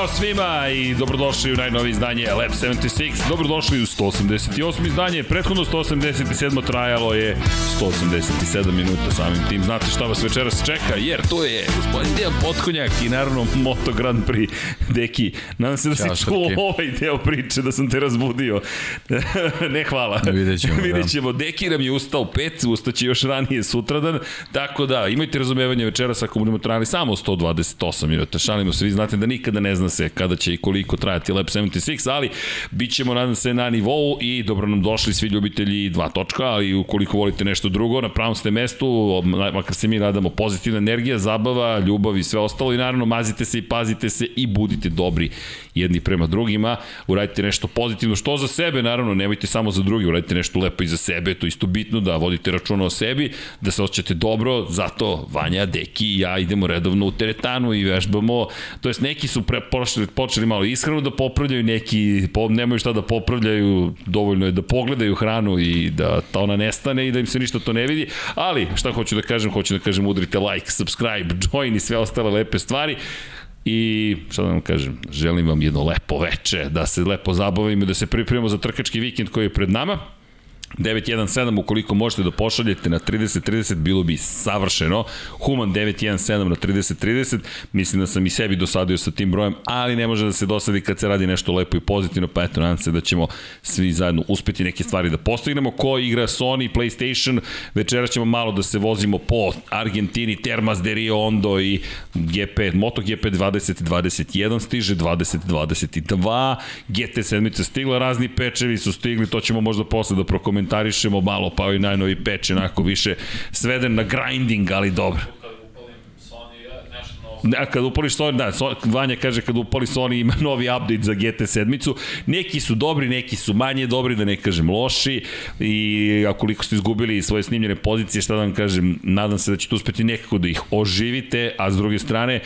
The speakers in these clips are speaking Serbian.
Ćao svima i dobrodošli u najnovije izdanje Lab 76. Dobrodošli u 188. izdanje. Prethodno 187. trajalo je 187 minuta samim tim. Znate šta vas večeras čeka, jer to je gospodin Dejan Potkonjak i naravno Moto Grand Prix. Deki, nadam se da Ćao, si čuo ovaj deo priče, da sam te razbudio. ne, hvala. Vidjet ćemo. Vidjet ćemo. Da. Deki nam je ustao pet, ustaće još ranije sutradan. Tako da, imajte razumevanje večeras ako budemo trajali samo 128 minuta. Šalimo se, vi znate da nikada ne zna se kada će i koliko trajati Lab 76, ali bit ćemo, nadam se, na nivou i dobro nam došli svi ljubitelji dva točka, ali ukoliko volite nešto drugo, na pravom ste mestu, makar se mi radamo pozitivna energija, zabava, ljubav i sve ostalo i naravno mazite se i pazite se i budite dobri jedni prema drugima, uradite nešto pozitivno, što za sebe, naravno, nemojte samo za drugi, uradite nešto lepo i za sebe, to je isto bitno da vodite računa o sebi, da se osjećate dobro, zato Vanja, Deki i ja idemo redovno u teretanu i vežbamo, to jest neki su pre, počeli, počeli malo ishranu da popravljaju, neki po, nemaju šta da popravljaju, dovoljno je da pogledaju hranu i da ta ona nestane i da im se ništa to ne vidi, ali šta hoću da kažem, hoću da kažem udrite like, subscribe, join i sve ostale lepe stvari. I šta da vam kažem, želim vam jedno lepo veče, da se lepo zabavimo i da se pripremimo za trkački vikend koji je pred nama. 917 ukoliko možete da pošaljete na 30-30 bilo bi savršeno. Human 917 na 30-30 mislim da sam i sebi dosadio sa tim brojem, ali ne može da se dosadi kad se radi nešto lepo i pozitivno, pa eto nadam se da ćemo svi zajedno uspeti neke stvari da postignemo. Ko igra Sony, PlayStation, večera ćemo malo da se vozimo po Argentini, Termas de Rio Ondo i GP, MotoGP 2021 stiže, 2022, GT7 stigla, razni pečevi su stigli, to ćemo možda posle da prokomentujemo komentarišemo malo, pa i najnovi peč, onako više sveden na grinding, ali dobro. Da, kad upališ Sony, da, so, Vanja kaže kad upali Sony ima novi update za GT7. Neki su dobri, neki su manje dobri, da ne kažem loši i akoliko ste izgubili svoje snimljene pozicije, šta da vam kažem, nadam se da ćete uspeti nekako da ih oživite, a s druge strane,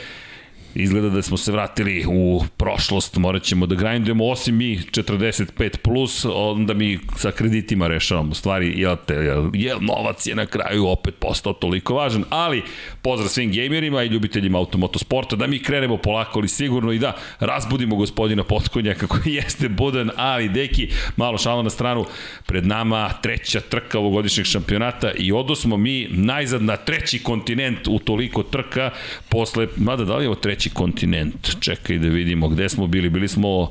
izgleda da smo se vratili u prošlost, morat ćemo da grindujemo, osim mi 45 plus, onda mi sa kreditima rešavamo stvari, jel, te, jel, jel novac je na kraju opet postao toliko važan, ali pozdrav svim gamerima i ljubiteljima automotosporta, da mi krenemo polako, ali sigurno i da razbudimo gospodina Potkonja kako jeste budan, ali deki, malo šala na stranu, pred nama treća trka ovogodišnjeg šampionata i odosmo mi najzad na treći kontinent u toliko trka, posle, mada da li je ovo treći treći kontinent. Čekaj da vidimo gde smo bili. Bili smo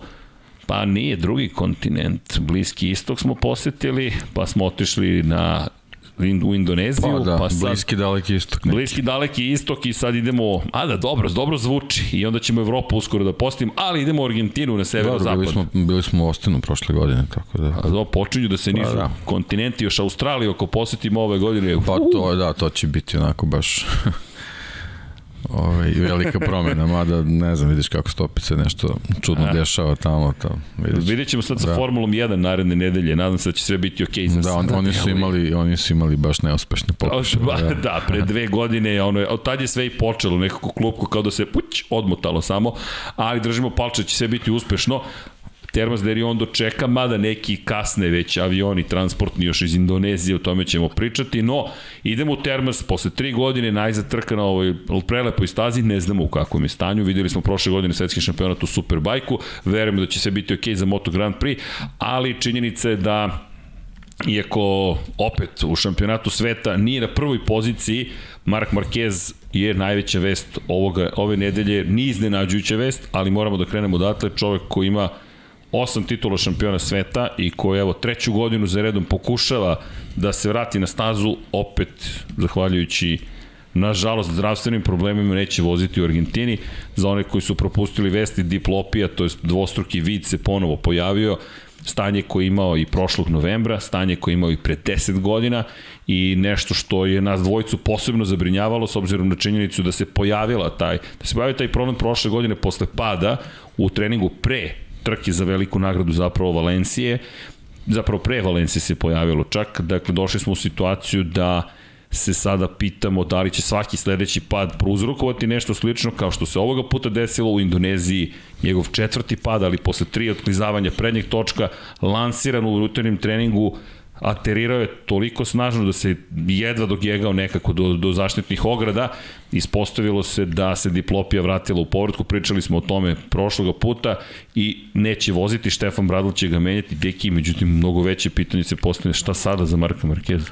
Pa nije drugi kontinent. Bliski istok smo posetili, pa smo otišli na u Indoneziju, pa, da, pa sad, bliski daleki istok. Neki. Bliski daleki istok i sad idemo, a da dobro, dobro zvuči i onda ćemo Evropu uskoro da postim, ali idemo u Argentinu na severozapad. Bili smo, bili smo u Ostinu prošle godine, tako da. A da, počinju da se pa nižu pa, da. kontinenti, još Australiju ako posetimo ove godine. Pa to, da, to će biti onako baš ovaj, velika promena, mada ne znam, vidiš kako stopice nešto čudno A. dešava tamo. tamo vidiš. Vidjet ćemo sad sa da. Formulom 1 naredne nedelje, nadam se da će sve biti okej okay da, on, oni, su imali, oni su imali baš neuspešne pokušaje. Da. da, pre dve godine, ono, od tad je sve i počelo, nekako klupko kao da se puć, odmotalo samo, ali držimo palče da će sve biti uspešno. Termas de Riondo čeka, mada neki kasne već avioni transportni još iz Indonezije, o tome ćemo pričati, no idemo u Termas posle tri godine najzad trka na ovoj prelepoj stazi, ne znamo u kakvom je stanju, videli smo prošle godine svetski šampionat u Superbajku, verujemo da će sve biti ok za Moto Grand Prix, ali činjenica je da iako opet u šampionatu sveta nije na prvoj poziciji, Mark Marquez je najveća vest ovoga, ove nedelje, nije iznenađujuća vest, ali moramo da krenemo odatle, čovek koji ima osam titula šampiona sveta i koji evo treću godinu za redom pokušava da se vrati na stazu opet zahvaljujući nažalost zdravstvenim problemima neće voziti u Argentini. Za one koji su propustili vesti diplopija, to je dvostruki vid se ponovo pojavio, stanje koje je imao i prošlog novembra, stanje koje je imao i pre 10 godina i nešto što je nas dvojicu posebno zabrinjavalo s obzirom na činjenicu da se pojavila taj, da se pojavio taj problem prošle godine posle pada u treningu pre trke za veliku nagradu zapravo Valencije, zapravo pre Valencije se pojavilo čak, dakle došli smo u situaciju da se sada pitamo da li će svaki sledeći pad prouzrokovati nešto slično kao što se ovoga puta desilo u Indoneziji, njegov četvrti pad, ali posle tri otklizavanja prednjeg točka, lansiran u rutarnim treningu, aterirao je toliko snažno da se jedva dogegao nekako do, do zaštitnih ograda, ispostavilo se da se diplopija vratila u povratku, pričali smo o tome prošloga puta i neće voziti, Štefan Bradl će ga menjati, deki, međutim mnogo veće pitanje se postavlja šta sada za Marka Markeza.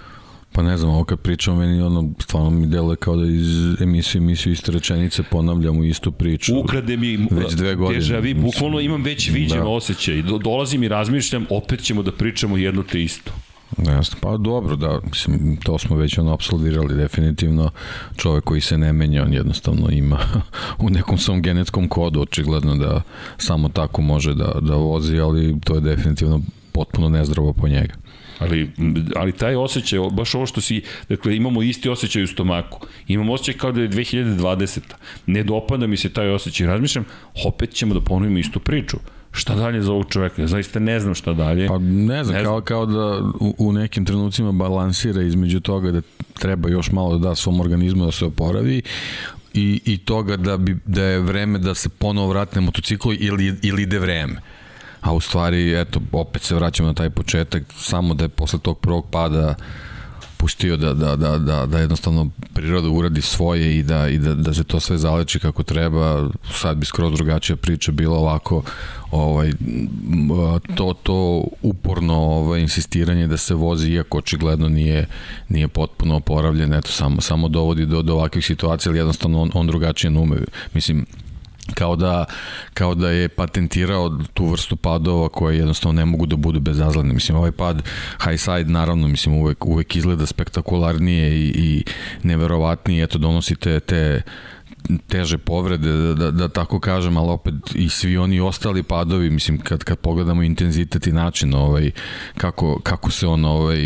Pa ne znam, ovo kad pričamo, meni ono, stvarno mi deluje kao da iz emisije emisiju iste rečenice ponavljamo istu priču. Ukrade mi već dve godine. Deja vi, bukvalno imam već viđen da. osjećaj. Do, dolazim i razmišljam, opet ćemo da pričamo jedno te isto. Jasno, pa dobro, da, mislim, to smo već ono absolvirali definitivno. Čovek koji se ne menja, on jednostavno ima u nekom svom genetskom kodu, očigledno da samo tako može da, da vozi, ali to je definitivno potpuno nezdravo po njega. Ali, ali taj osjećaj, baš ovo što si, dakle, imamo isti osjećaj u stomaku. Imamo osjećaj kao da je 2020. Ne dopada mi se taj osjećaj. Razmišljam, opet ćemo da ponovimo istu priču šta dalje za ovog čoveka? Zaista ne znam šta dalje. Pa ne znam, ne kao, kao da u, u nekim trenucima balansira između toga da treba još malo da da svom organizmu da se oporavi, i, i toga da, bi, da je vreme da se ponovo vrati na motociklu ili, ili ide vreme a u stvari, eto, opet se vraćamo na taj početak, samo da je posle tog prvog pada pustio da, da, da, da, da jednostavno priroda uradi svoje i da, i da, da se to sve zaleči kako treba, sad bi skroz drugačija priča bila ovako, ovaj, to, to uporno ovaj, insistiranje da se vozi, iako očigledno nije, nije potpuno oporavljen, eto, samo, samo dovodi do, do ovakvih situacija, ali jednostavno on, on drugačije ne ume. Mislim, kao da, kao da je patentirao tu vrstu padova koje jednostavno ne mogu da budu bezazlene. Mislim, ovaj pad high side, naravno, mislim, uvek, uvek izgleda spektakularnije i, i neverovatnije, eto, donosite te teže povrede, da, da, da tako kažem, ali opet i svi oni ostali padovi, mislim, kad, kad pogledamo intenzitet i način ovaj, kako, kako se on ovaj,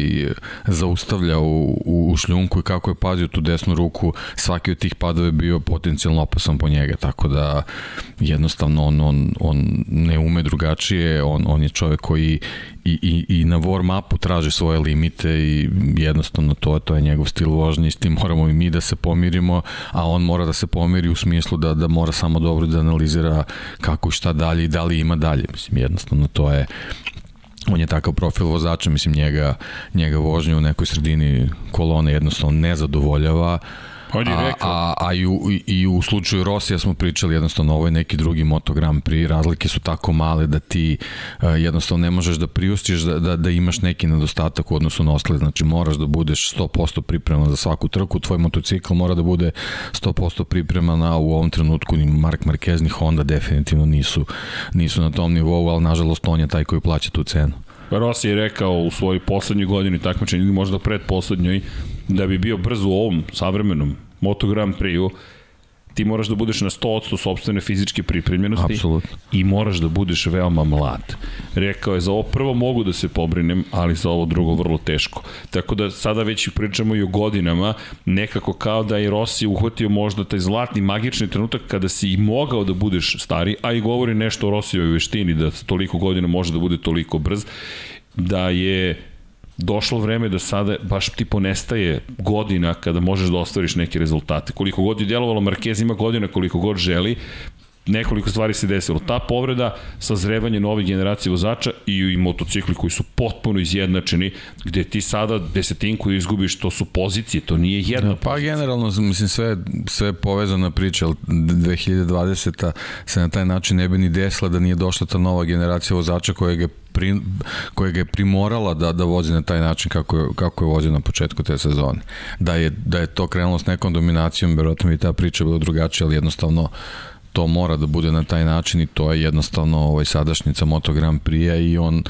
zaustavlja u, u, u šljunku i kako je pazio tu desnu ruku, svaki od tih padova je bio potencijalno opasan po njega, tako da jednostavno on, on, on ne ume drugačije, on, on je čovek koji i, i, i na warm upu traži svoje limite i jednostavno to, to je njegov stil vožnje i s tim moramo i mi da se pomirimo, a on mora da se pomiri u smislu da, da mora samo dobro da analizira kako šta dalje i da li ima dalje. Mislim, jednostavno to je on je takav profil vozača, mislim njega, njega vožnje u nekoj sredini kolone jednostavno ne zadovoljava, On je rekao. A, a, a i, u, i u slučaju Rosija smo pričali jednostavno ovo je neki drugi motogram pri razlike su tako male da ti uh, jednostavno ne možeš da priustiš da, da, da imaš neki nedostatak u odnosu na ostale, znači moraš da budeš 100% pripreman za svaku trku, tvoj motocikl mora da bude 100% pripreman, a u ovom trenutku ni Mark Marquez ni Honda definitivno nisu, nisu na tom nivou, ali nažalost on je taj koji plaća tu cenu. Rossi je rekao u svojoj poslednjoj godini takmičenja ili možda predposlednjoj da bi bio brzo u ovom savremenom Moto Grand Prix-u, ti moraš da budeš na 100% sobstvene fizičke pripremljenosti Absolutno. i moraš da budeš veoma mlad. Rekao je, za ovo prvo mogu da se pobrinem, ali za ovo drugo vrlo teško. Tako da sada već pričamo i o godinama, nekako kao da je Rossi uhvatio možda taj zlatni magični trenutak kada si i mogao da budeš stari, a i govori nešto o Rossijoj veštini, da toliko godina može da bude toliko brz, da je došlo vreme da sada baš ti ponestaje godina kada možeš da ostvariš neke rezultate. Koliko god je djelovalo, Marquez ima godina koliko god želi, nekoliko stvari se desilo. Ta povreda, sazrevanje nove generacije vozača i, i motocikli koji su potpuno izjednačeni, gde ti sada desetinku izgubiš, to su pozicije, to nije jedna da, Pa pozicija. generalno, mislim, sve, sve povezana priča, 2020. se na taj način ne bi ni desila da nije došla ta nova generacija vozača koja je pri, koja ga je primorala da, da vozi na taj način kako je, kako je vozio na početku te sezone. Da je, da je to krenulo s nekom dominacijom, verovatno bi ta priča bila drugačija, ali jednostavno to mora da bude na taj način i to je jednostavno ovaj sadašnjica Moto Grand Prix i on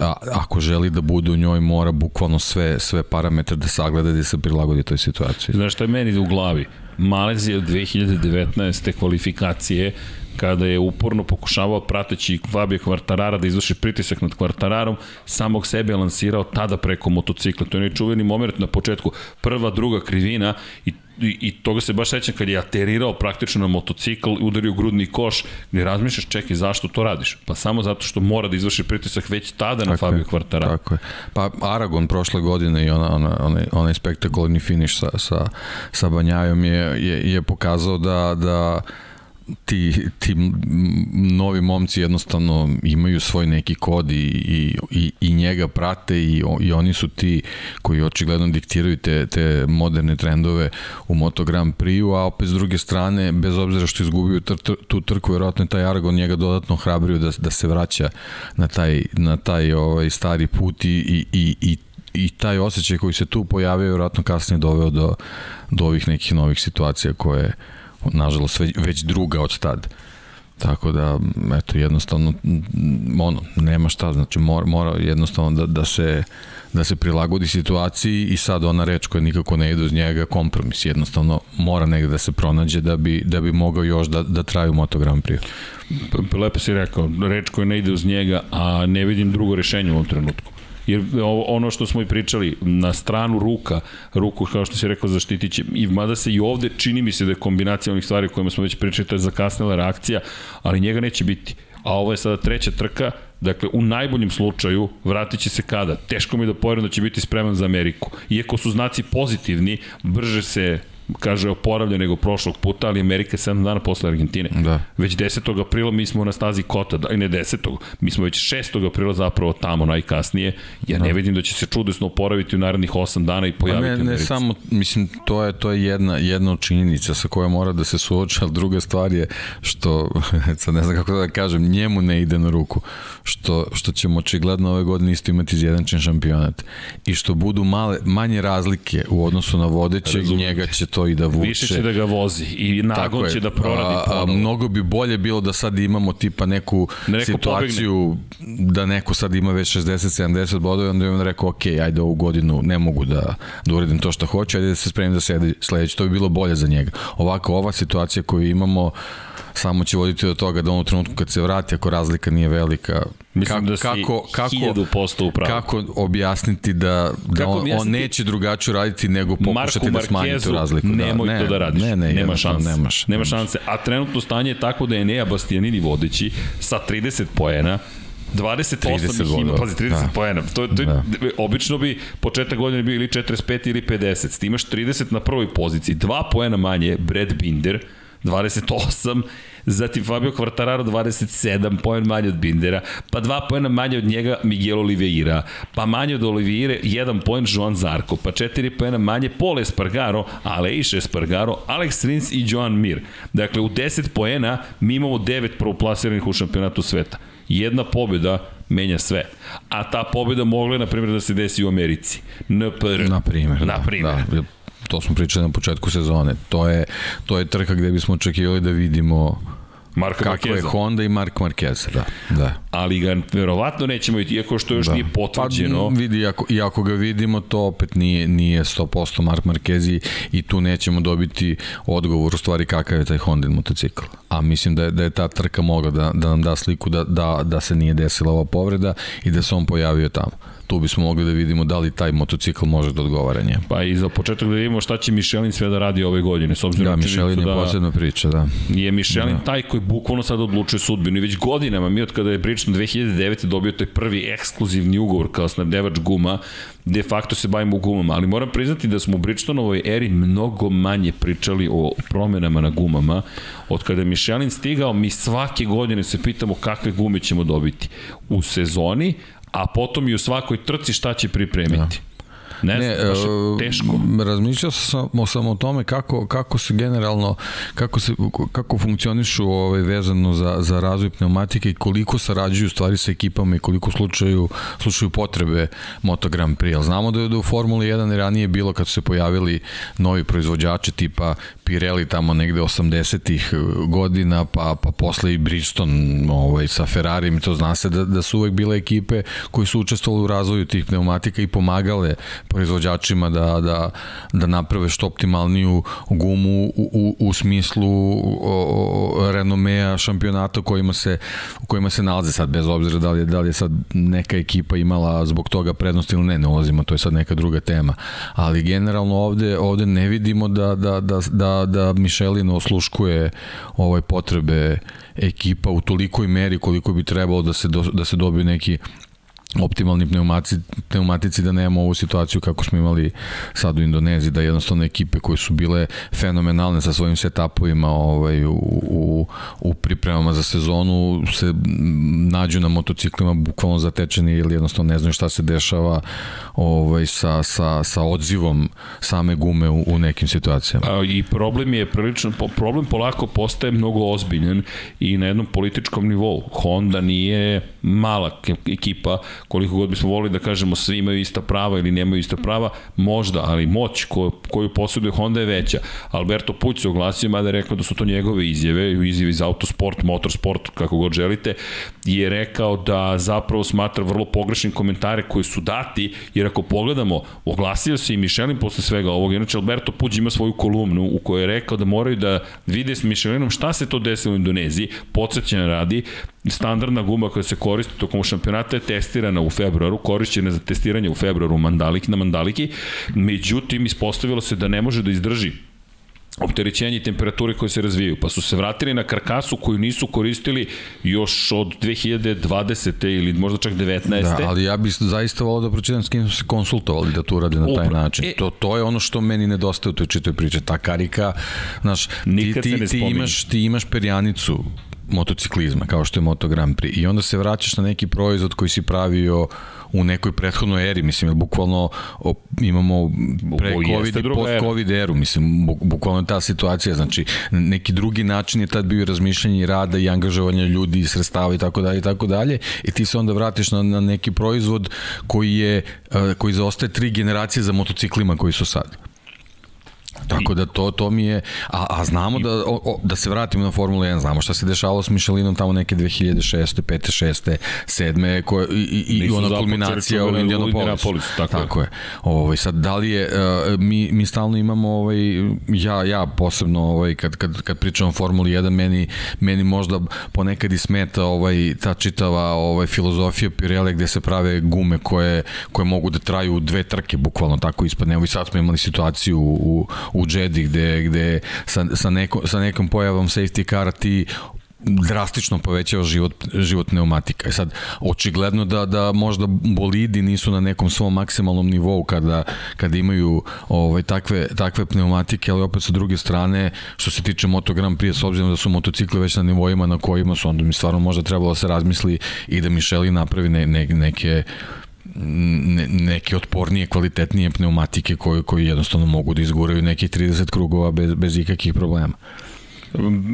a, ako želi da bude u njoj mora bukvalno sve sve parametre da sagleda i da se prilagodi toj situaciji. Znaš šta je meni u glavi? Malezija 2019. kvalifikacije kada je uporno pokušavao prateći Fabio Kvartarara da izvrši pritisak nad Kvartararom, samog sebe je lansirao tada preko motocikla. To je nečuveni moment na početku, prva, druga krivina i i, i toga se baš sećam kad je aterirao praktično na motocikl, udario grudni koš, gde razmišljaš, čekaj, zašto to radiš? Pa samo zato što mora da izvrši pritisak već tada tako na Fabio Kvartara. Tako je. Pa Aragon prošle godine i ona, ona, onaj, onaj spektakularni finiš sa, sa, sa Banjajom je, je, je pokazao da, da ti, ti novi momci jednostavno imaju svoj neki kod i, i, i, njega prate i, i oni su ti koji očigledno diktiraju te, te moderne trendove u Moto Grand Prix-u, a opet s druge strane, bez obzira što izgubio tr, tr, tu trku, verovatno je taj Aragon njega dodatno hrabrio da, da se vraća na taj, na taj ovaj, stari put i, i, i, i i taj osjećaj koji se tu pojavio vjerojatno kasnije doveo do, do ovih nekih novih situacija koje nažalost već, druga od tad. Tako da, eto, jednostavno, ono, nema šta, znači mora, mora jednostavno da, da se da se prilagodi situaciji i sad ona reč koja nikako ne ide uz njega, kompromis, jednostavno mora negde da se pronađe da bi, da bi mogao još da, da traju Moto Grand Prix. Lepo si rekao, reč koja ne ide uz njega, a ne vidim drugo rešenje u ovom trenutku. Jer ono što smo i pričali, na stranu ruka, ruku, kao što si rekao, zaštitit će, i mada se i ovde čini mi se da je kombinacija onih stvari o kojima smo već pričali, to je zakasnila reakcija, ali njega neće biti. A ovo je sada treća trka, Dakle, u najboljem slučaju vratit će se kada? Teško mi da poverujem da će biti spreman za Ameriku. Iako su znaci pozitivni, brže se kaže oporavlja nego prošlog puta, ali Amerika je 7 dana posle Argentine. Da. Već 10. aprila mi smo na stazi Kota, da, ne 10. Mi smo već 6. aprila zapravo tamo najkasnije. Ja da. ne vidim da će se čudesno oporaviti u narednih 8 dana i pojaviti ne, ne samo, mislim, to je, to je jedna, jedna činjenica sa koja mora da se suoča, ali druga stvar je što, sad ne znam kako da kažem, njemu ne ide na ruku. Što, što ćemo očigledno ove godine isto imati izjedančen šampionat. I što budu male, manje razlike u odnosu na vodećeg, njega će to i da vuče. Više će da ga vozi i nagon će da proradi a, a, mnogo bi bolje bilo da sad imamo tipa neku da neko situaciju pobegne. da neko sad ima već 60-70 bodova i onda je on rekao ok, ajde ovu godinu ne mogu da, da uradim to što hoću, ajde da se spremim da sedi sledeći. To bi bilo bolje za njega. Ovako, ova situacija koju imamo samo će voditi do toga da on u trenutku kad se vrati, ako razlika nije velika, Mislim kako, da si kako, kako, upravo. Kako objasniti da, da on, objasniti? on neće drugačije raditi nego pokušati Marku da smanji tu razliku. Da. Nemoj ne, to da radiš. Ne, ne, nema šanse. Nemaš, nema šanse. A trenutno stanje je tako da je Nea Bastianini vodeći sa 30 poena 28 ih ima, pazi, 30 da. poena. To, to, da. Obično bi početak godine bio ili 45 ili 50. Ti imaš 30 na prvoj poziciji, 2 poena manje, Brad Binder, 28, zatim Fabio Quartararo 27, poen manje od Bindera, pa dva poena manje od njega Miguel Oliveira, pa manje od Oliveira, jedan poen Joan Zarko, pa četiri poena manje Paul Espargaro, Aleix Espargaro, Alex Rins i Joan Mir. Dakle, u 10 poena mi imamo 9 prvoplasiranih u šampionatu sveta. Jedna pobjeda menja sve. A ta pobjeda mogla je, na primjer, da se desi u Americi. NPR. Na primjer. Na primjer. Da, da to smo pričali na početku sezone. To je, to je trka gde bismo očekivali da vidimo Marka Kako Markeza. je Honda i Mark Marquez, da. da. Ali ga verovatno nećemo vidjeti, iako što još da. nije potvrđeno. Pa vidi, ako, i ako ga vidimo, to opet nije, nije 100% Mark Marquez i, i tu nećemo dobiti odgovor u stvari kakav je taj Honda motocikl. A mislim da je, da je ta trka mogla da, da nam da sliku da, da, da se nije desila ova povreda i da se on pojavio tamo tu bismo mogli da vidimo da li taj motocikl može da odgovara nje. Pa i za početak da vidimo šta će Michelin sve da radi ove godine, s obzirom da, Michelin je da posebna priča, da. Je Michelin da. taj koji bukvalno sad odlučuje sudbinu i već godinama, mi od kada je Bridgestone 2009. dobio taj prvi ekskluzivni ugovor kao snabdevač guma, de facto se bavimo gumama, ali moram priznati da smo u Bridgestoneovoj eri mnogo manje pričali o promenama na gumama. Od kada je Michelin stigao, mi svake godine se pitamo kakve gume ćemo dobiti u sezoni, a potom i u svakoj trci šta će pripremiti. Da. Ne, ne baš e, teško. Razmišljao sam, sam o tome kako, kako se generalno, kako, se, kako funkcionišu ovaj, vezano za, za razvoj pneumatike i koliko sarađuju stvari sa ekipama i koliko slučaju, slučaju potrebe Moto Grand Prix. Znamo da je da u Formuli 1 ranije bilo kad su se pojavili novi proizvođači tipa Pirelli tamo negde 80-ih godina, pa, pa posle i Bridgestone ovaj, sa Ferrari, to zna se da, da su uvek bile ekipe koji su učestvovali u razvoju tih pneumatika i pomagale proizvođačima da, da, da naprave što optimalniju gumu u, u, u smislu o, renomea šampionata u kojima se, u kojima se nalaze sad, bez obzira da li, da li je sad neka ekipa imala zbog toga prednost ili ne, ne ulazimo, to je sad neka druga tema. Ali generalno ovde, ovde ne vidimo da, da, da, da, da Michelin osluškuje ovaj potrebe ekipa u tolikoj meri koliko bi trebalo da se, do, da se dobiju neki optimalni pneumatici, pneumatici da nemamo ovu situaciju kako smo imali sad u Indoneziji, da jednostavno ekipe koje su bile fenomenalne sa svojim setupovima ovaj, u, u, u pripremama za sezonu se nađu na motociklima bukvalno zatečeni ili jednostavno ne znaju šta se dešava ovaj, sa, sa, sa odzivom same gume u, u nekim situacijama. A, I problem je prilično, problem polako postaje mnogo ozbiljan i na jednom političkom nivou. Honda nije mala ekipa koliko god bismo volili da kažemo svi imaju ista prava ili nemaju ista prava, možda, ali moć koju, koju posjeduje Honda je veća. Alberto Puć se oglasio, mada je rekao da su to njegove izjave, izjave iz autosport, motorsport, kako god želite, je rekao da zapravo smatra vrlo pogrešnim komentare koji su dati, jer ako pogledamo, oglasio se i Michelin posle svega ovoga, inače Alberto Puć ima svoju kolumnu u kojoj je rekao da moraju da vide s Michelinom šta se to desilo u Indoneziji, podsjećanja radi, standardna guma koja se koristi tokom šampionata je testirana u februaru, korišćena za testiranje u februaru Mandaliki, na Mandaliki, međutim ispostavilo se da ne može da izdrži opterećenje i temperature koje se razvijaju, pa su se vratili na karkasu koju nisu koristili još od 2020. ili možda čak 19. Da, ali ja bih zaista volao da pročitam s kim su se konsultovali da to urade na taj Upra. način. E, to, to je ono što meni nedostaje u toj čitoj priče. Ta karika, znaš, ti, ti, ti, imaš, ti imaš perjanicu motociklizma, kao što je Moto Grand Prix. I onda se vraćaš na neki proizvod koji si pravio u nekoj prethodnoj eri, mislim, jer bukvalno o, imamo pre-Covid i post-Covid eru, mislim, bukvalno ta situacija, znači, neki drugi način je tad bio razmišljanje rada i angažovanja ljudi i sredstava i tako dalje i tako dalje i ti se onda vratiš na, na neki proizvod koji je, koji zaostaje tri generacije za motociklima koji su sad. Tako da to to mi je a, a znamo da o, o, da se vratimo na Formulu 1, znamo šta se dešavalo s Michelinom tamo neke 2006. 5. 6. 7. koje i i, i ona kulminacija u Indianapolisu. Tako, tako je. je. Ovaj sad da li je uh, mi mi stalno imamo ovaj ja ja posebno ovaj kad kad kad pričamo o Formuli 1 meni meni možda ponekad i smeta ovaj ta čitava ovaj filozofija Pirelli gde se prave gume koje koje mogu da traju dve trke bukvalno tako ispadne. Evo i sad smo imali situaciju u u Jedi gde, gde sa, sa, neko, sa nekom pojavom safety car ti drastično povećava život, život pneumatika. I sad, očigledno da, da možda bolidi nisu na nekom svom maksimalnom nivou kada, kada imaju ovaj, takve, takve pneumatike, ali opet sa druge strane, što se tiče Moto Grand Prix, s obzirom da su motocikli već na nivoima na kojima su, onda mi stvarno možda trebalo da se razmisli i da Mišeli napravi ne, ne, neke ne, neke otpornije, kvalitetnije pneumatike koje, koje jednostavno mogu da izguraju nekih 30 krugova bez, bez ikakih problema.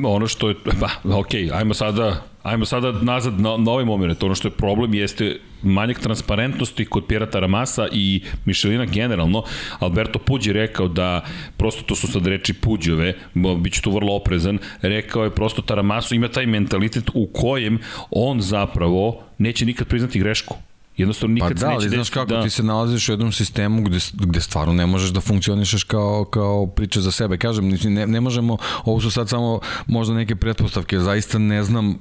Ono što je, ba, ok, ajmo sada Ajmo sada nazad na, na ovaj moment. Ono što je problem jeste manjak transparentnosti kod Pirata Ramasa i Mišelina generalno. Alberto Puđi rekao da, prosto to su sad reči Puđove, bit ću tu vrlo oprezan, rekao je prosto Taramasu ima taj mentalitet u kojem on zapravo neće nikad priznati grešku Jednostavno nikad pa da, ali znaš kako da... ti se nalaziš u jednom sistemu gde, gde stvarno ne možeš da funkcionišeš kao, kao priča za sebe. Kažem, ne, ne možemo, ovo su sad samo možda neke pretpostavke, zaista ne znam,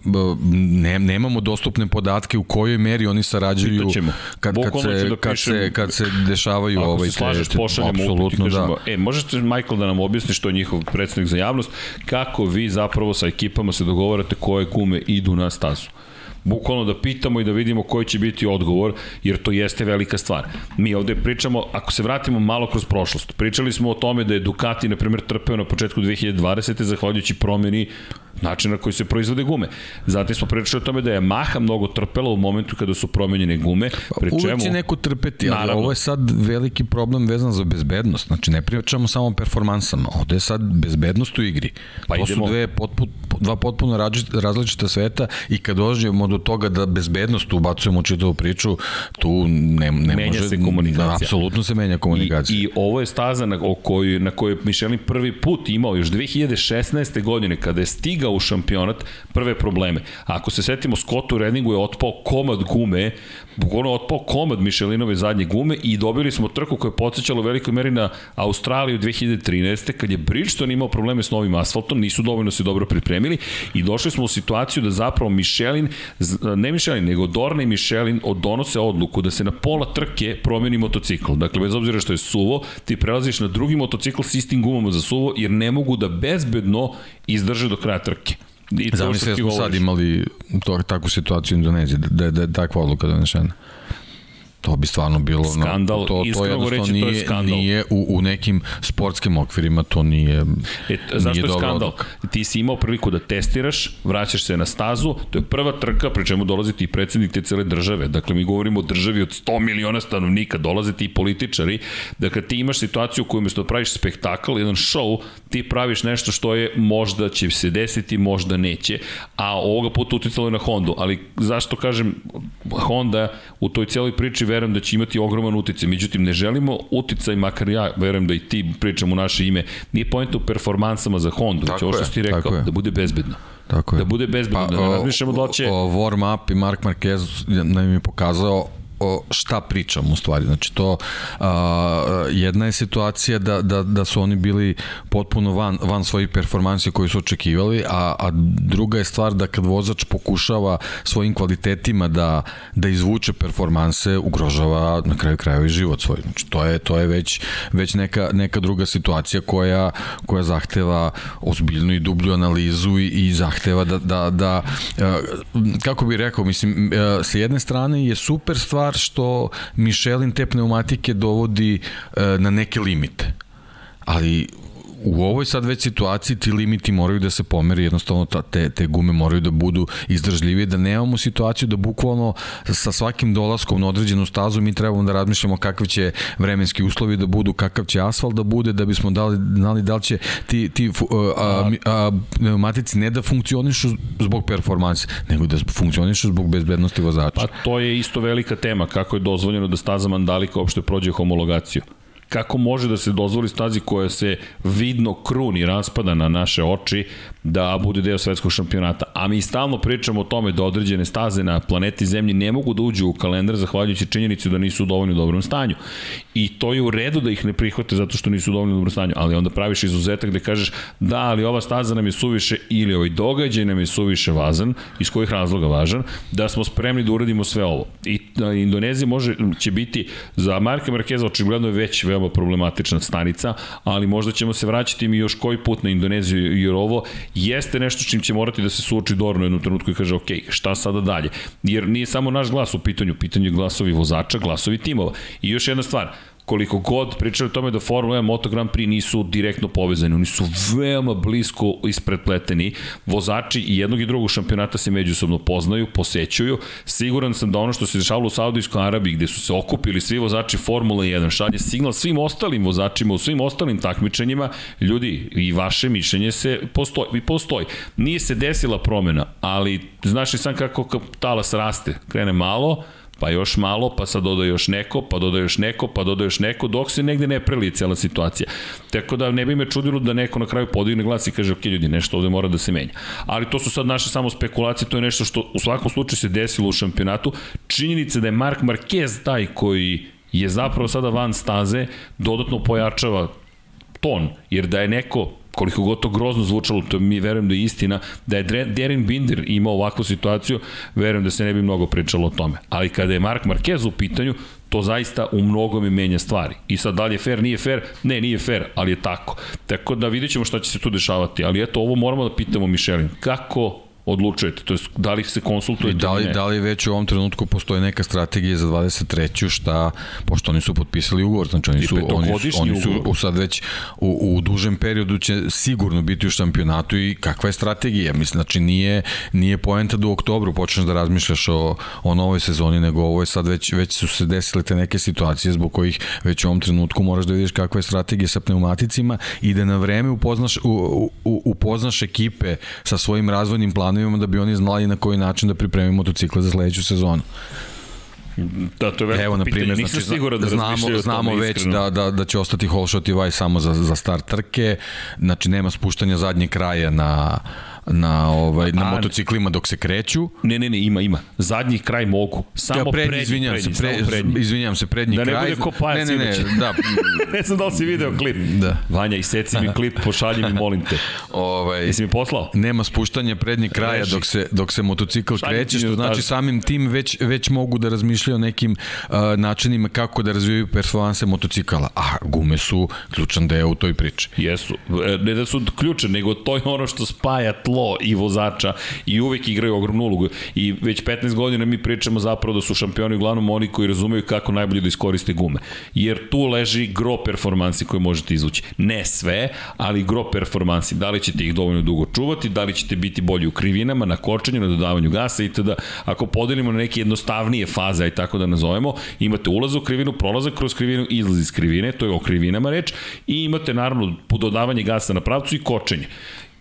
ne, nemamo dostupne podatke u kojoj meri oni sarađuju kad, kad, se, da kad, se, kad se dešavaju Ako ovaj, se slažeš, te, pošaljemo apsolutno, da. E, možete, Michael, da nam objasni što je njihov predstavnik za javnost, kako vi zapravo sa ekipama se dogovarate koje gume idu na stazu? Bukvalno da pitamo i da vidimo koji će biti odgovor, jer to jeste velika stvar. Mi ovde pričamo, ako se vratimo malo kroz prošlost, pričali smo o tome da je Ducati, na primjer, trpeo na početku 2020. zahvaljujući promjeni način na koji se proizvode gume. Zatim smo pričali o tome da je Maha mnogo trpela u momentu kada su promenjene gume. Pri čemu, Uvijek će neko trpeti, ali naravno, ovo je sad veliki problem vezan za bezbednost. Znači, ne pričamo samo o performansama, ovde je sad bezbednost u igri. Pa to idemo. su dve potpuno, dva potpuno različita sveta i kad dođemo do toga da bezbednost ubacujemo u čitavu priču, tu ne, ne menja može... se komunikacija. Da, apsolutno se menja komunikacija. I, I ovo je staza na, o kojoj, na kojoj Mišelin prvi put imao još 2016. godine kada je stigao stigao u šampionat prve probleme. Ako se setimo, Scottu Redingu je otpao komad gume, bukvalno otpao komad Michelinove zadnje gume i dobili smo trku koja je podsjećala u velikoj meri na Australiju 2013. kad je Bridgestone imao probleme s novim asfaltom, nisu dovoljno se dobro pripremili i došli smo u situaciju da zapravo Michelin, ne Michelin, nego Dorna i Michelin donose odluku da se na pola trke promeni motocikl. Dakle, bez obzira što je suvo, ti prelaziš na drugi motocikl s istim gumama za suvo, jer ne mogu da bezbedno izdrže do kraja trke. I to Zamisli da smo sad imali to, takvu situaciju u Indoneziji, da, da, da je takva odluka donešena. To bi stvarno bilo skandal, no, to, to jednostavno reći, nije, to je skandal. nije u, u nekim sportskim okvirima to nije e, zašto nije je skandal? Odluk. Ti si imao priliku da testiraš, vraćaš se na stazu, to je prva trka, pri čemu dolazi ti predsednik te cele države. Dakle, mi govorimo o državi od 100 miliona stanovnika, dolaze ti političari. Dakle, ti imaš situaciju u kojoj umesto da praviš spektakl, jedan show, ti praviš nešto što je možda će se desiti, možda neće, a ovoga puta uticalo je na Hondu. Ali zašto kažem Honda u toj celoj priči verujem da će imati ogroman uticaj. Međutim, ne želimo uticaj, makar ja verujem da i ti pričam u naše ime, nije pojenta u performansama za Hondu, već ovo što si ti rekao, da bude bezbedno. Tako je. Da bude bezbedno, pa, da ne razmišljamo da li će... Warm up i Mark Marquez nam je pokazao o šta pričam u stvari. Znači to a, jedna je situacija da, da, da su oni bili potpuno van, van svojih performansi koji su očekivali, a, a druga je stvar da kad vozač pokušava svojim kvalitetima da, da izvuče performanse, ugrožava na kraju krajeva i život svoj. Znači to je, to je već, već neka, neka druga situacija koja, koja zahteva ozbiljnu i dublju analizu i, i zahteva da, da, da kako bih rekao, mislim, sa jedne strane je super stvar stvar što Michelin te pneumatike dovodi e, na neke limite. Ali u ovoj sad već situaciji ti limiti moraju da se pomeri, jednostavno ta, te, te gume moraju da budu izdržljivije, da nemamo situaciju da bukvalno sa svakim dolaskom na određenu stazu mi trebamo da razmišljamo kakvi će vremenski uslovi da budu, kakav će asfalt da bude, da bismo dali, znali da li će ti, ti a, a, a, pneumatici ne da funkcionišu zbog performanse, nego da funkcionišu zbog bezbednosti vozača. Pa to je isto velika tema, kako je dozvoljeno da staza Mandalika uopšte prođe homologaciju kako može da se dozvoli stazi koja se vidno kruni, raspada na naše oči, da bude deo svetskog šampionata. A mi stalno pričamo o tome da određene staze na planeti Zemlji ne mogu da uđu u kalendar zahvaljujući činjenici da nisu u dovoljno dobrom stanju. I to je u redu da ih ne prihvate zato što nisu u dovoljno dobrom stanju, ali onda praviš izuzetak gde kažeš da, ali ova staza nam je suviše ili ovaj događaj nam je suviše vazan, iz kojih razloga važan, da smo spremni da uradimo sve ovo. I Indonezija može, će biti za Marka Markeza očigledno je već veoma problematična stanica, ali možda ćemo se vraćati mi još koji put na Indoneziju jer ovo jeste nešto čim će morati da se suoči Dorno u jednom trenutku i kaže ok, šta sada dalje? Jer nije samo naš glas u pitanju, u pitanju glasovi vozača, glasovi timova. I još jedna stvar, koliko god pričali o tome da Formula 1 Moto Grand Prix nisu direktno povezani, oni su veoma blisko ispredpleteni. Vozači i jednog i drugog šampionata se međusobno poznaju, posećuju. Siguran sam da ono što se dešavalo u Saudijskoj Arabiji gde su se okupili svi vozači Formula 1 šalje signal svim ostalim vozačima u svim ostalim takmičenjima, ljudi i vaše mišljenje se postoji, postoji. Nije se desila promena, ali znaš li sam kako talas raste, krene malo, pa još malo, pa sad doda još neko, pa doda još neko, pa doda još neko, dok se negde ne preli cela situacija. Tako da ne bi me čudilo da neko na kraju podigne glas i kaže, ok ljudi, nešto ovde mora da se menja. Ali to su sad naše samo spekulacije, to je nešto što u svakom slučaju se desilo u šampionatu. Činjenica da je Mark Marquez taj koji je zapravo sada van staze, dodatno pojačava ton, jer da je neko koliko god to grozno zvučalo, to mi verujem da je istina, da je Derin Binder imao ovakvu situaciju, verujem da se ne bi mnogo pričalo o tome. Ali kada je Mark Marquez u pitanju, to zaista u mnogome menja stvari. I sad, da li je fair, nije fair? Ne, nije fair, ali je tako. Tako da vidjet ćemo šta će se tu dešavati. Ali eto, ovo moramo da pitamo Mišelin. Kako odlučujete? To je da li se konsultujete? I da li, da li već u ovom trenutku postoji neka strategija za 23. šta, pošto oni su potpisali ugovor, znači oni su, oni su, oni su u sad već u, u dužem periodu će sigurno biti u šampionatu i kakva je strategija? Mislim, znači nije, nije poenta da u oktobru počneš da razmišljaš o, o novoj sezoni, nego ovo je sad već, već su se desile te neke situacije zbog kojih već u ovom trenutku moraš da vidiš kakva je strategija sa pneumaticima i da na vreme upoznaš, u, u, upoznaš ekipe sa svojim razvojnim planom planovima da bi oni znali na koji način da pripremi motocikle za sledeću sezonu. Da, to je veliko Evo, na primjer, znači, siguran da znamo, znamo već da, da, da će ostati Holshot i Vaj samo za, za start trke, znači nema spuštanja zadnje kraja na, na ovaj na A, motociklima dok se kreću. Ne, ne, ne, ima, ima. Zadnji kraj mogu. Samo ja, prednji, izvinjam prednji, se, pre, prednji. izvinjam se, prednji da kraj. Da ne bude ko pajac ne, ne, ne, da. ne znam da li si video klip. Da. Vanja, iseci mi klip, pošalji mi, molim te. Ovaj, Jesi mi poslao? Nema spuštanja prednjeg kraja dok se, dok se motocikl kreće, što znači samim tim već, već mogu da razmišljaju o nekim uh, načinima kako da razvijaju performanse motocikala. A gume su ključan deo u toj priči. Jesu. E, ne da su ključan, nego to je ono što spaja tlo zlo i vozača i uvek igraju ogromnu ulogu. I već 15 godina mi pričamo zapravo da su šampioni uglavnom oni koji razumeju kako najbolje da iskoriste gume. Jer tu leži gro performansi koje možete izvući. Ne sve, ali gro performansi. Da li ćete ih dovoljno dugo čuvati, da li ćete biti bolji u krivinama, na kočenju, na dodavanju gasa i tada. Ako podelimo na neke jednostavnije faze, i tako da nazovemo, imate ulaz u krivinu, prolazak kroz krivinu, izlaz iz krivine, to je o krivinama reč, i imate naravno dodavanje gasa na pravcu i kočenje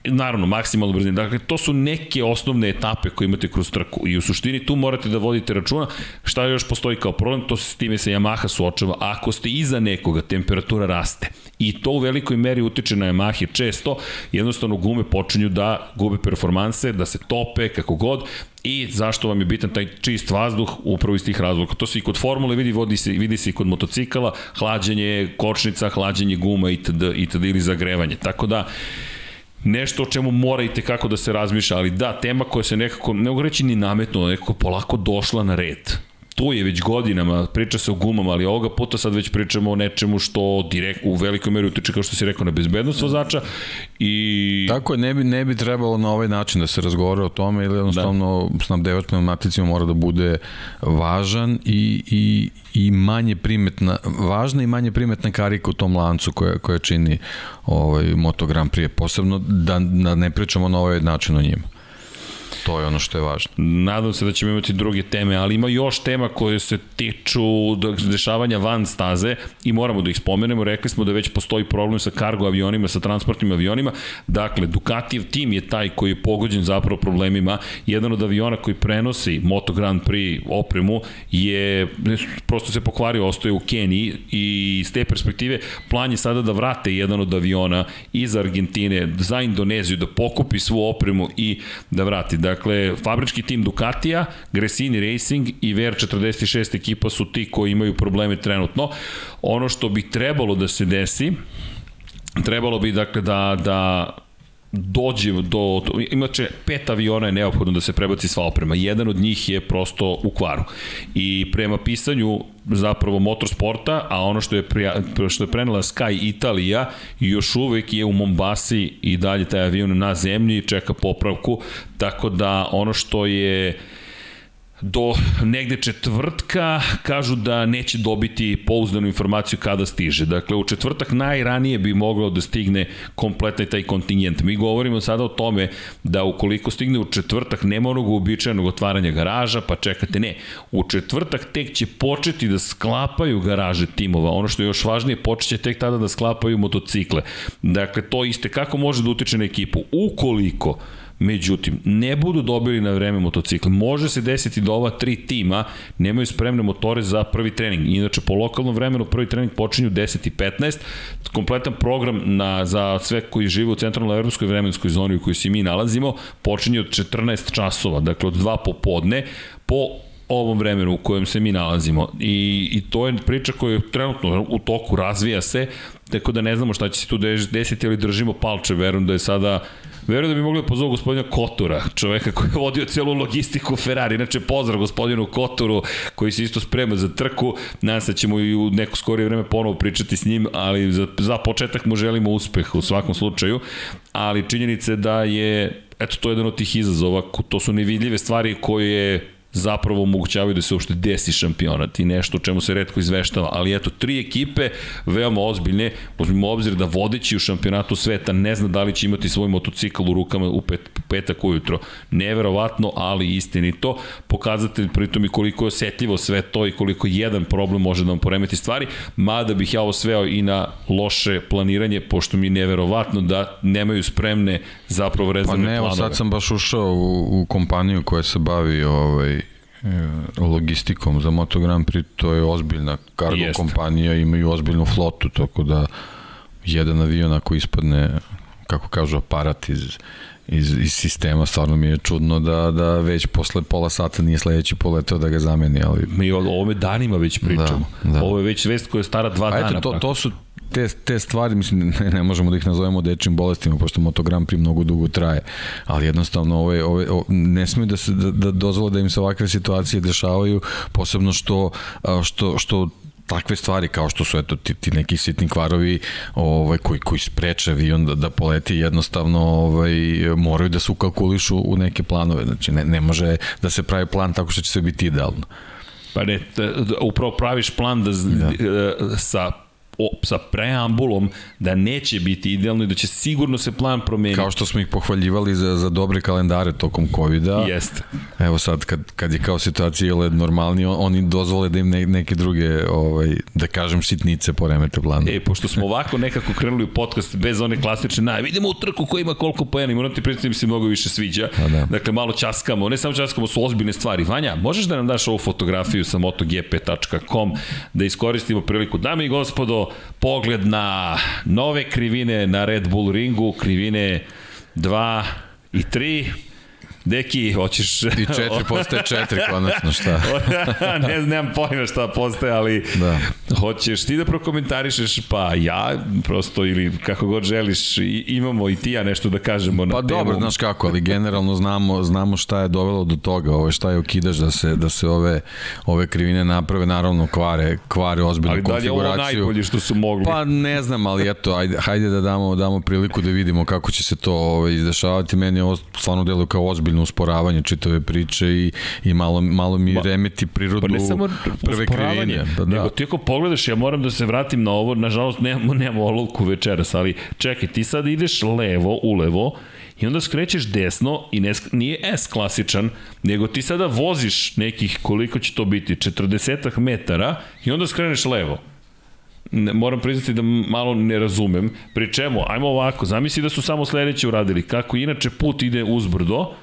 naravno, maksimalno brzine. Dakle, to su neke osnovne etape koje imate kroz trku i u suštini tu morate da vodite računa šta još postoji kao problem, to se s time se Yamaha suočava. Ako ste iza nekoga, temperatura raste i to u velikoj meri utiče na Yamahe često, jednostavno gume počinju da gube performanse, da se tope, kako god, i zašto vam je bitan taj čist vazduh upravo iz tih razloga. To se i kod formule vidi, vodi se, vidi se i kod motocikala, hlađenje kočnica, hlađenje guma itd. itd. ili zagrevanje. Tako da, nešto o čemu mora i tekako da se razmišlja, ali da, tema koja se nekako, ne mogu reći ni nametnula, nekako polako došla na red tu je već godinama, priča se o gumama, ali ovoga puta sad već pričamo o nečemu što direkt, u velikoj meri utiče, kao što si rekao, na bezbednost vozača i... Tako je, ne bi, ne bi trebalo na ovaj način da se razgovore o tome, ili jednostavno da. snabdevač pneumaticima mora da bude važan i, i, i manje primetna, važna i manje primetna karika u tom lancu koja, koja čini ovaj, Moto Grand Prix, posebno da, da ne pričamo na ovaj način o njima. To je ono što je važno. Nadam se da ćemo imati druge teme, ali ima još tema koje se tiču dešavanja van staze i moramo da ih spomenemo. Rekli smo da već postoji problem sa kargo avionima, sa transportnim avionima. Dakle, Ducatijev tim je taj koji je pogođen zapravo problemima. Jedan od aviona koji prenosi Moto Grand Prix opremu je prosto se pokvario, ostaje u Keniji i iz te perspektive plan je sada da vrate jedan od aviona iz Argentine za Indoneziju, da pokupi svu opremu i da vrati. Dakle, Dakle, fabrički tim Ducatija, Gresini Racing i VR46 ekipa su ti koji imaju probleme trenutno. Ono što bi trebalo da se desi, trebalo bi dakle da, da dođe do, imače pet aviona je neophodno da se prebaci sva oprema. Jedan od njih je prosto u kvaru. I prema pisanju zapravo motorsporta, a ono što je, prija, što je prenela Sky Italija, još uvek je u Mombasi i dalje taj avion na zemlji, čeka popravku, tako da ono što je do negde četvrtka kažu da neće dobiti pouzdanu informaciju kada stiže. Dakle, u četvrtak najranije bi mogao da stigne kompletan taj kontingent. Mi govorimo sada o tome da ukoliko stigne u četvrtak nema onog uobičajenog otvaranja garaža, pa čekate, ne. U četvrtak tek će početi da sklapaju garaže timova. Ono što je još važnije, počeće tek tada da sklapaju motocikle. Dakle, to iste kako može da utiče na ekipu. Ukoliko Međutim, ne budu dobili na vreme motocikl. Može se desiti da ova tri tima nemaju spremne motore za prvi trening. Inače, po lokalnom vremenu prvi trening počinju 10.15. Kompletan program na, za sve koji žive u centralnoj evropskoj vremenskoj zoni u kojoj se mi nalazimo počinje od 14 časova, dakle od 2 popodne po ovom vremenu u kojem se mi nalazimo. I, i to je priča koja je trenutno u toku, razvija se, tako da ne znamo šta će se tu desiti, ali držimo palče, verujem da je sada Verujem da bi mogli da pozovu gospodina Kotura, čoveka koji je vodio celu logistiku Ferrari. Inače, pozdrav gospodinu Koturu, koji se isto sprema za trku. Nadam se da ćemo i u neko skorije vreme ponovo pričati s njim, ali za, za početak mu želimo uspeh u svakom slučaju. Ali činjenice da je, eto, to je jedan od tih izazova, to su nevidljive stvari koje zapravo omogućavaju da se uopšte desi šampionat i nešto o čemu se redko izveštava, ali eto, tri ekipe, veoma ozbiljne, uzmimo obzir da vodeći u šampionatu sveta ne zna da li će imati svoj motocikl u rukama u pet, petak ujutro. Neverovatno, ali istinito, pokazatelj pritom i koliko je osetljivo sve to i koliko jedan problem može da vam poremeti stvari, mada bih ja ovo sveo i na loše planiranje, pošto mi je neverovatno da nemaju spremne zapravo rezervne planove. Pa ne, evo sad sam baš ušao u, u kompaniju koja se bavi ovaj, E, logistikom za Moto Grand Prix, to je ozbiljna kargo Jest. kompanija, imaju ozbiljnu flotu, tako da jedan avion ako ispadne, kako kažu, aparat iz, iz, iz sistema, stvarno mi je čudno da, da već posle pola sata nije sledeći poletao da ga zameni, ali... Mi o ovome danima već pričamo. Da, da. Ovo je već vest koja je stara dva A dana. Eto, to, to, su, te, te stvari, mislim, ne, ne možemo da ih nazovemo dečim bolestima, pošto Moto Grand Prix mnogo dugo traje, ali jednostavno ove, ove, ove ne smiju da, se, da, da dozvole da im se ovakve situacije dešavaju, posebno što, što, što takve stvari kao što su eto ti, ti neki sitni kvarovi ovaj koji koji spreče avion da, da poleti jednostavno ovaj moraju da se ukalkulišu u neke planove znači ne, ne može da se pravi plan tako što će sve biti idealno Pa ne, upravo praviš plan da, da. E, sa o, sa preambulom da neće biti idealno i da će sigurno se plan promeniti. Kao što smo ih pohvaljivali za, za dobre kalendare tokom COVID-a. Jeste. Evo sad, kad, kad je kao situacija led normalni, oni dozvole da im ne, neke druge, ovaj, da kažem, sitnice poremete plan. E, pošto smo ovako nekako krenuli u podcast bez one klasične naj, vidimo u trku ko ima koliko pojena i moram ti predstaviti da mi se mnogo više sviđa. A da. Dakle, malo časkamo, ne samo časkamo, su ozbiljne stvari. Vanja, možeš da nam daš ovu fotografiju sa motogp.com da iskoristimo priliku. Dame i gospodo, pogled na nove krivine na Red Bull ringu, krivine 2 i 3 Deki, hoćeš... I četiri postaje četiri, konačno, šta? ne, nemam pojma šta postaje, ali da. hoćeš ti da prokomentarišeš, pa ja, prosto, ili kako god želiš, imamo i ti ja nešto da kažemo na pa temu. Pa dobro, znaš kako, ali generalno znamo, znamo šta je dovelo do toga, ove, šta je okidaš da se, da se ove, ove krivine naprave, naravno kvare, kvare ozbiljnu konfiguraciju. Ali da li je ovo najbolje što su mogli? Pa ne znam, ali eto, ajde, hajde da damo, damo priliku da vidimo kako će se to ove, izdešavati. Meni ovo stvarno deluje kao ozbiljno ozbiljno usporavanje čitave priče i, i malo, malo mi ba, remeti prirodu pa ne samo prve krivine. Da, da. Nego ti ako pogledaš, ja moram da se vratim na ovo, nažalost nemamo, nemamo olovku večeras, ali čekaj, ti sad ideš levo, ulevo, i onda skrećeš desno i ne, nije S klasičan, nego ti sada voziš nekih, koliko će to biti, 40 metara i onda skreneš levo ne, moram priznati da malo ne razumem. Pri čemu, ajmo ovako, zamisli da su samo sledeće uradili. Kako inače put ide uzbrdo,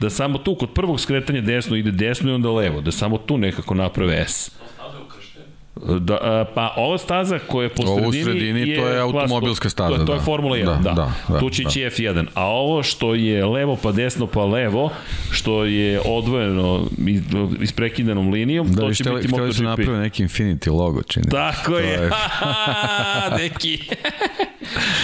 da samo tu kod prvog skretanja desno ide desno i onda levo, da samo tu nekako naprave S. Da, a, pa ova staza koja je po sredini, ovo sredini je to je automobilska staza. To, to je da. Formula 1, da. da. da, da tu će ići da. F1. A ovo što je levo pa desno pa levo, što je odvojeno isprekidanom linijom, da, to će biti MotoGP. Da, vi htjeli su napraviti neki Infinity logo, čini. Tako je. je. neki.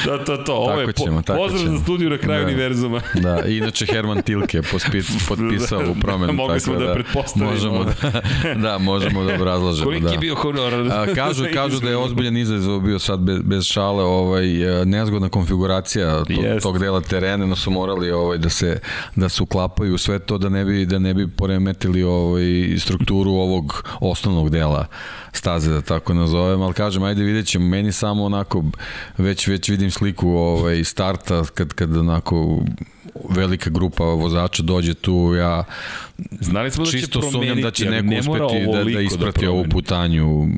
To, to, to. Ovo je ćemo, po, pozdrav ćemo. za studiju na kraju da. univerzuma. da, inače Herman Tilke pospis, potpisao u promenu. Mogli smo da, da pretpostavimo. Možemo da, da, možemo da obrazlažemo. Koliki da. je bio honor? A, kažu, kažu da je ozbiljan izazov bio sad bez, bez šale, ovaj, nezgodna konfiguracija to, yes. tog dela terena, no su morali ovaj, da se da se uklapaju sve to da ne bi da ne bi poremetili ovaj strukturu ovog osnovnog dela staze da tako nazovem, ali kažem ajde vidjet ćemo, meni samo onako već već vidim sliku ovaj starta kad kad onako velika grupa vozača dođe tu, ja Znali smo da čisto sumnjam da će neko ne uspeti da, da isprati da ovu putanju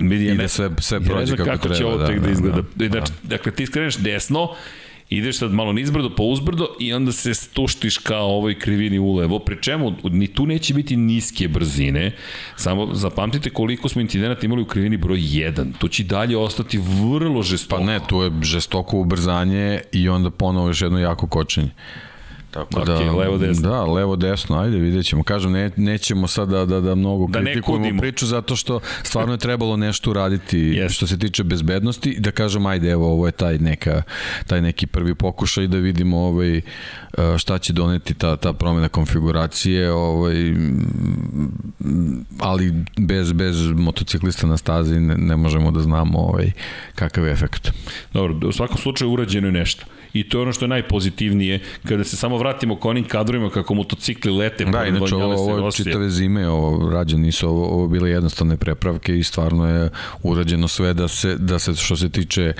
i da sve, sve prođe kako, kako treba. Će ovo da, da, da izgleda. Da, da. Dakle, ti skreneš desno, ideš sad malo nizbrdo pa uzbrdo i onda se stuštiš kao ovoj krivini ulevo, pri čemu ni tu neće biti niske brzine, samo zapamtite koliko smo incidenata imali u krivini broj 1, tu će dalje ostati vrlo žestoko. Pa ne, tu je žestoko ubrzanje i onda ponovo još jedno jako kočenje. Tako okay, da, levo desno. Da, levo desno, ajde vidjet ćemo. Kažem, ne, nećemo sad da, da, da mnogo da kritikujemo priču zato što stvarno je trebalo nešto uraditi yes. što se tiče bezbednosti da kažem, ajde, evo, ovo je taj, neka, taj neki prvi pokušaj da vidimo ovaj, šta će doneti ta, ta promena konfiguracije, ovaj, ali bez, bez motociklista na stazi ne, ne možemo da znamo ovaj, kakav je efekt. Dobro, u svakom slučaju urađeno je nešto i to je ono što je najpozitivnije kada se samo vratimo ka onim kadrovima kako motocikli lete da, inače ovo, ovo čitave zime ovo rađe nisu ovo, ovo bile jednostavne prepravke i stvarno je urađeno sve da se, da se što se tiče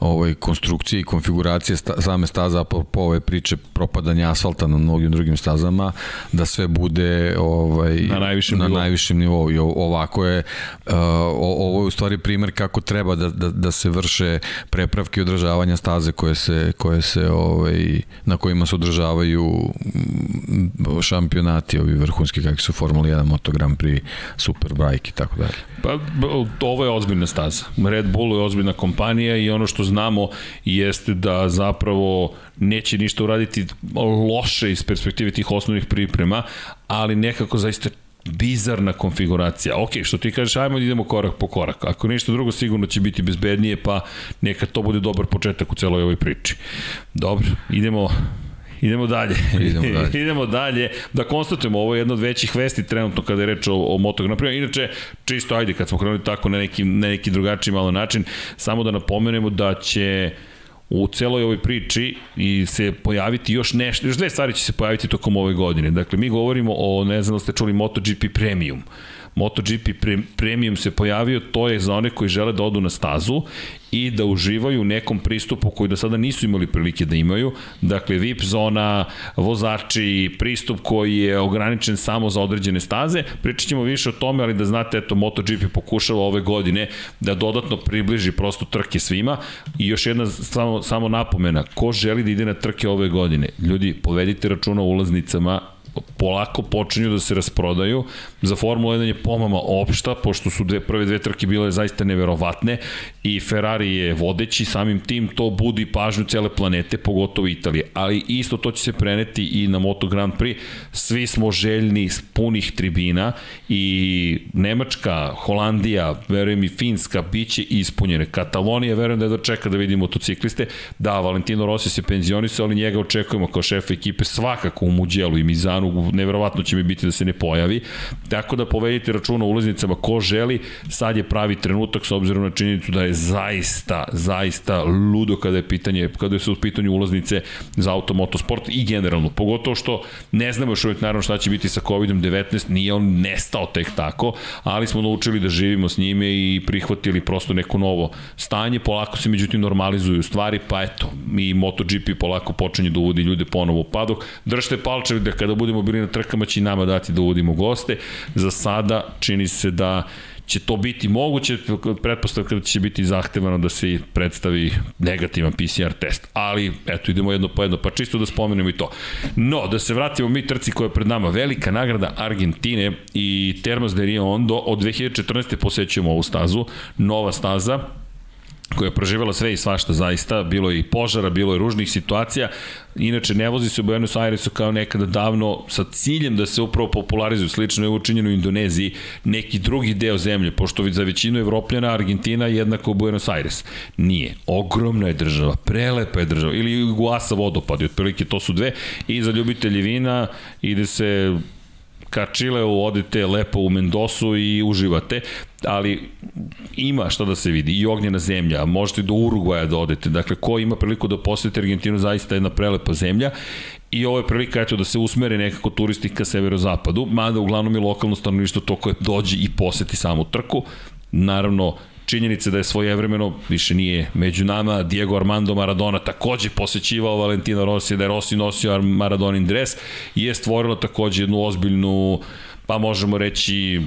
ovaj, konstrukcije i konfiguracije sta, same staza po, po ove priče propadanja asfalta na mnogim drugim stazama da sve bude ovaj, na najvišem, na nivou. najvišem nivou i ovako je uh, ovo je u stvari primer kako treba da, da, da se vrše prepravke i održavanja staze koje se, koje se ovaj na kojima se održavaju mm, šampionati ovi vrhunski kakvi su Formula 1 Moto Grand Prix Superbike i tako dalje. Pa ovo je ozbiljna staza. Red Bull je ozbiljna kompanija i ono što znamo jeste da zapravo neće ništa uraditi loše iz perspektive tih osnovnih priprema, ali nekako zaista bizarna konfiguracija. Ok, što ti kažeš, ajmo da idemo korak po korak. Ako ništa drugo, sigurno će biti bezbednije, pa neka to bude dobar početak u celoj ovoj priči. Dobro, idemo Idemo dalje. Idemo dalje. Idemo dalje. Da konstatujemo, ovo je jedna od većih vesti trenutno kada je reč o, o Moto Grand Prix. Inače, čisto ajde, kad smo krenuli tako na neki, na neki drugačiji malo način, samo da napomenemo da će u celoj ovoj priči i se pojaviti još nešto, još dve stvari će se pojaviti tokom ove godine. Dakle, mi govorimo o, ne znam da ste čuli, MotoGP Premium. MotoGP Premium se pojavio, to je za one koji žele da odu na stazu i da uživaju u nekom pristupu koji do sada nisu imali prilike da imaju. Dakle, VIP zona, vozači, pristup koji je ograničen samo za određene staze. Pričat ćemo više o tome, ali da znate, eto, MotoGP pokušava ove godine da dodatno približi prosto trke svima. I još jedna samo, samo napomena, ko želi da ide na trke ove godine? Ljudi, povedite računa o ulaznicama polako počinju da se rasprodaju. Za Formula 1 je pomama opšta, pošto su dve, prve dve trke bile zaista neverovatne i Ferrari je vodeći, samim tim to budi pažnju cele planete, pogotovo Italije. Ali isto to će se preneti i na Moto Grand Prix. Svi smo željni punih tribina i Nemačka, Holandija, verujem i Finska, bit će ispunjene. Katalonija, verujem da je dočeka da vidi motocikliste. Da, Valentino Rossi se penzionisao, ali njega očekujemo kao šefa ekipe svakako u Muđelu i Mizanu Milanu, neverovatno će mi biti da se ne pojavi. Tako da povedite računa ulaznicama ko želi, sad je pravi trenutak s obzirom na činjenicu da je zaista, zaista ludo kada je pitanje, kada su u pitanju ulaznice za automotosport i generalno, pogotovo što ne znamo još uvijek naravno šta će biti sa COVID-19, nije on nestao tek tako, ali smo naučili da živimo s njime i prihvatili prosto neko novo stanje, polako se međutim normalizuju stvari, pa eto, mi MotoGP polako počinje da uvodi ljude ponovo u padok. Držite palčevi da kada bude budemo bili na trkama će i nama dati da uvodimo goste. Za sada čini se da će to biti moguće, pretpostavka da će biti zahtevano da se predstavi negativan PCR test. Ali, eto, idemo jedno po jedno, pa čisto da spomenemo i to. No, da se vratimo mi trci koja je pred nama, velika nagrada Argentine i Termas de Rio Ondo, od 2014. posećujemo ovu stazu, nova staza, koja je proživjela sve i svašta zaista, bilo je i požara, bilo je ružnih situacija, inače ne vozi se u Buenos Airesu kao nekada davno sa ciljem da se upravo popularizuju, slično je učinjeno u Indoneziji, neki drugi deo zemlje, pošto za većinu Evropljana Argentina je jednako Buenos Aires. Nije. Ogromna je država, prelepa je država, ili Guasa vodopad, otprilike to su dve, i za ljubitelji vina ide se ka Čileu odite lepo u Mendosu i uživate, ali ima šta da se vidi, i ognjena zemlja, možete do Urugvaja da odete, dakle, ko ima priliku da posete Argentinu, zaista jedna prelepa zemlja. I ovo je prilika eto, da se usmere nekako turisti ka severozapadu, mada uglavnom je lokalno stanovništvo to koje dođe i poseti samu trku, naravno činjenica da je svojevremeno, više nije među nama, Diego Armando Maradona takođe posećivao Valentina Rossi, da je Rossi nosio Maradonin dres i je stvorila takođe jednu ozbiljnu, pa možemo reći,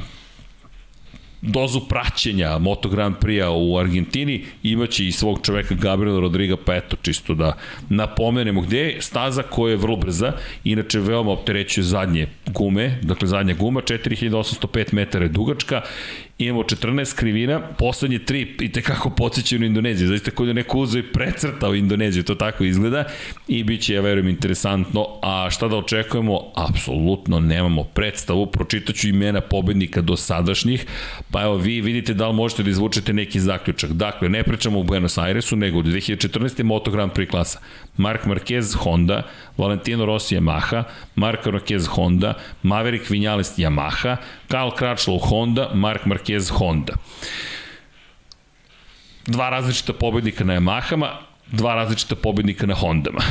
dozu praćenja Moto Grand Prix-a u Argentini, imaće i svog čoveka Gabriela Rodriga, pa eto, čisto da napomenemo gde je. Staza koja je vrlo brza, inače veoma opterećuje zadnje gume, dakle zadnja guma, 4805 metara je dugačka imamo 14 krivina, poslednje tri i tekako podsjećaju na Indoneziju, zaista kod je neko uzeo i precrtao Indoneziju, to tako izgleda i bit će, ja verujem, interesantno, a šta da očekujemo? Apsolutno nemamo predstavu, pročitaću imena pobednika do sadašnjih, pa evo vi vidite da li možete da izvučete neki zaključak. Dakle, ne pričamo u Buenos Airesu, nego od 2014. Moto Grand Prix klasa. Mark Marquez Honda, Valentino Rossi Yamaha, Mark Marquez Honda, Maverick Vinales Yamaha, Karl Crutchlow Honda, Mark Marquez Honda. Dva različita pobednika na Yamahama, dva različita pobednika na Hondama.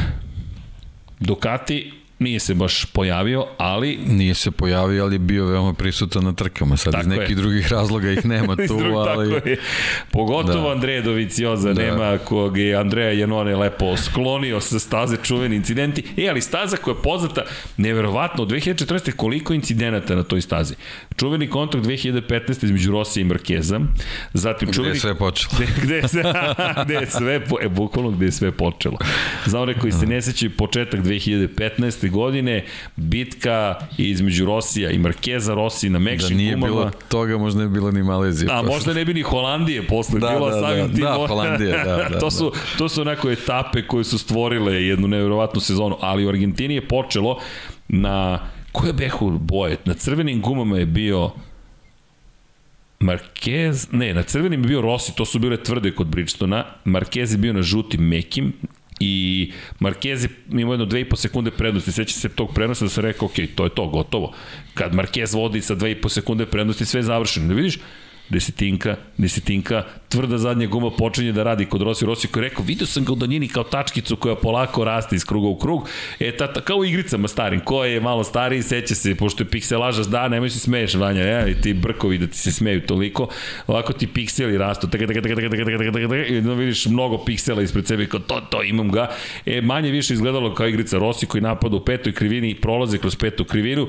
Ducati nije se baš pojavio, ali... Nije se pojavio, ali bio veoma prisutan na trkama. Sad tako iz nekih je. drugih razloga ih nema tu, Drug, ali... Tako je. Pogotovo da. Andreje Dovicioza da. nema, kog je Andreja Janone lepo sklonio sa staze čuveni incidenti. E, ali staza koja je poznata, neverovatno, od 2014. koliko incidenata na toj stazi. Čuveni kontakt 2015. između Rosija i Markeza, zatim čuveni... Gde je sve počelo? Gde, gde, je, sve, gde je sve, po, e, bukvalno gde je sve počelo. Za one koji se ne sećaju, početak 2015 godine, bitka između Rosija i Markeza Rossi na mekšim da nije bilo toga, možda ne bi bilo ni Malezije. A posle. možda ne bi ni Holandije posle, da, bilo da, samim da, tim. Da, Holandije, da, da, to, su, to su onako etape koje su stvorile jednu nevjerovatnu sezonu, ali u Argentini je počelo na koje behu boje? Na crvenim gumama je bio Marquez, ne, na crvenim je bio Rossi, to su bile tvrde kod Bridgestona, Marquez je bio na žutim mekim, I Marquez je imao jedno 2,5 sekunde prednosti. Seća se tog prenosa da se rekao, ok, to je to, gotovo. Kad Marquez vodi sa 2,5 sekunde prednosti, sve je završeno. Da vidiš, desetinka, desetinka, tvrda zadnja guma počinje da radi kod Rossi. Rossi koji je rekao, vidio sam ga u danjini kao tačkicu koja polako raste iz kruga u krug. E, ta, ta, kao u igricama starim, ko je malo stariji, seća se, pošto je pikselaža da, nemoj se smeješ, Vanja, ja, i ti brkovi da ti se smeju toliko, ovako ti pikseli rastu, taka, taka, taka, taka, taka, taka, taka, taka, i da vidiš mnogo piksela ispred sebe, kao to, to, imam ga. E, manje više izgledalo kao igrica Rossi koji napada u petoj krivini i prolaze kroz petu krivinu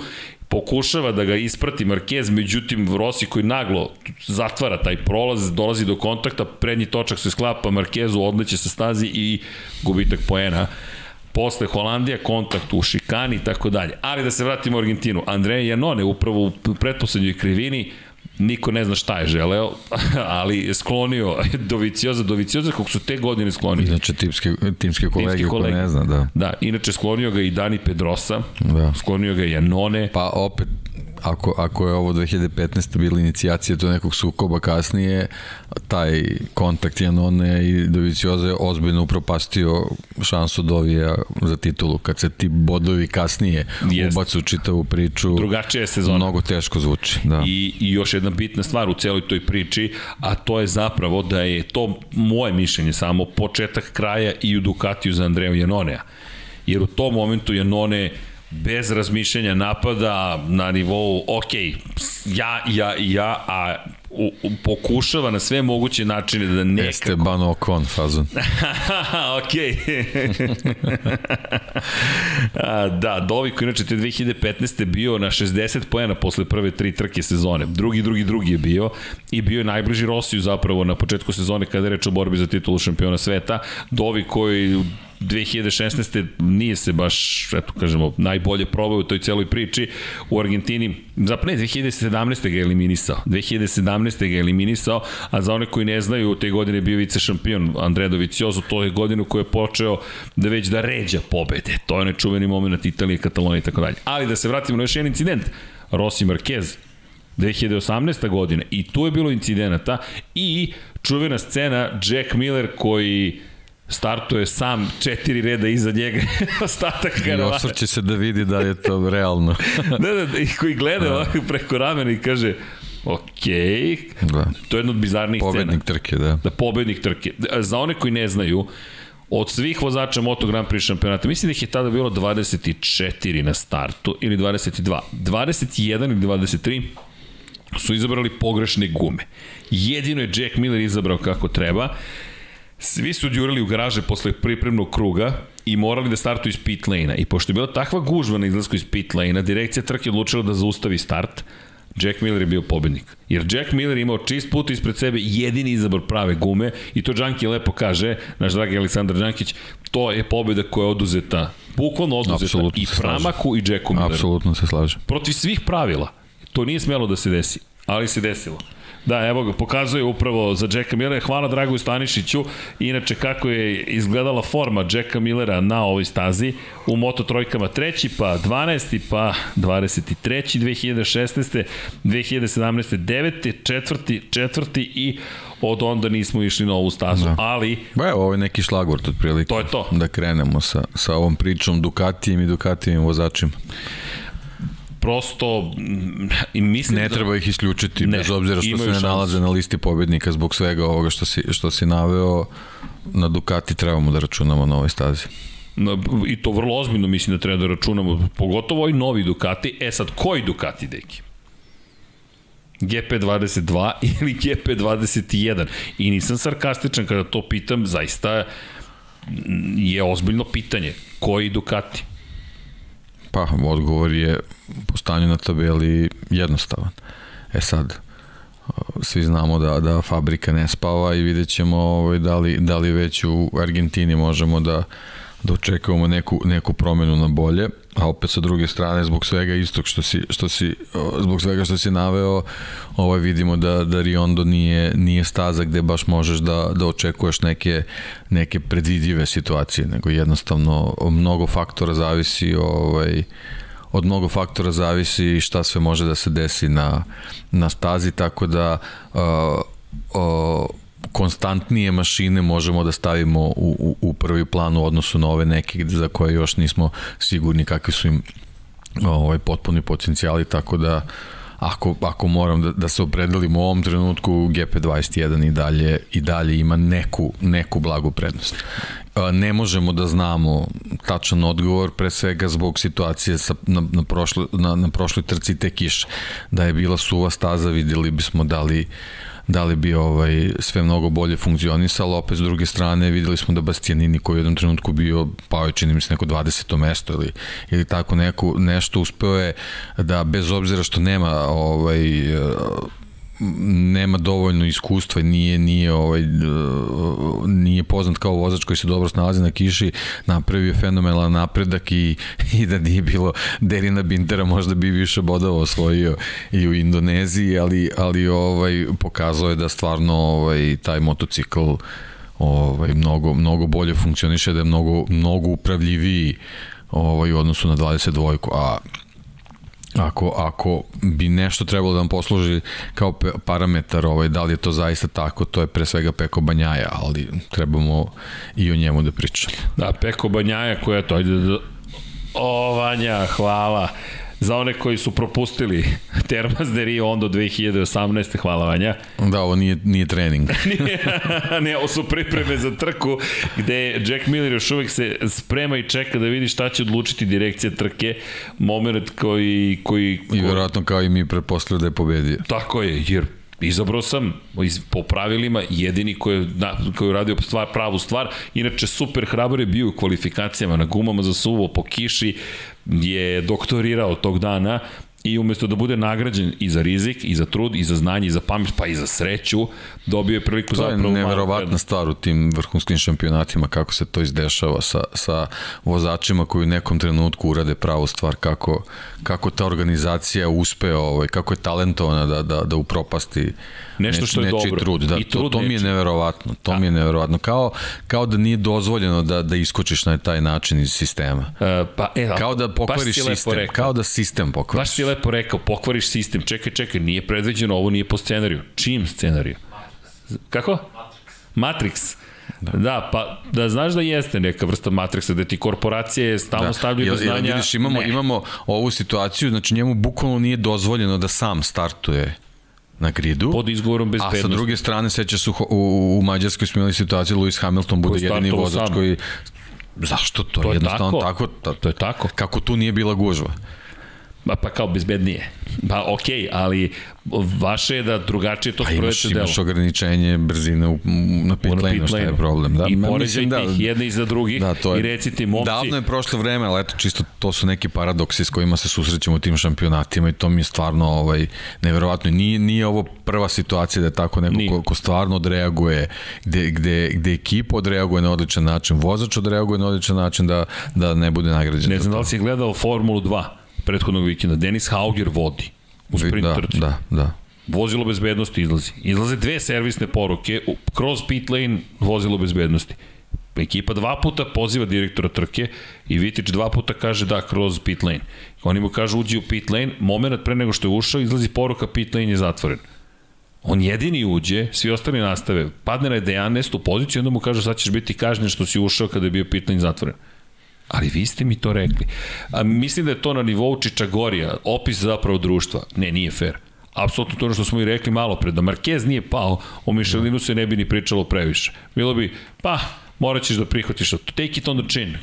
pokušava da ga isprati Marquez, međutim Rossi koji naglo zatvara taj prolaz, dolazi do kontakta, prednji točak se sklapa, Marquezu odleće sa stazi i gubitak poena posle Holandija, kontakt u šikani i tako dalje. Ali da se vratimo u Argentinu. Andrej Janone upravo u pretposlednjoj krivini niko ne zna šta je želeo, ali je sklonio Dovicioza, Dovicioza kako su te godine sklonio. Inače timske, timske kolege, timske kolege. ko ne zna, da. Da, inače sklonio ga i Dani Pedrosa, da. sklonio ga i Janone. Pa opet ako, ako je ovo 2015. bila inicijacija do nekog sukoba kasnije, taj kontakt Janone i Dovicioza je ozbiljno upropastio šansu Dovija za titulu. Kad se ti bodovi kasnije Jest. ubacu čitavu priču, drugačija je sezona. Mnogo teško zvuči. Da. I, I još jedna bitna stvar u celoj toj priči, a to je zapravo da je to moje mišljenje samo početak kraja i u Ducatiju za Andreju Janonea. Jer u tom momentu Janone bez razmišljanja napada na nivou, ok, ja, ja, ja, a u, u, pokušava na sve moguće načine da nekako... Esteban Ocon fazon. ok. a, da, Dovi koji inače te 2015. bio na 60 pojena posle prve tri trke sezone. Drugi, drugi, drugi je bio i bio je najbliži Rosiju zapravo na početku sezone kada je reč o borbi za titulu šampiona sveta. Dovi koji 2016. nije se baš, eto kažemo, najbolje probao u toj celoj priči. U Argentini, zapravo ne, 2017. ga je eliminisao. 2017. ga je eliminisao, a za one koji ne znaju, te godine je bio vice šampion Andrea Doviciozo, to je godinu koju je počeo da već da ređa pobede. To je nečuveni moment Italije, Katalonije i tako dalje. Ali da se vratimo na još jedan incident. Rossi Marquez, 2018. godine i tu je bilo incidenata i čuvena scena Jack Miller koji startuje sam četiri reda iza njega ostatak karavana. I osvrće se da vidi da je to realno. da, da, da, i koji gleda da. ovako preko ramena i kaže ok, da. to je jedna od bizarnih pobednik scena. trke, da. Da, pobednik trke. Za one koji ne znaju, od svih vozača Moto Grand Prix šampionata, mislim da ih je tada bilo 24 na startu ili 22. 21 ili 23 su izabrali pogrešne gume. Jedino je Jack Miller izabrao kako treba Svi su djurali u garaže posle pripremnog kruga i morali da startuju iz pit lane-a. I pošto je bila takva gužva na izlasku iz pit lane-a, direkcija trke odlučila da zaustavi start, Jack Miller je bio pobednik. Jer Jack Miller imao čist put ispred sebe, jedini izabor prave gume i to Đanki lepo kaže, naš dragi Aleksandar Đankić, to je pobeda koja je oduzeta, bukvalno oduzeta Absolutno i Pramaku i Jacku Milleru. Apsolutno se slažem. Protiv svih pravila. To nije smelo da se desi, ali se desilo. Da, evo ga, pokazuje upravo za Jacka Millera. Hvala Dragoju Stanišiću. Inače, kako je izgledala forma Jacka Millera na ovoj stazi. U Moto trojkama treći, pa 12. pa 23. 2016. 2017. 9. četvrti, četvrti i od onda nismo išli na ovu stazu, da. ali... Ba evo, ovo je neki šlagvort otprilike. To je to. Da krenemo sa, sa ovom pričom Ducatijem i Ducatijevim vozačima prosto i mislim ne da... treba ih isključiti ne, bez obzira što se ne nalaze na listi pobednika zbog svega ovoga što si, što si naveo na Ducati trebamo da računamo na ovoj stazi. I to vrlo ozbiljno mislim da treba da računamo pogotovo ovaj novi Ducati. E sad koji Ducati deki? GP22 ili GP21 i nisam sarkastičan kada to pitam zaista je ozbiljno pitanje koji Ducati Pa, odgovor je po stanju na tabeli jednostavan. E sad, svi znamo da, da fabrika ne spava i vidjet ćemo ovaj, da, li, da li već u Argentini možemo da, da očekujemo neku, neku promenu na bolje, a opet sa druge strane zbog svega istog što si, što si zbog svega što si naveo ovaj vidimo da, da Riondo nije, nije staza gde baš možeš da, da očekuješ neke, neke predvidljive situacije, nego jednostavno mnogo faktora zavisi ovaj, od mnogo faktora zavisi šta sve može da se desi na, na stazi, tako da uh, uh, konstantnije mašine možemo da stavimo u, u, u prvi plan u odnosu na ove neke za koje još nismo sigurni kakvi su im ovaj, potpuni potencijali, tako da ako, ako moram da, da se opredelim u ovom trenutku, GP21 i dalje, i dalje ima neku, neku blagu prednost. Ne možemo da znamo tačan odgovor, pre svega zbog situacije sa, na, na, prošle, na, na prošloj trci te kiše. Da je bila suva staza, videli bismo da li da li bi ovaj sve mnogo bolje funkcionisalo, opet s druge strane videli smo da Bastianini koji u jednom trenutku bio pao je čini mi se neko 20. mesto ili, ili tako neko, nešto uspeo je da bez obzira što nema ovaj nema dovoljno iskustva, nije nije ovaj nije poznat kao vozač koji se dobro snalazi na kiši, napravio fenomenalan napredak i, i da nije bilo Derina Bintera možda bi više bodova osvojio i u Indoneziji, ali ali ovaj pokazao je da stvarno ovaj taj motocikl ovaj mnogo mnogo bolje funkcioniše, da je mnogo mnogo upravljiviji ovaj u odnosu na 22 a Ako, ako bi nešto trebalo da vam posluži kao parametar, ovaj, da li je to zaista tako, to je pre svega Peko Banjaja, ali trebamo i o njemu da pričamo. Da, Peko Banjaja koja to, ajde da... O, Vanja, hvala. Za one koji su propustili Termas de Rio Ondo 2018. Hvala Vanja. Da, ovo nije, nije trening. nije, ne, ovo su pripreme za trku gde Jack Miller još uvek se sprema i čeka da vidi šta će odlučiti direkcija trke. Moment koji... koji, koji... I verovatno kao i mi pretpostavljaju da je pobedio. Tako je, jer Izabrao sam iz, po pravilima jedini koji je, na, koji je uradio stvar, pravu stvar. Inače, super hrabar je bio u kvalifikacijama na gumama za suvo po kiši, je doktorirao tog dana i umesto da bude nagrađen i za rizik, i za trud, i za znanje, i za pamet, pa i za sreću, dobio je priliku zapravo... To je neverovatna stvar u tim vrhunskim šampionatima, kako se to izdešava sa, sa vozačima koji u nekom trenutku urade pravu stvar, kako, kako ta organizacija uspe, ovaj, kako je talentovana da, da, da upropasti nešto neč, što je dobro. trud. Da, I trud to, to mi je neverovatno. To da. mi je neverovatno. Kao, kao da nije dozvoljeno da, da iskočiš na taj način iz sistema. Uh, pa, e, kao da pokvariš sistem. Kao da sistem pokvariš. Baš si lepo rekao, pokvariš sistem. Čekaj, čekaj, nije predviđeno, ovo nije po scenariju. Čim scenariju? Kako? Matrix. Da. da, pa da znaš da jeste neka vrsta Matrixa, da ti korporacije stalno da. stavljaju do znanja. Vidiš, imamo, ne. imamo ovu situaciju, znači njemu bukvalno nije dozvoljeno da sam startuje na gridu. Pod izgovorom bezbednosti. A sa druge strane, seća su u, u Mađarskoj smo imali situaciju, Lewis Hamilton bude jedini vozač koji... Zašto to? To je jednostavno tako. tako to je tako. Kako tu nije bila gužva? Pa, pa kao bezbednije. Pa okej, okay, ali vaše je da drugačije to sprovedete delo. Imaš ograničenje brzine u, na pit lane, šta je problem. Da, I poređajte da, ih jedne iza drugih da, to je, i recite momci... Davno je prošlo vreme, ali eto čisto to su neki paradoksi s kojima se susrećemo u tim šampionatima i to mi je stvarno ovaj, neverovatno. Nije, nije ovo prva situacija da je tako neko ko, ko stvarno odreaguje, gde, gde, gde ekipa odreaguje na odličan način, vozač odreaguje na odličan način da, da ne bude nagrađen. Ne znam da li si gledao Formulu 2 prethodnog vikenda. Denis Hauger vodi u sprint da, trci. Da, da. Vozilo bezbednosti izlazi. Izlaze dve servisne poruke, kroz pit lane vozilo bezbednosti. Ekipa dva puta poziva direktora trke i Vitić dva puta kaže da kroz pit lane. Oni mu kažu uđi u pit lane, moment pre nego što je ušao, izlazi poruka pit lane je zatvoren. On jedini uđe, svi ostali nastave, padne na 11. poziciju, onda mu kaže sad ćeš biti kažnjen što si ušao kada je bio pit lane zatvoren. Ali vi ste mi to rekli. A, mislim da je to na nivou Čičagorija, opis zapravo društva. Ne, nije fair. Apsolutno to što smo i rekli malo pre, da Marquez nije pao, o Mišelinu se ne bi ni pričalo previše. Bilo bi, pa, morat ćeš da prihvatiš to. Take it on the chin.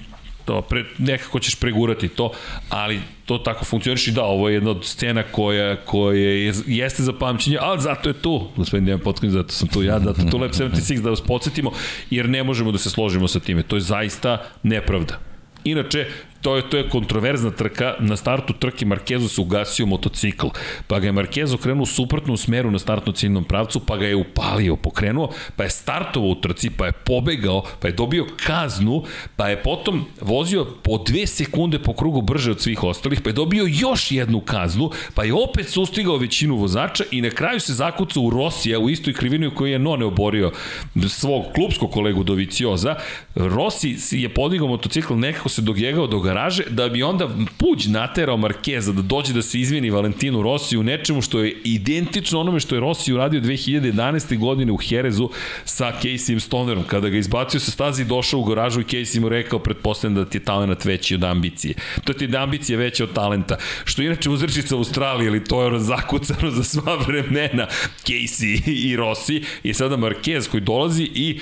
To, pre, nekako ćeš pregurati to, ali to tako funkcioniš i da, ovo je jedna od scena koja, koja je, jeste za pamćenje, ali zato je tu, gospodin Dejan Potkin, zato sam tu ja, zato tu Lab 76 da vas podsjetimo, jer ne možemo da se složimo sa time. To je zaista nepravda Inače, to je, to je kontroverzna trka. Na startu trke Markezu se ugasio motocikl, pa ga je Markezo krenuo suprotno u smeru na startno ciljnom pravcu, pa ga je upalio, pokrenuo, pa je startovao u trci, pa je pobegao, pa je dobio kaznu, pa je potom vozio po dve sekunde po krugu brže od svih ostalih, pa je dobio još jednu kaznu, pa je opet sustigao većinu vozača i na kraju se zakucao u Rosija u istoj krivini u kojoj je None oborio svog klubskog kolegu Dovicioza. Rossi je podigao motocikl, nekako se dogegao do garaže, da bi onda Puđ naterao Markeza da dođe da se izvini Valentinu Rossi u nečemu što je identično onome što je Rossi uradio 2011. godine u Herezu sa Caseyem Stonerom, kada ga izbacio sa stazi došao u garažu i Casey mu rekao, pretpostavljam da ti je talent veći od ambicije. To ti je da ambicija veća od talenta. Što je inače uzrečica Australiji, ali to je zakucano za sva vremena Casey i Rossi i sada Marquez koji dolazi i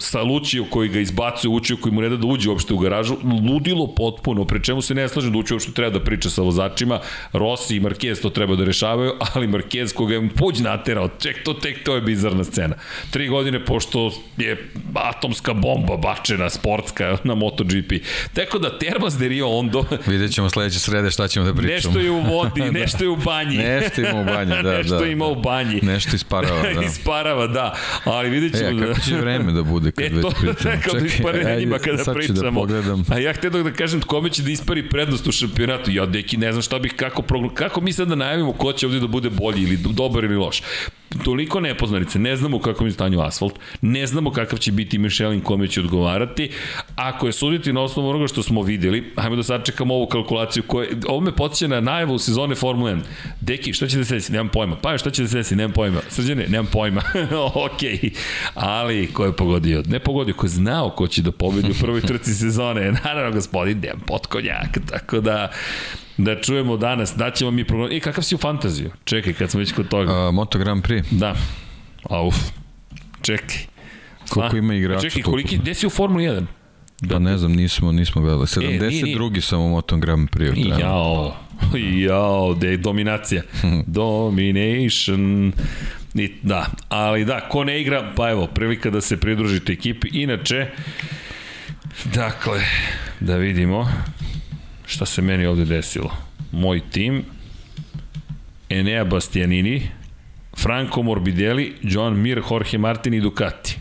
sa Lučiju koji ga izbacuje, Lučiju koji mu ne da da uđe uopšte u garažu, ludilo potpuno, pre čemu se ne slažem da Lučiju uopšte treba da priča sa vozačima, Rossi i Marquez to treba da rešavaju, ali Marquez koga je puđ naterao, ček to, tek to je bizarna scena. Tri godine pošto je atomska bomba bačena, sportska na MotoGP. Tako da Termas de Rio Ondo... Vidjet ćemo sledeće srede šta ćemo da pričamo. Nešto je u vodi, da. nešto je u banji. nešto ima u banji, da, nešto da. ima u banji. Nešto isparava, da. isparava, da. Ali vidjet ćemo... E, kako će vreme da bude kad e, već pričamo? Kao da ispare njima kada sad da pričamo. Da pogledam. A ja htio da kažem kome će da ispari prednost u šampionatu. Ja, deki, ne znam šta bih, kako, kako mi sad da najavimo ko će ovde da bude bolji ili dobar ili loš toliko nepoznanice, ne znamo kako je stanju asfalt, ne znamo kakav će biti Michelin kome će odgovarati. Ako je suditi na osnovu onoga što smo videli, hajmo da sad čekamo ovu kalkulaciju koja, ovo me potiče na najavu sezone Formula 1. Deki, šta će da se desi? Nemam pojma. Pa šta će da se desi? Nemam pojma. Srđane, nemam pojma. ok. Ali, ko je pogodio? Ne pogodio, ko je znao ko će da pobedi u prvoj trci sezone. Naravno, gospodin Dejan Potkonjak. Tako da, da čujemo danas, da ćemo mi program... I kakav si u fantaziju? Čekaj, kad smo već kod toga. Uh, Moto Grand Prix. Da. Auf. Čekaj. Koliko ima igrača? Čekaj, koliki, gde si u Formuli 1? Da, ne znam, nismo, nismo gledali. 72. E, sam u Moto Grand Prix. Jao, jao, da je dominacija. Domination. I, da, ali da, ko ne igra, pa evo, prilika da se pridružite ekipi. Inače, dakle, da vidimo šta se meni ovde desilo. Moj tim, Enea Bastianini, Franco Morbidelli, John Mir, Jorge Martin i Ducati.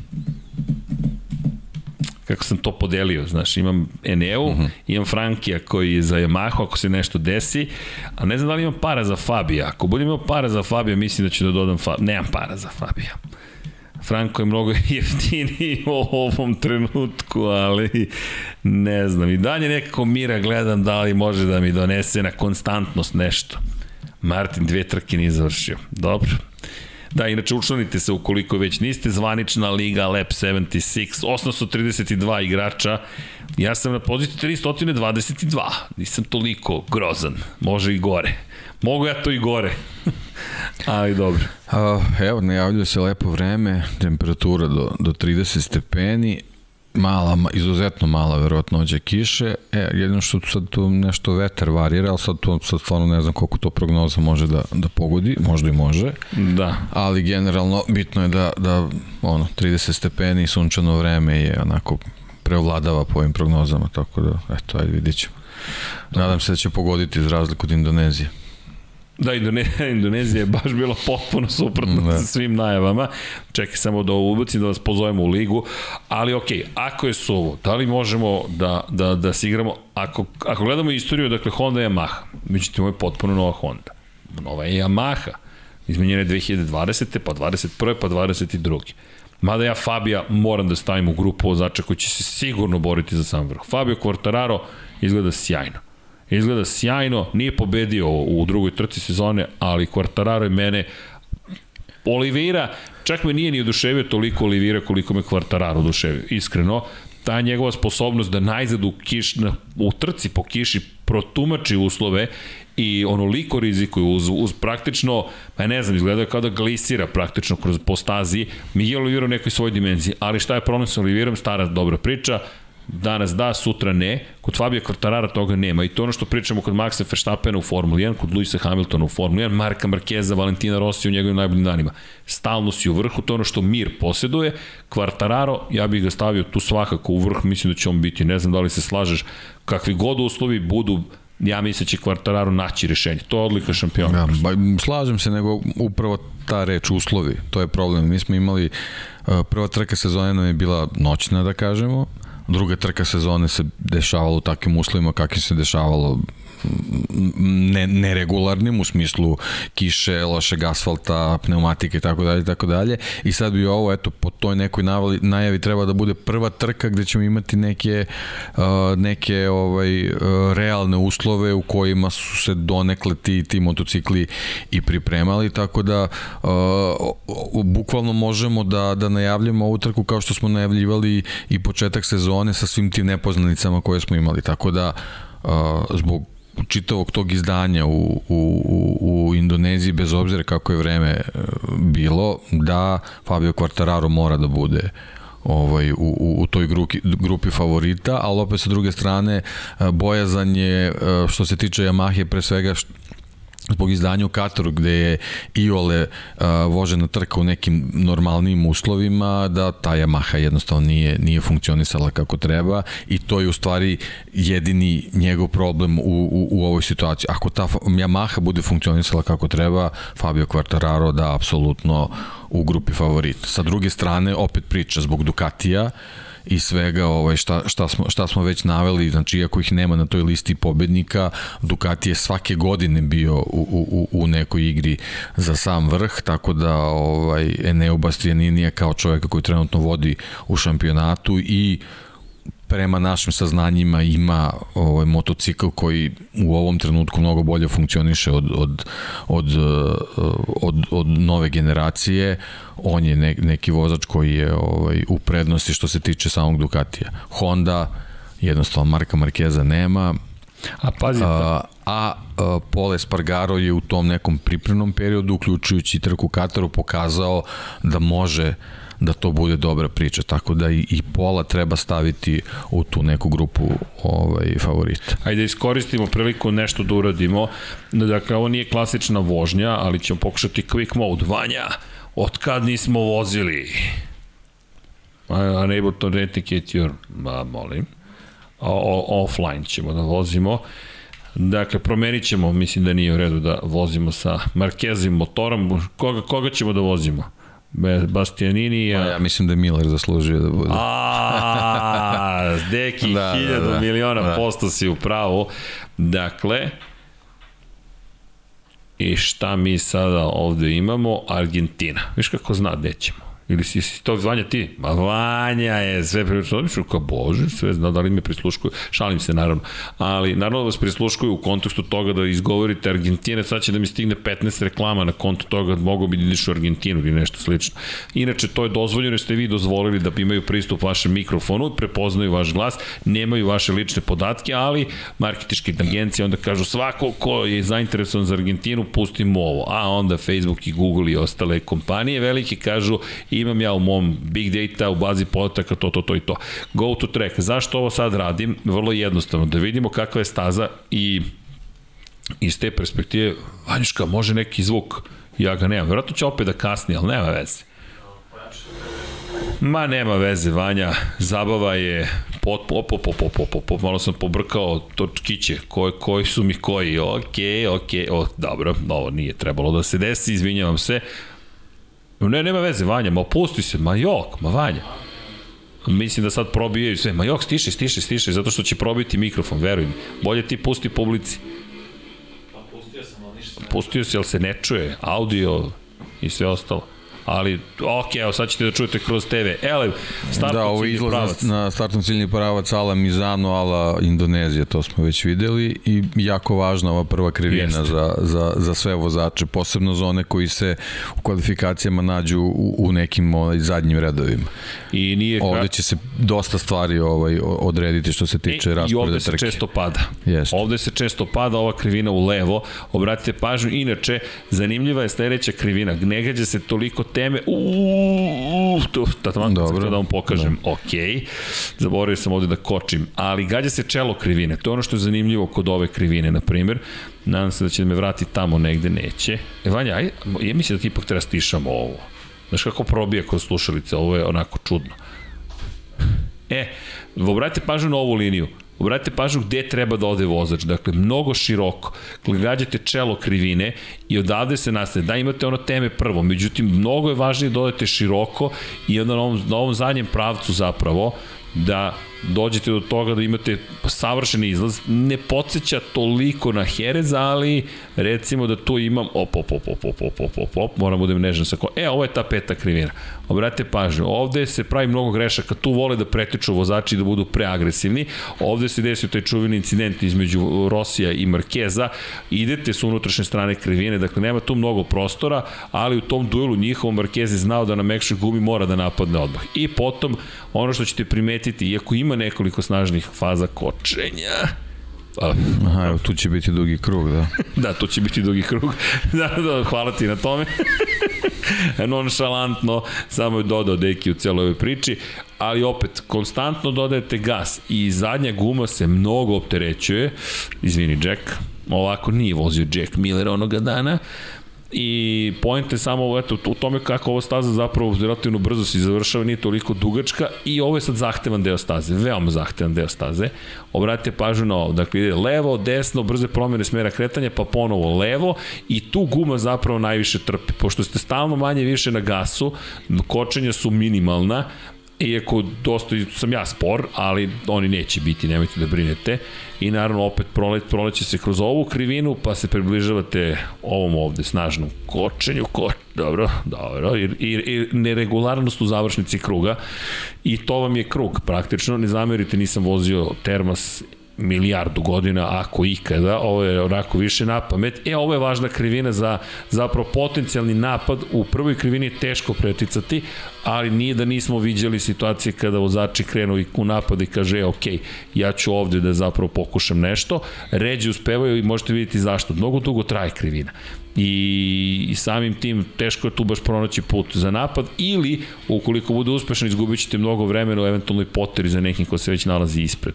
Kako sam to podelio, znaš, imam Eneu, uh mhm. -huh. imam Frankija koji je za Yamaha ako se nešto desi, a ne znam da li imam para za Fabija. Ako budem imao para za Fabija, mislim da ću da dodam Fabija. Nemam para za Fabija. Franko je mnogo jeftiniji u ovom trenutku, ali ne znam. I dalje nekako mira gledam da li može da mi donese na konstantnost nešto. Martin dve trke nije završio. Dobro. Da, inače učlanite se ukoliko već niste, zvanična liga Lab 76, 832 igrača, ja sam na poziciji 322, nisam toliko grozan, može i gore. Mogu ja to i gore. Ali dobro. Uh, evo, najavljuje se lepo vreme, temperatura do, do 30 stepeni, mala, izuzetno mala verovatnoća kiše. E, jedino što sad tu nešto vetar varira, ali sad tu sad stvarno ne znam koliko to prognoza može da, da pogodi, možda i može. Da. Ali generalno bitno je da, da ono, 30 stepeni i sunčano vreme je onako preovladava po ovim prognozama, tako da, eto, ajde vidit ćemo. Nadam se da će pogoditi iz razliku od Indonezije. Da, Indonezija, Indonezija je baš bila potpuno suprotna da. sa svim najavama. Čekaj samo da ubacim da vas pozovemo u ligu. Ali ok, ako je suvo, da li možemo da, da, da se igramo, ako, ako gledamo istoriju, dakle Honda je Yamaha, međutim ovo je potpuno nova Honda. Nova je Yamaha. Izmenjena je 2020. pa 21. pa 22. Mada ja Fabija moram da stavim u grupu vozača koji će se sigurno boriti za sam vrh. Fabio Quartararo izgleda sjajno. Izgleda sjajno, nije pobedio u drugoj trci sezone, ali Quartararo je mene Oliveira, čak me nije ni oduševio toliko Oliveira koliko me Quartararo oduševio, iskreno. Ta njegova sposobnost da najzad u, kiš, na, u trci po kiši protumači uslove i onoliko rizikuje uz, uz praktično, pa ne znam, izgleda kao da glisira praktično kroz postazi, Miguel Oliveira u nekoj svojoj dimenziji, ali šta je problem sa Oliveirom, stara dobra priča, Danas da, sutra ne. Kod Fabio Quartarara toga nema. I to ono što pričamo kod Maxa Verstappena u Formuli 1, kod Luisa Hamiltona u Formuli 1, Marka Markeza, Valentina Rossi u njegovim najboljim danima. Stalno si u vrhu, to ono što Mir posjeduje. Quartararo, ja bih ga stavio tu svakako u vrh, mislim da će on biti, ne znam da li se slažeš, kakvi god uslovi budu, ja mislim da će Quartararo naći rešenje. To je odlika šampiona. Ja, ba, slažem se, nego upravo ta reč uslovi, to je problem. Mi smo imali, prva trka sezone nam je bila noćna, da kažemo, druga trka sezone se dešavalo u takvim uslovima kakvim se dešavalo ne, neregularnim u smislu kiše, lošeg asfalta, pneumatike i tako dalje i tako dalje. I sad bi ovo, eto, po toj nekoj navali, najavi treba da bude prva trka gde ćemo imati neke, neke ovaj, realne uslove u kojima su se donekle ti, ti motocikli i pripremali, tako da bukvalno možemo da, da najavljamo ovu trku kao što smo najavljivali i početak sezone sa svim tim nepoznanicama koje smo imali, tako da zbog čitavog tog izdanja u, u, u, u Indoneziji, bez obzira kako je vreme bilo, da Fabio Quartararo mora da bude ovaj, u, u, u toj grupi, grupi favorita, ali opet sa druge strane bojazan je što se tiče Yamahe pre svega zbog izdanja u Kataru gde je Iole uh, vožena trka u nekim normalnim uslovima da ta Yamaha jednostavno nije, nije funkcionisala kako treba i to je u stvari jedini njegov problem u, u, u ovoj situaciji. Ako ta Yamaha bude funkcionisala kako treba, Fabio Quartararo da apsolutno u grupi favorita. Sa druge strane, opet priča zbog Ducatija, uh, i svega ovaj, šta, šta, smo, šta smo već naveli, znači iako ih nema na toj listi pobednika, Ducati je svake godine bio u, u, u nekoj igri za sam vrh, tako da ovaj, Eneo Bastianini je kao čovjek koji trenutno vodi u šampionatu i prema našim saznanjima ima ovaj motocikl koji u ovom trenutku mnogo bolje funkcioniše od, od, od, od, od nove generacije. On je ne, neki vozač koji je ovaj, u prednosti što se tiče samog Ducatija. Honda, jednostavno Marka Markeza nema, A pazi, a, a, a Pole Spargaro je u tom nekom pripremnom periodu, uključujući trku Kataru, pokazao da može uh, da to bude dobra priča, tako da i, i pola treba staviti u tu neku grupu ovaj, favorita. Ajde iskoristimo priliku nešto da uradimo, dakle ovo nije klasična vožnja, ali ćemo pokušati quick mode. Vanja, od kad nismo vozili? Unable to replicate your, ma, molim, o, offline ćemo da vozimo. Dakle, promenit ćemo, mislim da nije u redu da vozimo sa Markezim motorom. Koga, koga ćemo da vozimo? Bastianini. Pa ja mislim da je Miller zaslužio da bude. A, deki, da, hiljadu da, da, miliona da. posto si u pravu. Dakle, i šta mi sada ovde imamo? Argentina. Viš kako zna gde ćemo? Ili si, si to Vanja ti? Ma Vanja je sve prilično, kao bože, sve zna da li me prisluškuju. Šalim se naravno. Ali naravno da vas prisluškuju u kontekstu toga da izgovorite Argentina, sad će da mi stigne 15 reklama na kontu toga, mogu bi da ideš u Argentinu ili nešto slično. Inače, to je dozvoljeno, ste vi dozvolili da imaju pristup vašem mikrofonu, prepoznaju vaš glas, nemaju vaše lične podatke, ali marketičke agencije onda kažu svako ko je zainteresovan za Argentinu, pustimo ovo. A onda Facebook i Google i ostale kompanije velike kažu imam ja u mom big data, u bazi podataka to, to, to i to. Go to track. Zašto ovo sad radim? Vrlo jednostavno, da vidimo kakva je staza i iz te perspektive, Vanjuška, može neki zvuk, ja ga nemam. Vjerojatno će opet da kasni, ali nema veze. Ma nema veze, Vanja, zabava je pot, op, op, op, op, op, op, malo sam pobrkao točkiće, koji, koji su mi koji, ok, ok, o, dobro, ovo nije trebalo da se desi, izvinjavam se, Ne, nema veze, Vanja, ma opusti se, ma jok, ma Vanja. Mislim da sad probijaju sve. Ma jok, stiše, stiše, stiše, zato što će probiti mikrofon, veruj mi. Bolje ti pusti publici. Pa pustio sam, ali ništa. Pustio se, ali se ne čuje, audio i sve ostalo ali ok, evo sad ćete da čujete kroz TV. Ele, startno da, ovo izlaz pravac. na startno ciljni pravac Ala Mizano, Ala Indonezija, to smo već videli i jako važna ova prva krivina za, za, za sve vozače, posebno za one koji se u kvalifikacijama nađu u, u nekim ovaj, zadnjim redovima. I nije ovde će se dosta stvari ovaj odrediti što se tiče e, rasporeda trke. I ovde se često pada. Jest. Ovde se često pada ova krivina u levo. Obratite pažnju, inače zanimljiva je sledeća krivina. Ne gađa se toliko teme. Uuu, to tataman Dobro. da vam pokažem. Da. Ok. Zaboravio sam ovde da kočim. Ali gađa se čelo krivine. To je ono što je zanimljivo kod ove krivine, na primjer. Nadam se da će da me vrati tamo negde, neće. E, Vanja, aj, ja mislim da ti ipak treba da stišamo ovo. Znaš kako probija kroz slušalice, ovo je onako čudno. E, obratite pažnju na ovu liniju. Obratite pažnju gde treba da ode vozač. Dakle, mnogo široko. Gađate čelo krivine i odavde se nastaje. Da, imate ono teme prvo. Međutim, mnogo je važnije da odete široko i onda na ovom, na ovom zadnjem pravcu zapravo da dođete do toga da imate savršen izlaz. Ne podsjeća toliko na Jerez, ali recimo da tu imam, op, op, op, op, op, op, op, op, op moram budem nežan sa ko... E, ovo je ta peta krivina. Obratite pažnju, ovde se pravi mnogo grešaka, tu vole da pretiču vozači da budu preagresivni. Ovde se desio taj čuveni incident između Rosija i Markeza. Idete s unutrašnje strane krivine, dakle nema tu mnogo prostora, ali u tom duelu njihovom Markez je znao da na mekšoj gumi mora da napadne odmah. I potom, ono što ćete primetiti, iako ima nekoliko snažnih faza kočenja, Aha, evo, tu će biti dugi krug, da. da, tu će biti dugi krug. da, da, hvala ti na tome. Nonšalantno, samo je dodao deki u celoj ovoj priči, ali opet, konstantno dodajete gas i zadnja guma se mnogo opterećuje. Izvini, Jack, ovako nije vozio Jack Miller onoga dana, i point je samo eto, u tome kako ova staza zapravo relativno brzo se završava, nije toliko dugačka i ovo je sad zahtevan deo staze, veoma zahtevan deo staze. Obratite pažnju na ovo, dakle ide levo, desno, brze promjene smera kretanja, pa ponovo levo i tu guma zapravo najviše trpi, pošto ste stalno manje više na gasu, kočenja su minimalna, iako dosta sam ja spor, ali oni neće biti, nemojte da brinete. I naravno opet prolet, proleće se kroz ovu krivinu, pa se približavate ovom ovde snažnom kočenju, ko, dobro, dobro, i, i, i neregularnost u završnici kruga. I to vam je krug praktično, ne zamerite, nisam vozio Termas milijardu godina, ako ikada, ovo je onako više na pamet. E, ovo je važna krivina za zapravo potencijalni napad. U prvoj krivini je teško preticati, ali nije da nismo viđali situacije kada vozači krenu u napad i kaže, e, ok, ja ću ovde da zapravo pokušam nešto. Ređe uspevaju i možete vidjeti zašto. Mnogo dugo traje krivina i, i samim tim teško je tu baš pronaći put za napad ili ukoliko bude uspešno izgubit ćete mnogo vremena u eventualnoj poteri za nekim ko se već nalazi ispred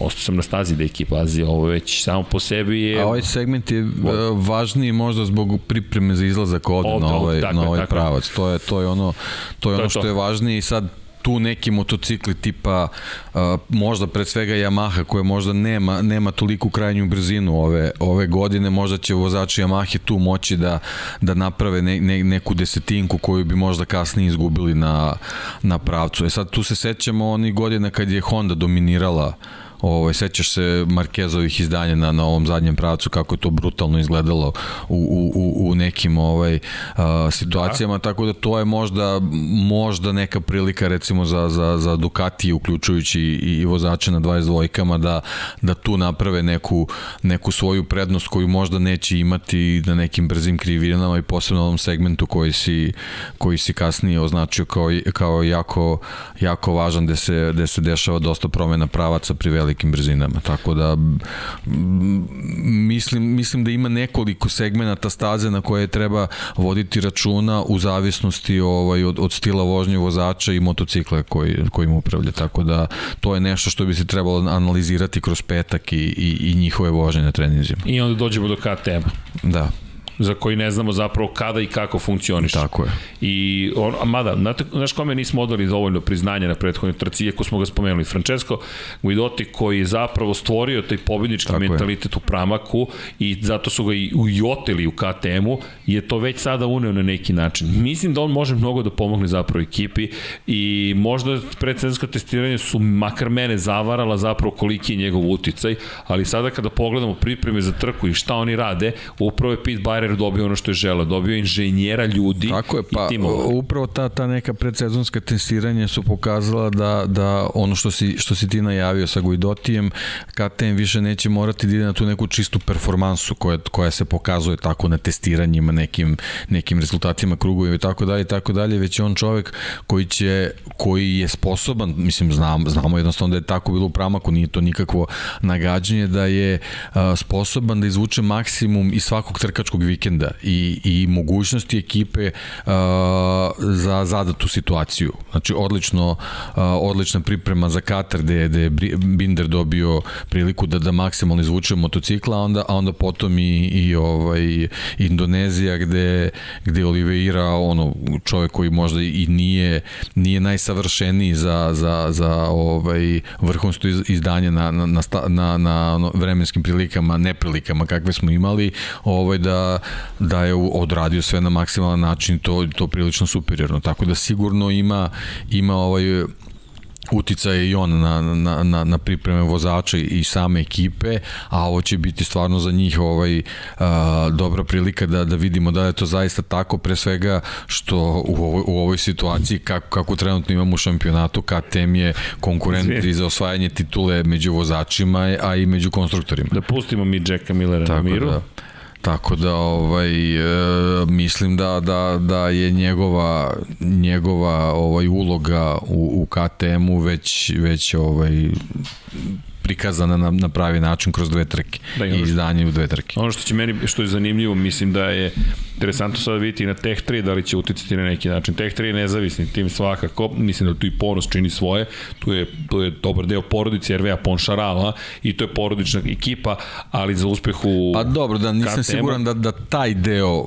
ostao sam na stazi da ekipa pazi, ovo već samo po sebi je... A ovaj segment je od... važniji možda zbog pripreme za izlazak ovde, ovde na ovaj, tako, na ovaj tako. pravac. To je, to je ono, to je ono to što je važnije i sad tu neki motocikli tipa uh, možda pre svega Yamaha koja možda nema nema toliku krajnju brzinu ove ove godine možda će vozači Yamahe tu moći da da naprave ne, ne, neku desetinku koju bi možda kasnije izgubili na na pravcu. E sad tu se sećamo onih godina kad je Honda dominirala uh, Ovaj, sećaš se Markezovih izdanja na, na ovom zadnjem pravcu, kako je to brutalno izgledalo u, u, u nekim ovaj, a, situacijama, da. tako da to je možda, možda neka prilika recimo za, za, za Ducati, uključujući i, i vozače na 22-kama, da, da tu naprave neku, neku svoju prednost koju možda neće imati na nekim brzim krivinama i posebno na ovom segmentu koji si, koji si kasnije označio kao, kao jako, jako važan gde se, gde se dešava dosta promena pravaca pri velikim velikim brzinama. Tako da mislim, mislim da ima nekoliko segmenata staze na koje treba voditi računa u zavisnosti ovaj, od, od stila vožnje vozača i motocikla koji, kojim upravlja. Tako da to je nešto što bi se trebalo analizirati kroz petak i, i, i njihove vožnje na treninzima. I onda dođemo do KTM. Da za koji ne znamo zapravo kada i kako funkcioniš. Tako je. I, on, a mada, znate, znaš kome nismo odali dovoljno priznanja na prethodnoj trci, iako smo ga spomenuli, Francesco Guidotti koji je zapravo stvorio taj pobednički Tako mentalitet je. u Pramaku i zato su ga i ujotili u KTM-u, je to već sada uneo na neki način. Mislim da on može mnogo da pomogne zapravo ekipi i možda predsezonsko testiranje su makar mene zavarala zapravo koliki je njegov uticaj, ali sada kada pogledamo pripreme za trku i šta oni rade, upravo je Pete Bayer Ferrer dobio ono što je želeo, dobio inženjera ljudi Tako je, pa, i timova. Upravo ta, ta neka predsezonska testiranja su pokazala da, da ono što si, što si ti najavio sa Guidotijem, KTM više neće morati da ide na tu neku čistu performansu koja, koja se pokazuje tako na testiranjima, nekim, nekim rezultatima krugovima i tako dalje tako dalje, već je on čovek koji će, koji je sposoban, mislim znam, znamo jednostavno da je tako bilo u Pramaku, nije to nikakvo nagađanje, da je a, sposoban da izvuče maksimum iz svakog trkačkog vikenda i, i mogućnosti ekipe uh, za zadatu situaciju. Znači, odlično, uh, odlična priprema za Katar gde, gde je Binder dobio priliku da, da maksimalno izvuče motocikla, a onda, a onda potom i, i ovaj, Indonezija gde, gde Oliveira, ono, čovek koji možda i nije, nije najsavršeniji za, za, za ovaj, vrhunsko izdanje na, na, na, na, na vremenskim prilikama, neprilikama kakve smo imali, ovaj, da, da je odradio sve na maksimalan način to to prilično superiorno tako da sigurno ima ima ovaj uticaj i on na, na, na, na pripreme vozača i same ekipe, a ovo će biti stvarno za njih ovaj, a, dobra prilika da, da vidimo da je to zaista tako, pre svega što u ovoj, u ovoj situaciji kako, kako trenutno imamo u šampionatu, KTM je konkurent i za osvajanje titule među vozačima, a i među konstruktorima. Da pustimo mi Jacka Millera Tako na miru. Da. Tako da ovaj e, mislim da da da je njegova njegova ovaj uloga u u KTM-u već već ovaj prikazana na, na pravi način kroz dve trke Da, i izdanje u dve trke. Ono što će meni, što je zanimljivo, mislim da je interesantno sada vidjeti na Tech 3 da li će uticati na neki način. Tech 3 je nezavisni tim svakako, mislim da tu i ponos čini svoje, tu je, tu je dobar deo porodice RVA Ponšarala i to je porodična ekipa, ali za uspeh u... Pa dobro, da nisam KTM-u. siguran da da taj deo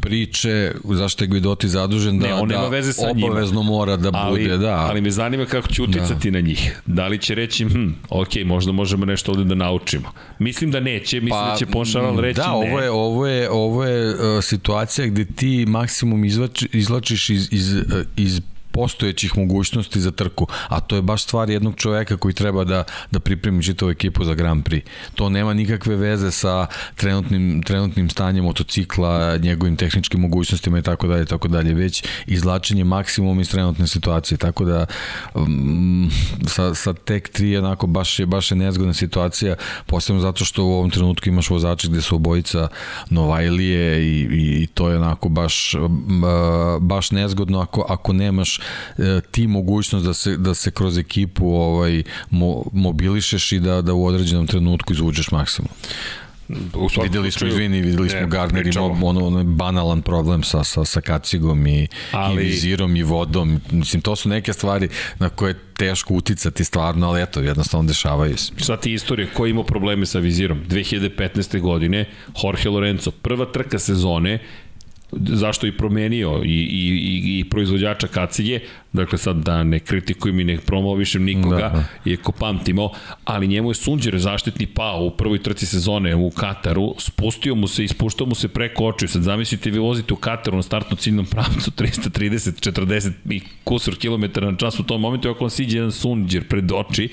priče zašto je Guidoti zadužen da Ne, on da nema veze sa njima. obavezno mora da ali, bude, da. ali me zanima kako će uticati da. na njih. Da li će reći, hm, ok, možda možemo nešto ovde da naučimo. Mislim da neće, mislim pa, da će Ponšaral reći da, ne. ovo je, ovo je, ovo je uh, situacija gde ti maksimum izvači, izlačiš iz, iz, uh, iz postojećih mogućnosti za trku, a to je baš stvar jednog čoveka koji treba da, da pripremi čitavu ekipu za Grand Prix. To nema nikakve veze sa trenutnim, trenutnim stanjem motocikla, njegovim tehničkim mogućnostima i tako dalje, tako dalje, već izlačenje maksimum iz trenutne situacije, tako da um, sa, sa tek 3 onako baš je, baš je nezgodna situacija, posebno zato što u ovom trenutku imaš vozače gde su obojica Novajlije i, i, i to je onako baš, uh, baš nezgodno ako, ako nemaš ti mogućnost da se, da se kroz ekipu ovaj, mo, mobilišeš i da, da u određenom trenutku izvučeš maksimum. U Videli smo, izvini, videli smo ne, Gardner imao ono, ono banalan problem sa, sa, sa kacigom i, Ali- i vizirom i vodom. Mislim, to su neke stvari na koje je teško uticati stvarno, ali eto, jednostavno dešavaju se. Šta ti istorija, ko je imao probleme sa vizirom? 2015. godine, Jorge Lorenzo, prva trka sezone, zašto i promenio i, i, i, i proizvođača kacige, dakle sad da ne kritikujem i ne promovišem nikoga, Da, da. iako pamtimo, ali njemu je Sunđer zaštitni pao u prvoj trci sezone u Kataru, spustio mu se, ispuštao mu se preko očiju, sad zamislite vi vozite u Kataru na startno ciljnom pravcu 330, 40 i kusur kilometara na čas u tom momentu, ako on siđe jedan Sunđer pred oči,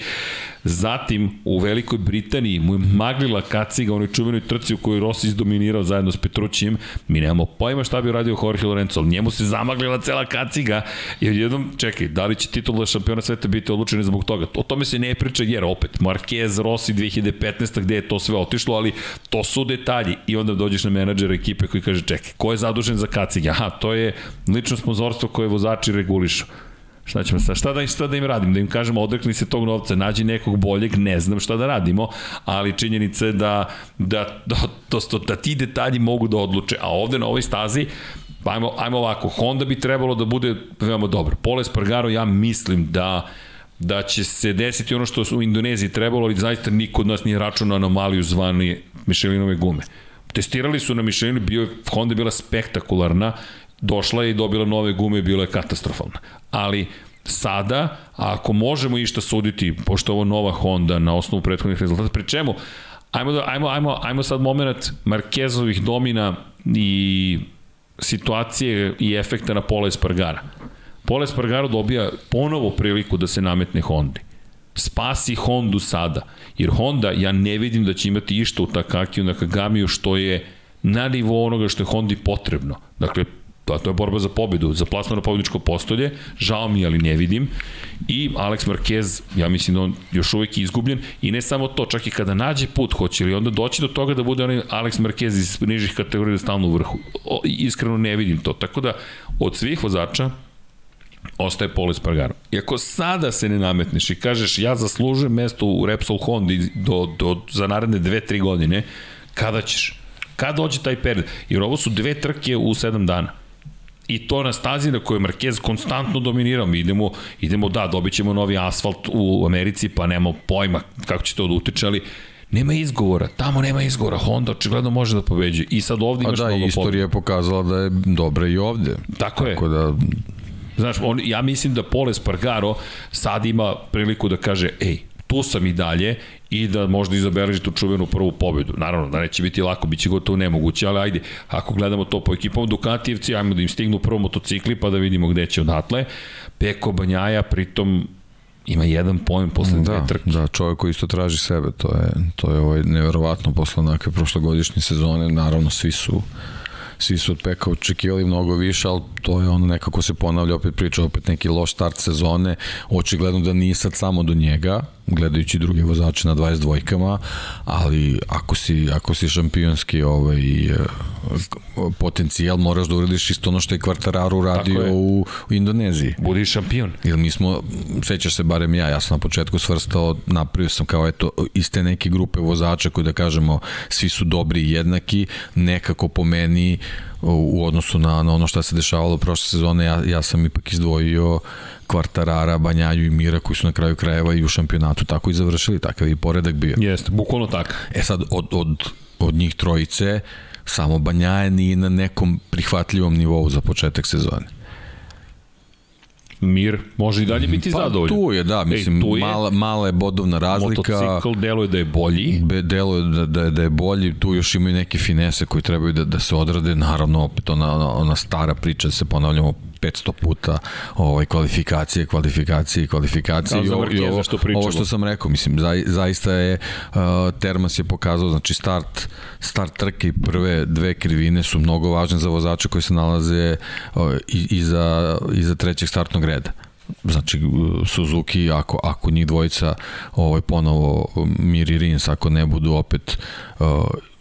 Zatim, u Velikoj Britaniji mu je maglila kaciga u onoj čuvenoj trci u kojoj Rossi izdominirao zajedno s Petrućijem. Mi nemamo pojma šta bi uradio Jorge Lorenzo, ali njemu se zamaglila cela kaciga i odjednom, čekaj, da li će titula šampiona sveta biti odlučena zbog toga? O tome se ne priča jer opet Marquez, Rossi 2015. gde je to sve otišlo, ali to su detalji i onda dođeš na menadžera ekipe koji kaže čekaj, ko je zadužen za kacige? Aha, to je lično sponzorstvo koje vozači regulišu. Šta ćemo sad? Šta da, šta da im radim? Da im kažemo odrekli se tog novca, nađi nekog boljeg, ne znam šta da radimo, ali činjenica je da, da, da, da, da, ti detalji mogu da odluče. A ovde na ovoj stazi, ajmo, ajmo ovako, Honda bi trebalo da bude veoma dobro. Pole Spargaro, ja mislim da da će se desiti ono što u Indoneziji trebalo, ali zaista niko od nas nije računao anomaliju zvani Michelinove gume. Testirali su na Michelin, bio Honda je bila spektakularna, došla je i dobila nove gume, bilo je katastrofalna. Ali sada, ako možemo išta suditi, pošto ovo nova Honda na osnovu prethodnih rezultata, pri čemu, ajmo, da, ajmo, ajmo, ajmo sad moment Markezovih domina i situacije i efekta na Pola Espargara. Pola Espargaro dobija ponovo priliku da se nametne Hondi. Spasi Hondu sada. Jer Honda, ja ne vidim da će imati išta u Takakiju na Kagamiju što je na nivou onoga što je Hondi potrebno. Dakle, to, to je borba za pobedu, za plasmano pobedničko postolje, žao mi, ali ne vidim. I Alex Marquez, ja mislim da on još uvek izgubljen i ne samo to, čak i kada nađe put, hoće li onda doći do toga da bude onaj Alex Marquez iz nižih kategorija da stalno u vrhu. O, iskreno ne vidim to. Tako da, od svih vozača, ostaje Paul Espargaro. I ako sada se ne nametneš i kažeš ja zaslužujem mesto u Repsol Hondi do, do, za naredne dve, tri godine, kada ćeš? Kada dođe taj period? Jer ovo su dve trke u sedam dana. I to na stazi na kojoj Marquez konstantno dominirao. Mi idemo, idemo da, dobit ćemo novi asfalt u Americi, pa nema pojma kako će to da utiče, ali nema izgovora, tamo nema izgovora, Honda očigledno može da pobeđuje i sad ovde A imaš da, mnogo istorija je pokazala da je dobra i ovde. Tako je. Tako da, Znaš, on, ja mislim da Pole Spargaro sad ima priliku da kaže, ej, tu sam i dalje i da možda izabeleži tu čuvenu prvu pobedu. Naravno, da neće biti lako, bit će gotovo nemoguće, ali ajde, ako gledamo to po ekipama Dukatijevci, ajmo da im stignu prvo motocikli pa da vidimo gde će odatle. Peko Banjaja, pritom Ima jedan poen posle dve Da, trke. da, čovjek koji isto traži sebe, to je, to je ovaj neverovatno posle onakve prošlogodišnje sezone, naravno svi su svi su od Peka očekivali mnogo više, ali to je ono nekako se ponavlja, opet priča, opet neki loš start sezone, očigledno da nije sad samo do njega, gledajući druge vozače na 22-kama, ali ako si, ako si šampionski ovaj, eh, potencijal, moraš da uradiš isto ono što je Kvartararu radio je. u, u Indoneziji. Budi šampion. Jer mi smo, sećaš se barem ja, ja sam na početku svrstao, napravio sam kao eto, iste neke grupe vozača koji da kažemo svi su dobri i jednaki, nekako po meni u odnosu na, na ono što se dešavalo prošle sezone, ja, ja sam ipak izdvojio Kvartarara, Banjaju i Mira koji su na kraju krajeva i u šampionatu tako i završili, takav je i poredak bio. Jeste, bukvalno tako. E sad, od, od, od njih trojice, samo Banjaje nije na nekom prihvatljivom nivou za početak sezone. Mir može i dalje biti Pa zadovoljan. tu je, da, mislim, Ej, tu je. mala, mala je bodovna razlika. Motocikl deluje da je bolji. Be, delo je da, da, da je bolji, tu još imaju neke finese koji trebaju da, da se odrade, naravno opet ona, ona, ona stara priča, da se ponavljamo 500 puta ovaj, kvalifikacije, kvalifikacije, kvalifikacije za i, ovo- i ovo, što pričamo. ovo što sam rekao, mislim, za, zaista je uh, Termas je pokazao, znači start, start trke i prve dve krivine su mnogo važne za vozače koji se nalaze uh, i, iza, iza trećeg startnog reda znači uh, Suzuki ako ako njih dvojica ovaj ponovo um, Mir i Rins ako ne budu opet uh,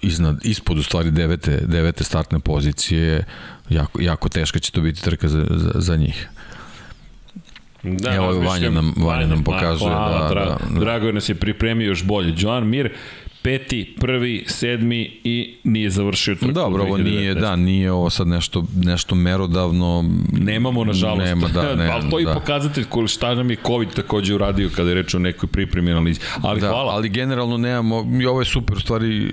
iznad ispod u stvari devete devete startne pozicije jako jako teška će to biti trka za za, za njih. Da, Evo. Vanja nam- Vanja nam pokazuje hvala, da- dra, da- da. Drago je nas je pripremio još bolje. Joan Mir, peti, prvi, sedmi i nije završio trku. Dobro, ovo 2019. nije, da, nije ovo sad nešto, nešto merodavno. Nemamo, nažalost. Nema, da, ne, ali to je i da. pokazatelj ko- šta nam je COVID takođe uradio kada je reč o nekoj pripremi analizi. Ali Da, hvala. ali generalno nemamo, i ovo je super, u stvari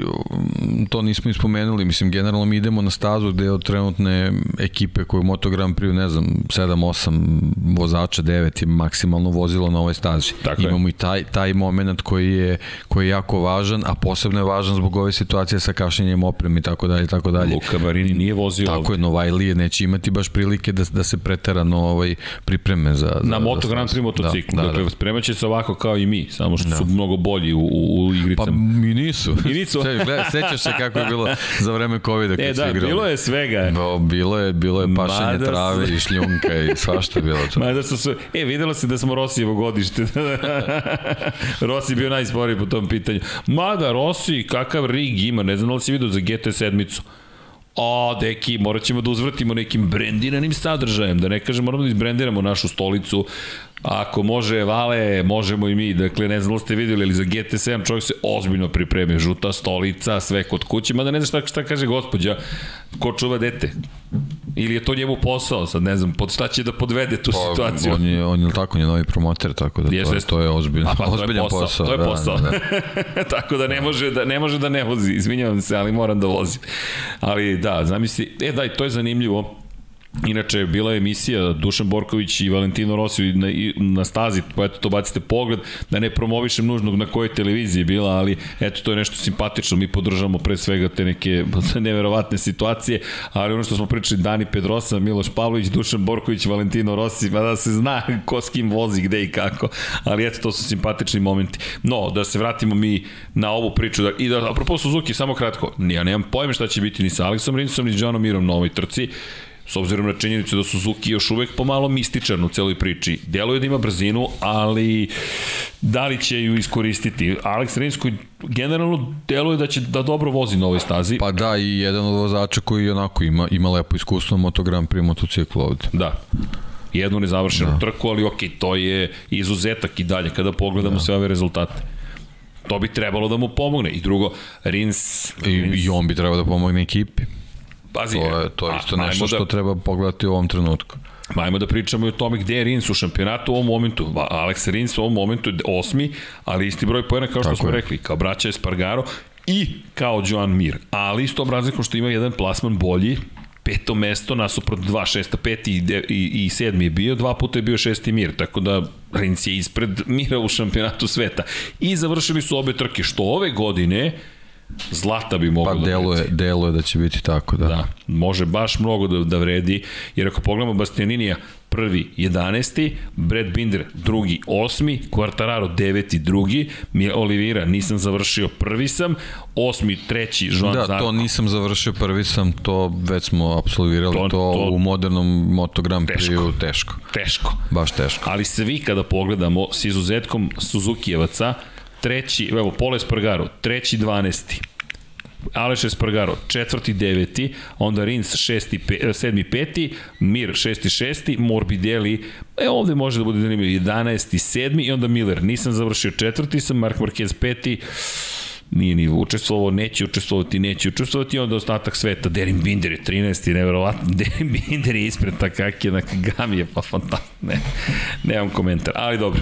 to nismo ispomenuli, mislim, generalno mi idemo na stazu gde od trenutne ekipe koje u Moto Grand Prix, ne znam, 7-8 vozača, 9 je maksimalno vozilo na ovoj stazi. Tako je. Imamo i taj, taj moment koji je, koji je jako važan, a posebno je važan zbog ove situacije sa kašnjenjem opreme i tako dalje, i tako dalje. Luka Marini nije vozio Tako je, Novajlije neće imati baš prilike da, da se preterano ovaj, pripreme za... za na Moto Grand Prix stazu. motociklu. Da, da, dakle, da. spremat će se ovako kao i mi, samo što su mnogo bolji u, u, u igricama. Pa i nisu. I nisu. Se, gleda, sećaš se kako je bilo za vreme COVID-a kad e, da, igrali. bilo je svega. Bo, bilo je, bilo je pašanje Mada su- trave i šljunka i svašta je bilo to. Mada su su, e, videlo se da smo Rosijevo godište. Rossi je bio najsporiji po tom pitanju. Mada Rossi, kakav rig ima, ne znam da li si vidio za GT sedmicu. A, deki, morat ćemo da uzvrtimo nekim brendiranim sadržajem, da ne kažem, moramo da izbrendiramo našu stolicu. Ako može Vale, možemo i mi. Dakle, ne znam da ste videli, ali za GT7 čovjek se ozbiljno pripremio. Žuta stolica, sve kod kuće, mada ne znam šta, šta kaže gospođa, ko čuva dete. Ili je to njemu posao, sad ne znam, pod šta će da podvede tu situaciju. On je, on je tako, on je novi promoter, tako da to, Jeste, je, to je ozbiljno, pa, to ozbiljan posao, posao. To je da, posao. Da, da. Tako da ne može da, ne može da ne vozi. Izvinjavam se, ali moram da vozim. Ali da, zamisli, e daj, to je zanimljivo. Inače, bila je emisija Dušan Borković i Valentino Rossi na, na stazi, pa eto to bacite pogled, da ne promovišem nužno na kojoj televiziji je bila, ali eto to je nešto simpatično, mi podržavamo pre svega te neke neverovatne situacije, ali ono što smo pričali Dani Pedrosa, Miloš Pavlović, Dušan Borković, Valentino Rossi, pa da se zna ko s kim vozi, gde i kako, ali eto to su simpatični momenti. No, da se vratimo mi na ovu priču, da, i da, apropo Suzuki, samo kratko, ja nemam pojma šta će biti ni sa Aleksom Rinsom, ni s Johnom Mirom na ovoj trci, S obzirom na činjenicu da Suzuki još uvek pomalo mističan u celoj priči. Deluje da ima brzinu, ali da li će ju iskoristiti? Alex Rins koji generalno deluje da će da dobro vozi na ovoj stazi. Pa da, i jedan od vozača koji onako ima, ima lepo iskustvo na Moto Grand Prix motociklu ovde. Da. Jednu nezavršenu da. trku, ali ok, to je izuzetak i dalje kada pogledamo da. sve ove rezultate. To bi trebalo da mu pomogne. I drugo, Rins... I, Rins I on bi trebao da pomogne ekipi. Pazi, To je, to je a, isto ajmo nešto da, što treba pogledati u ovom trenutku. Ajmo da pričamo i o tome gde je Rins u šampionatu u ovom momentu. Alex Rins u ovom momentu je osmi, ali isti broj pojena kao što Tako smo je. rekli, kao braća Espargaro i kao Joan Mir. Ali s tom razlikom što ima jedan plasman bolji, peto mesto nasuprot dva, šesta, peti i, de, i, i sedmi je bio, dva puta je bio šesti Mir, tako da Rins je ispred Mira u šampionatu sveta. I završili su obe trke, što ove godine Zlata bi moglo Pa da deluje, vredi. deluje da će biti tako, da. Da, može baš mnogo da, da vredi, jer ako pogledamo Bastianinija, prvi 11. Brad Binder drugi 8. Quartararo deveti drugi, mi Olivira nisam završio prvi sam, osmi treći Joan Da, Zarko. to nisam završio, prvi sam, to već smo absolvirali, To- to, to, u modernom Moto Grand Teško. Prix teško. Teško. Baš teško. Ali svi kada pogledamo s izuzetkom Suzukijevaca, treći, evo, Pole Spargaro, treći 12. Aleš Espargaro, četvrti deveti, onda Rins šesti, pe, eh, sedmi peti, Mir šesti šesti, Morbidelli, e ovde može da bude zanimljivo, 11. sedmi i onda Miller. Nisam završio četvrti sam, Mark Marquez peti, nije ni učestvovao, neće učestvovati, neće učestvovati, onda ostatak sveta, Derin Binder je 13. nevjerovatno, Derin Binder je ispred Takaki na je pa fantastično, ne, nemam komentar, ali dobro.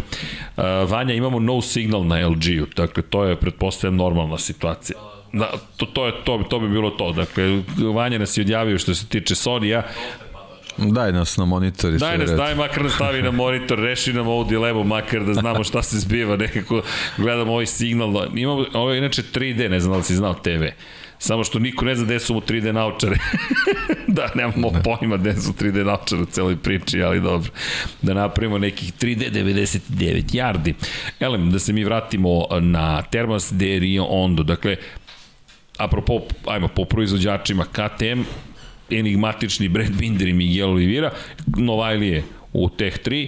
Uh, Vanja, imamo no signal na LG-u, dakle, to je, pretpostavljam, normalna situacija. Da, to, to, je, to, to bi bilo to. Dakle, Vanja nas je odjavio što se tiče Sony-a. Daj nas na monitor Daj nas, daj makar da stavi na monitor, reši nam ovu dilemu, makar da znamo šta se zbiva, nekako gledamo ovaj signal. Imamo, ovo je inače 3D, ne znam da li si znao TV. Samo što niko ne zna gde su mu 3D naučare. da, nemamo ne. pojma gde su 3D naučare u celoj priči, ali dobro. Da napravimo nekih 3D 99 yardi. Elem, da se mi vratimo na Termas de Rio Ondo. Dakle, apropo, ajmo, po proizvođačima KTM, enigmatični Brad Binder i Miguel Oliveira, Novajlije u Tech 3,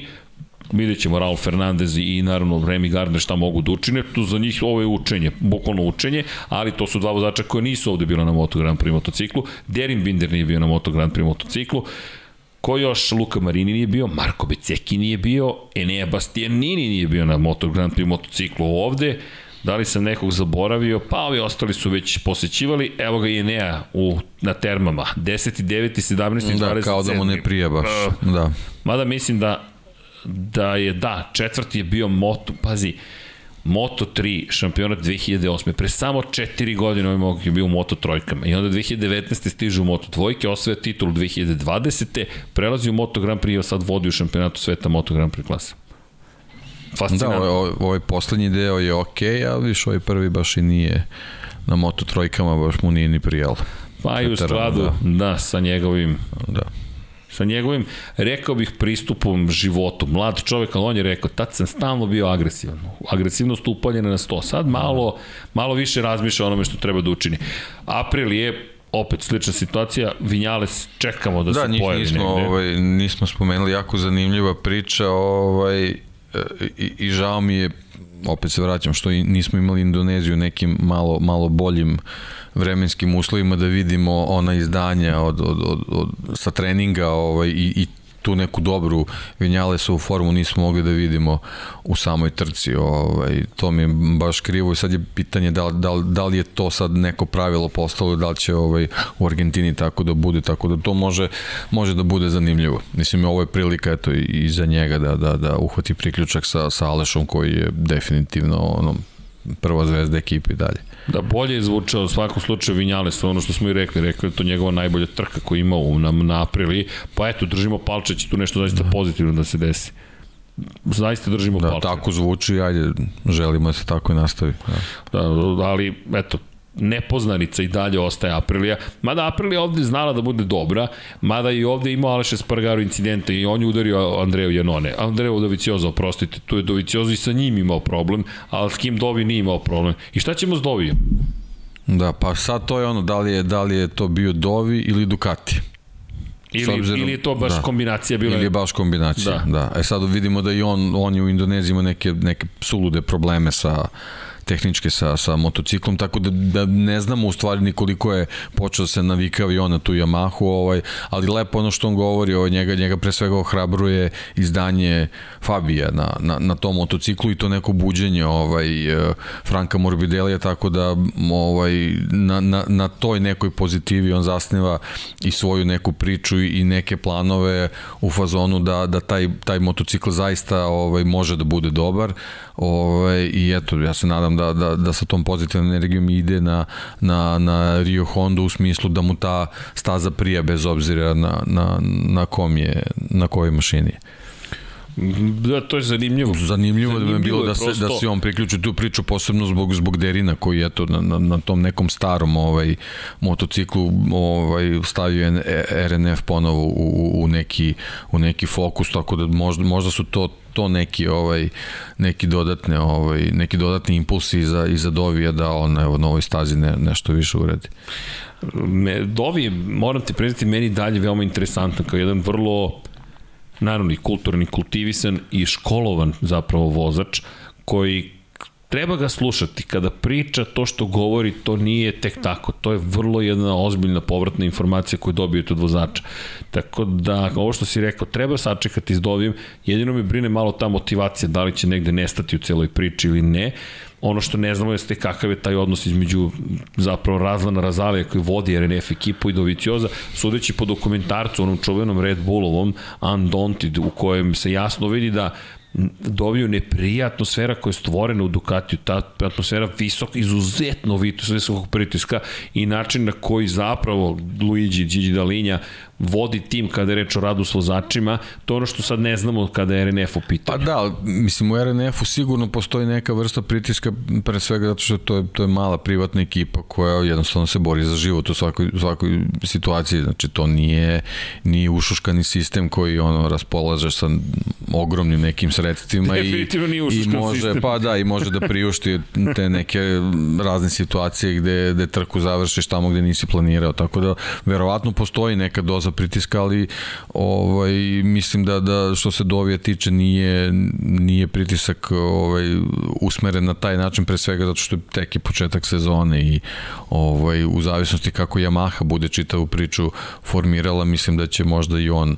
vidjet ćemo Raul Fernandez i naravno Remy Gardner šta mogu da učine, tu za njih ovo je učenje, bukvalno učenje, ali to su dva vozača koje nisu ovde bila na Moto Grand Prix motociklu, Derin Binder nije bio na Moto Grand Prix motociklu, Ko još? Luka Marini nije bio, Marko Beceki nije bio, Enea Bastianini nije bio na Moto Grand Prix motociklu ovde, Da li sam nekog zaboravio? Pa ovi ostali su već posećivali. Evo ga i Enea u, na termama. 10. 9. 17. Da, 27. kao da mu ne prija baš. Uh, Da. Mada mislim da da je, da, četvrti je bio Moto, pazi, Moto 3, šampionat 2008. Pre samo 4 godine ovaj mogu je bio u Moto trojkama. I onda 2019. stižu u Moto dvojke, osvaja titul 2020. Prelazi u Moto Grand Prix i sad vodi u šampionatu sveta Moto Grand Prix klasa. Da, Fascinantno. ovaj, ovaj poslednji deo je okej, okay, ali viš ovaj prvi baš i nije na moto trojkama, baš mu nije ni prijelo. Pa i u skladu, da. da, sa njegovim Da. sa njegovim, rekao bih, pristupom životu. Mlad čovek, ali on je rekao, tad sam stalno bio agresivan. Agresivno stupanje na 100. Sad malo, malo više razmišlja o onome što treba da učini. April je opet slična situacija, Vinjales čekamo da, Da, se njih pojavi nismo, negde. ovaj, nismo spomenuli, jako zanimljiva priča ovaj, i, i žao mi je opet se vraćam, što nismo imali Indoneziju nekim malo, malo boljim vremenskim uslovima da vidimo ona izdanja od, od, od, od, sa treninga ovaj, i, i tu neku dobru Vinjalesovu formu nismo mogli da vidimo u samoj trci. Ovaj, to mi je baš krivo i sad je pitanje da, da, da li je to sad neko pravilo postalo, da li će ovaj, u Argentini tako da bude, tako da to može, može da bude zanimljivo. Mislim, ovo je prilika eto, i za njega da, da, da uhvati priključak sa, sa Alešom koji je definitivno ono, prva zvezda ekipe i dalje. Da, bolje je zvučao u svakom slučaju Vinjales, ono što smo i rekli, da je to njegova najbolja trka koju ima u, na, na aprili, pa eto, držimo palče, će tu nešto zaista pozitivno da se desi. Zaista držimo Da, palče. tako zvuči, ajde, želimo da se tako i nastavi. Da. Da, ali, eto, nepoznanica i dalje ostaje Aprilija. Mada Aprilija ovde znala da bude dobra, mada i ovde imao Aleš Espargaro incidente i on je udario Andreju Janone. Andreju Dovicioza, oprostite, tu je Dovicioza i sa njim imao problem, ali s kim Dovi nije imao problem. I šta ćemo s Dovijom? Da, pa sad to je ono, da li je, da li je to bio Dovi ili Ducati. Ili, obzirom- ili je to baš da. kombinacija bila? Ili je baš kombinacija, Da. da. da. E sad vidimo da i on, on je u Indoneziji imao neke, neke sulude probleme sa tehničke sa, sa motociklom, tako da, da ne znamo u stvari ni koliko je počeo se navikao i on na tu Yamahu, ovaj, ali lepo ono što on govori, ovaj, njega, njega pre svega ohrabruje izdanje Fabija na, na, na tom motociklu i to neko buđenje ovaj, eh, Franka Morbidelija, tako da ovaj, na, na, na toj nekoj pozitivi on zasniva i svoju neku priču i neke planove u fazonu da, da taj, taj motocikl zaista ovaj, može da bude dobar ovaj, i eto, ja se nadam da, da, da sa tom pozitivnom energijom ide na, na, na Rio Honda u smislu da mu ta staza prija bez obzira na, na, na kom je, na kojoj mašini je. Da, to je zanimljivo. Zanimljivo, da bi Zanimljivo bilo da se, prosto- da se on priključi tu priču, posebno zbog, zbog Derina koji je to na, na, na tom nekom starom ovaj, motociklu ovaj, stavio RNF ponovo u, u, neki, u neki fokus, tako da možda, možda su to to neki ovaj neki dodatne ovaj neki dodatni impulsi za iza Dovija da on evo na ovoj stazi ne, nešto više uredi. Me, Dovi, moram ti priznati, meni dalje veoma interesantan kao jedan vrlo naravno i kulturni, kultivisan i školovan zapravo vozač koji treba ga slušati. Kada priča to što govori, to nije tek tako. To je vrlo jedna ozbiljna povratna informacija koju dobijete od vozača. Tako da, ovo što si rekao, treba sačekati s Dovijem. Jedino me brine malo ta motivacija, da li će negde nestati u celoj priči ili ne. Ono što ne znamo jeste kakav je taj odnos između zapravo Razlana Razalija koji vodi RNF ekipu i Dovicioza, sudeći po dokumentarcu, onom čuvenom Red Bullovom Undaunted, u kojem se jasno vidi da Doviju neprija atmosfera koja je stvorena u Ducatiju, ta atmosfera visok, izuzetno visokog pritiska i način na koji zapravo Luigi Gigi Dalinja vodi tim kada je reč o radu s vozačima, to je ono što sad ne znamo kada je RNF u pitanju. Pa da, mislim u RNF-u sigurno postoji neka vrsta pritiska pre svega zato što to je, to je mala privatna ekipa koja jednostavno se bori za život u svakoj, u svakoj situaciji, znači to nije, nije ušuškani sistem koji ono raspolaže sa ogromnim nekim sredstvima i, i može, sistem. pa da, i može da priušti te neke razne situacije gde, gde trku završiš tamo gde nisi planirao, tako da verovatno postoji neka doza pritiska, ali ovaj, mislim da, da što se dovija tiče nije, nije pritisak ovaj, usmeren na taj način pre svega zato što je tek je početak sezone i ovaj, u zavisnosti kako Yamaha bude čitavu priču formirala, mislim da će možda i on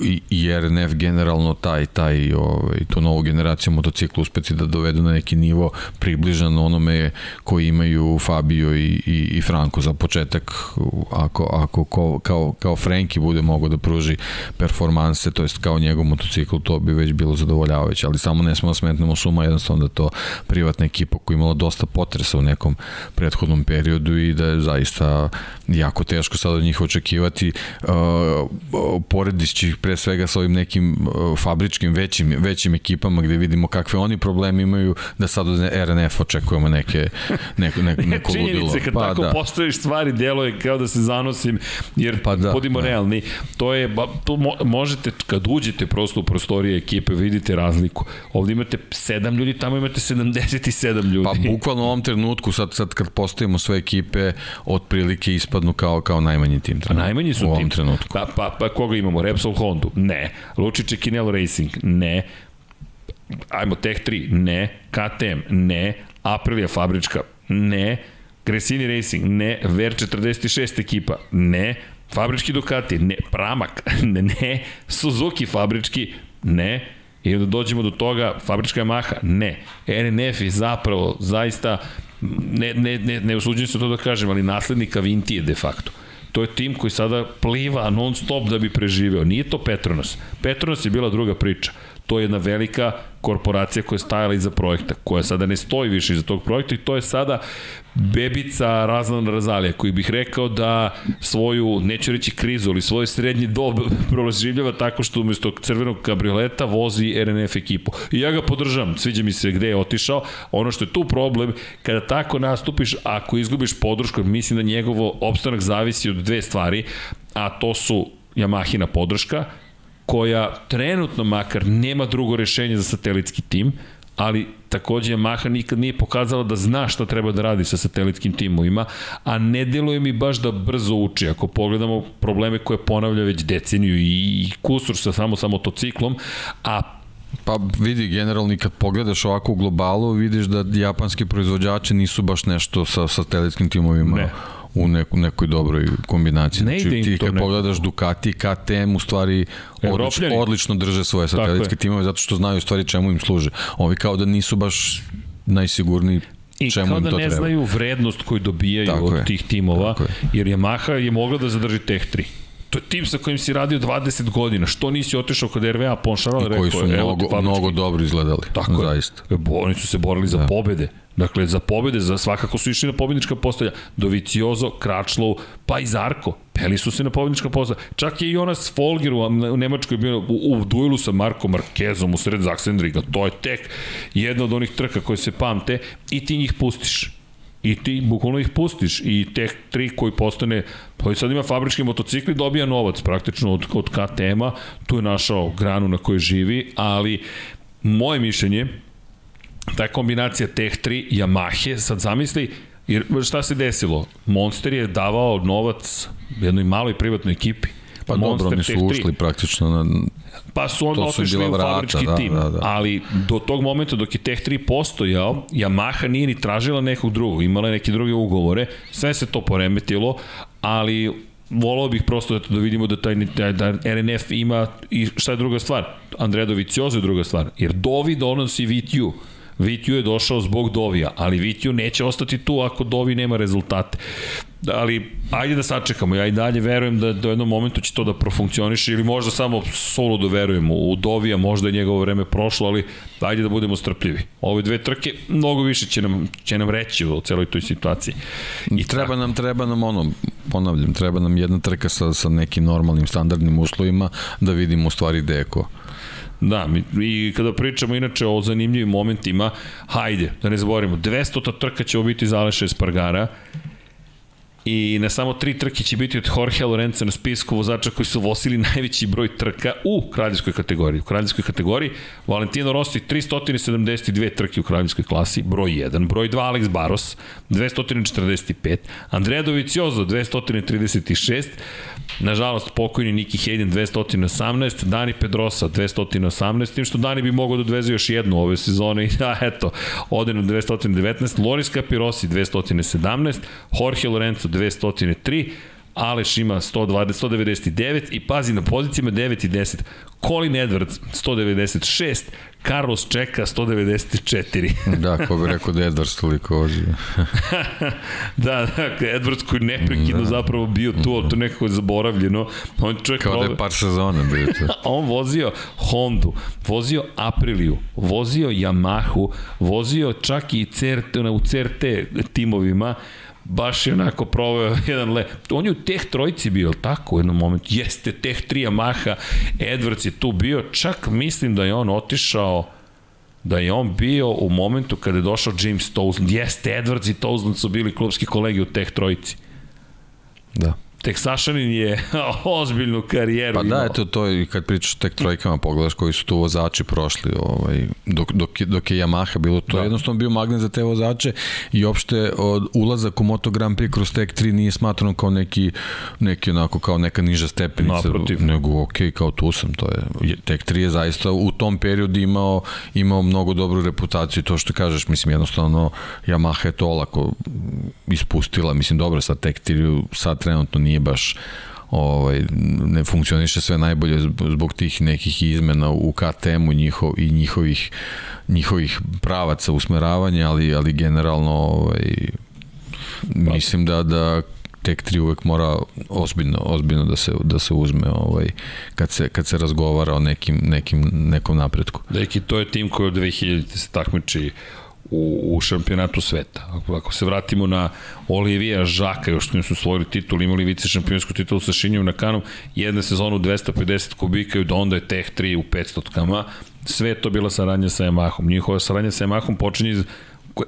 i, RNF generalno taj taj ovaj tu novu generaciju motocikla uspeti da dovedu na neki nivo približan onome koji imaju Fabio i, i, i Franco za početak ako, ako ko, kao, kao Frenki bude mogao da pruži performanse to jest kao njegov motocikl to bi već bilo zadovoljavajuće ali samo ne smo da smetnemo suma jednostavno da to privatna ekipa koja imala dosta potresa u nekom prethodnom periodu i da je zaista jako teško sad od njih očekivati uh, poredići ih pre svega sa ovim nekim uh, fabričkim većim, većim ekipama gde vidimo kakve oni problemi imaju da sad od RNF očekujemo neke, neko, neko, neko ludilo. Činjenice, kad pa, tako da. postojiš stvari, djeluje kao da se zanosim, jer Pa da, budimo da. realni, to je, to mo, možete, kad uđete prosto u prostorije ekipe, vidite razliku. Ovde imate 7 ljudi, tamo imate 77 ljudi. Pa bukvalno u ovom trenutku, sad, sad kad postavimo sve ekipe, otprilike ispadnu kao, kao najmanji tim. Pa najmanji su u ovom tim. trenutku. Pa, pa, pa koga imamo? Repsol Hondu? Ne. Lučiće Kinelo Racing? Ne. Ajmo Tech 3? Ne. KTM? Ne. Aprilia fabrička? Ne. Gresini Racing? Ne. Ver 46 ekipa? Ne. Fabrički Ducati? Ne. Pramak? Ne. Suzuki fabrički? Ne. I onda dođemo do toga, fabrička Yamaha? Ne. RNF je zapravo zaista, ne, ne, ne, ne usuđujem se to da kažem, ali naslednika Vintije de facto. To je tim koji sada pliva non stop da bi preživeo. Nije to Petronas. Petronas je bila druga priča. To je jedna velika korporacija koja je stajala iza projekta, koja sada ne stoji više iza tog projekta i to je sada bebica Razlan Razalija, koji bih rekao da svoju, neću reći krizu, ali svoj srednji dob proživljava tako što umesto crvenog kabrioleta vozi RNF ekipu. I ja ga podržam, sviđa mi se gde je otišao. Ono što je tu problem, kada tako nastupiš, ako izgubiš podršku, mislim da njegovo opstanak zavisi od dve stvari, a to su Yamahina podrška, koja trenutno makar nema drugo rešenje za satelitski tim, ali takođe Yamaha nikad nije pokazala da zna šta treba da radi sa satelitskim timovima, a ne deluje mi baš da brzo uči. Ako pogledamo probleme koje ponavlja već deceniju i kusur sa samo sa motociklom, a Pa vidi, generalno i kad pogledaš ovako u globalu, vidiš da japanski proizvođači nisu baš nešto sa satelitskim timovima Ne. U neku, nekoj dobroj kombinaciji. Ne znači, ti kad nekako. pogledaš Ducati i KTM u stvari odlično, odlično drže svoje satelitske timove zato što znaju u stvari čemu im služe. Ovi kao da nisu baš najsigurniji I čemu kao da ne treba. znaju vrednost koju dobijaju Tako od je. tih timova, je. jer Yamaha je mogla da zadrži Tech 3. To je tim sa kojim si radio 20 godina. Što nisi otišao kod RVA Ponšaral? I koji su rekao, evo mnogo, fabrički. mnogo dobro izgledali. Tako zaista. je. Bo- Oni su se borili za pobede. Dakle, za pobede, za svakako su išli na pobednička postolja. Doviciozo, Kračlov, pa i Zarko. Peli su se na pobednička postolja. Čak je i Jonas Folger u, u Nemačkoj bio u, u duelu sa Markom Markezom u sred Zaksendriga. To je tek jedna od onih trka koje se pamte i ti njih pustiš. I ti bukvalno ih pustiš i te tri koji postane, pa i sad ima fabrički motocikli, dobija novac praktično od, od KTM-a, tu je našao granu na kojoj živi, ali moje mišljenje, ta kombinacija teh 3 Yamahe, sad zamisli, jer šta se desilo? Monster je davao novac jednoj maloj privatnoj ekipi. Pa dobro, oni su 3. ušli praktično na... Pa su onda otišli u vrata, fabrički da, tim, da, da. ali do tog momenta dok je Tech 3 postojao, Yamaha nije ni tražila nekog drugog, imala je neke druge ugovore, sve se to poremetilo, ali volao bih prosto da, da vidimo da taj da, da RNF ima i šta je druga stvar, Andrea Doviciozo je druga stvar, jer Dovi donosi VTU, VTU je došao zbog Dovija, ali VTU neće ostati tu ako Dovi nema rezultate. Ali, ajde da sačekamo, ja i dalje verujem da do jednom momentu će to da profunkcioniše ili možda samo solo da verujem u Dovija, možda je njegovo vreme prošlo, ali ajde da budemo strpljivi. Ove dve trke mnogo više će nam, će nam reći o celoj toj situaciji. I treba nam, treba nam ono, ponavljam, treba nam jedna trka sa, sa nekim normalnim standardnim uslovima da vidimo u stvari gde je ko. Da, i kada pričamo inače o zanimljivim momentima, hajde, da ne zaboravimo, 200. trka će biti za Aleša Espargara i na samo tri trke će biti od Jorge Lorenza na spisku vozača koji su vosili najveći broj trka u kraljevskoj kategoriji. U kraljevskoj kategoriji Valentino Rossi 372 trke u kraljevskoj klasi, broj 1, broj 2 Alex Baros 245, Andrea Doviciozo 236, nažalost pokojni Niki Hayden 218, Dani Pedrosa 218, tim što Dani bi mogao da odveze još jednu ove sezone i da eto, ode na 219, Loris Capirosi 217, Jorge Lorenzo 203, Aleš ima 120, 199 i pazi na pozicijama 9 i 10. Colin Edwards 196, Carlos čeka 194. Da, ko bi rekao da je Edwards toliko vozi. da, da, Edwards koji neprekidno da. zapravo bio tu, ali to nekako je zaboravljeno. On čovjek Kao da je par sezona bio. A on vozio Hondu, vozio Apriliju, vozio Yamahu, vozio čak i CRT, u CRT timovima, baš je onako proveo jedan le... On je u teh trojci bio, tako, u jednom momentu? Jeste, teh tri Yamaha, Edwards je tu bio, čak mislim da je on otišao da je on bio u momentu kada je došao James Tousland. Jeste, Edwards i Tousland su bili klubski kolegi u teh trojici. Da. Teksašanin je ozbiljnu karijeru Pa imao. da, eto to i kad pričaš tek trojkama, pogledaš koji su tu vozači prošli, ovaj, dok, dok, je- dok je Yamaha bilo, to da. je jednostavno bio magnet za te vozače i opšte od, ulazak u Moto Grand Prix kroz tek 3 nije smatrano kao neki, neki onako kao neka niža stepenica, Naprotiv. nego ok, kao tu sam, to je, je- tek 3 je zaista u tom periodu imao, imao mnogo dobru reputaciju to što kažeš, mislim jednostavno Yamaha je to olako ispustila, mislim dobro, sad tek 3 sad trenutno nije baš ovaj, ne funkcioniše sve najbolje zb- zbog tih nekih izmena u KTM-u njihov, i njihovih, njihovih pravaca usmeravanja, ali, ali generalno ovaj, mislim da, da tek 3 uvek mora ozbiljno, ozbiljno da se, da se uzme ovaj, kad, se, kad se razgovara o nekim, nekim, nekom napretku. Deki, to je tim koji od 2000 se takmiči u, u šampionatu sveta. Ako, ako se vratimo na Olivija Žaka, još su osvojili titul, imali vice šampionsku titulu sa Šinjom na kanom, jedna sezona u 250 kubika i od onda je Teh 3 u 500 kama. Sve to bila saradnja sa Yamahom. Njihova saradnja sa Yamahom počinje iz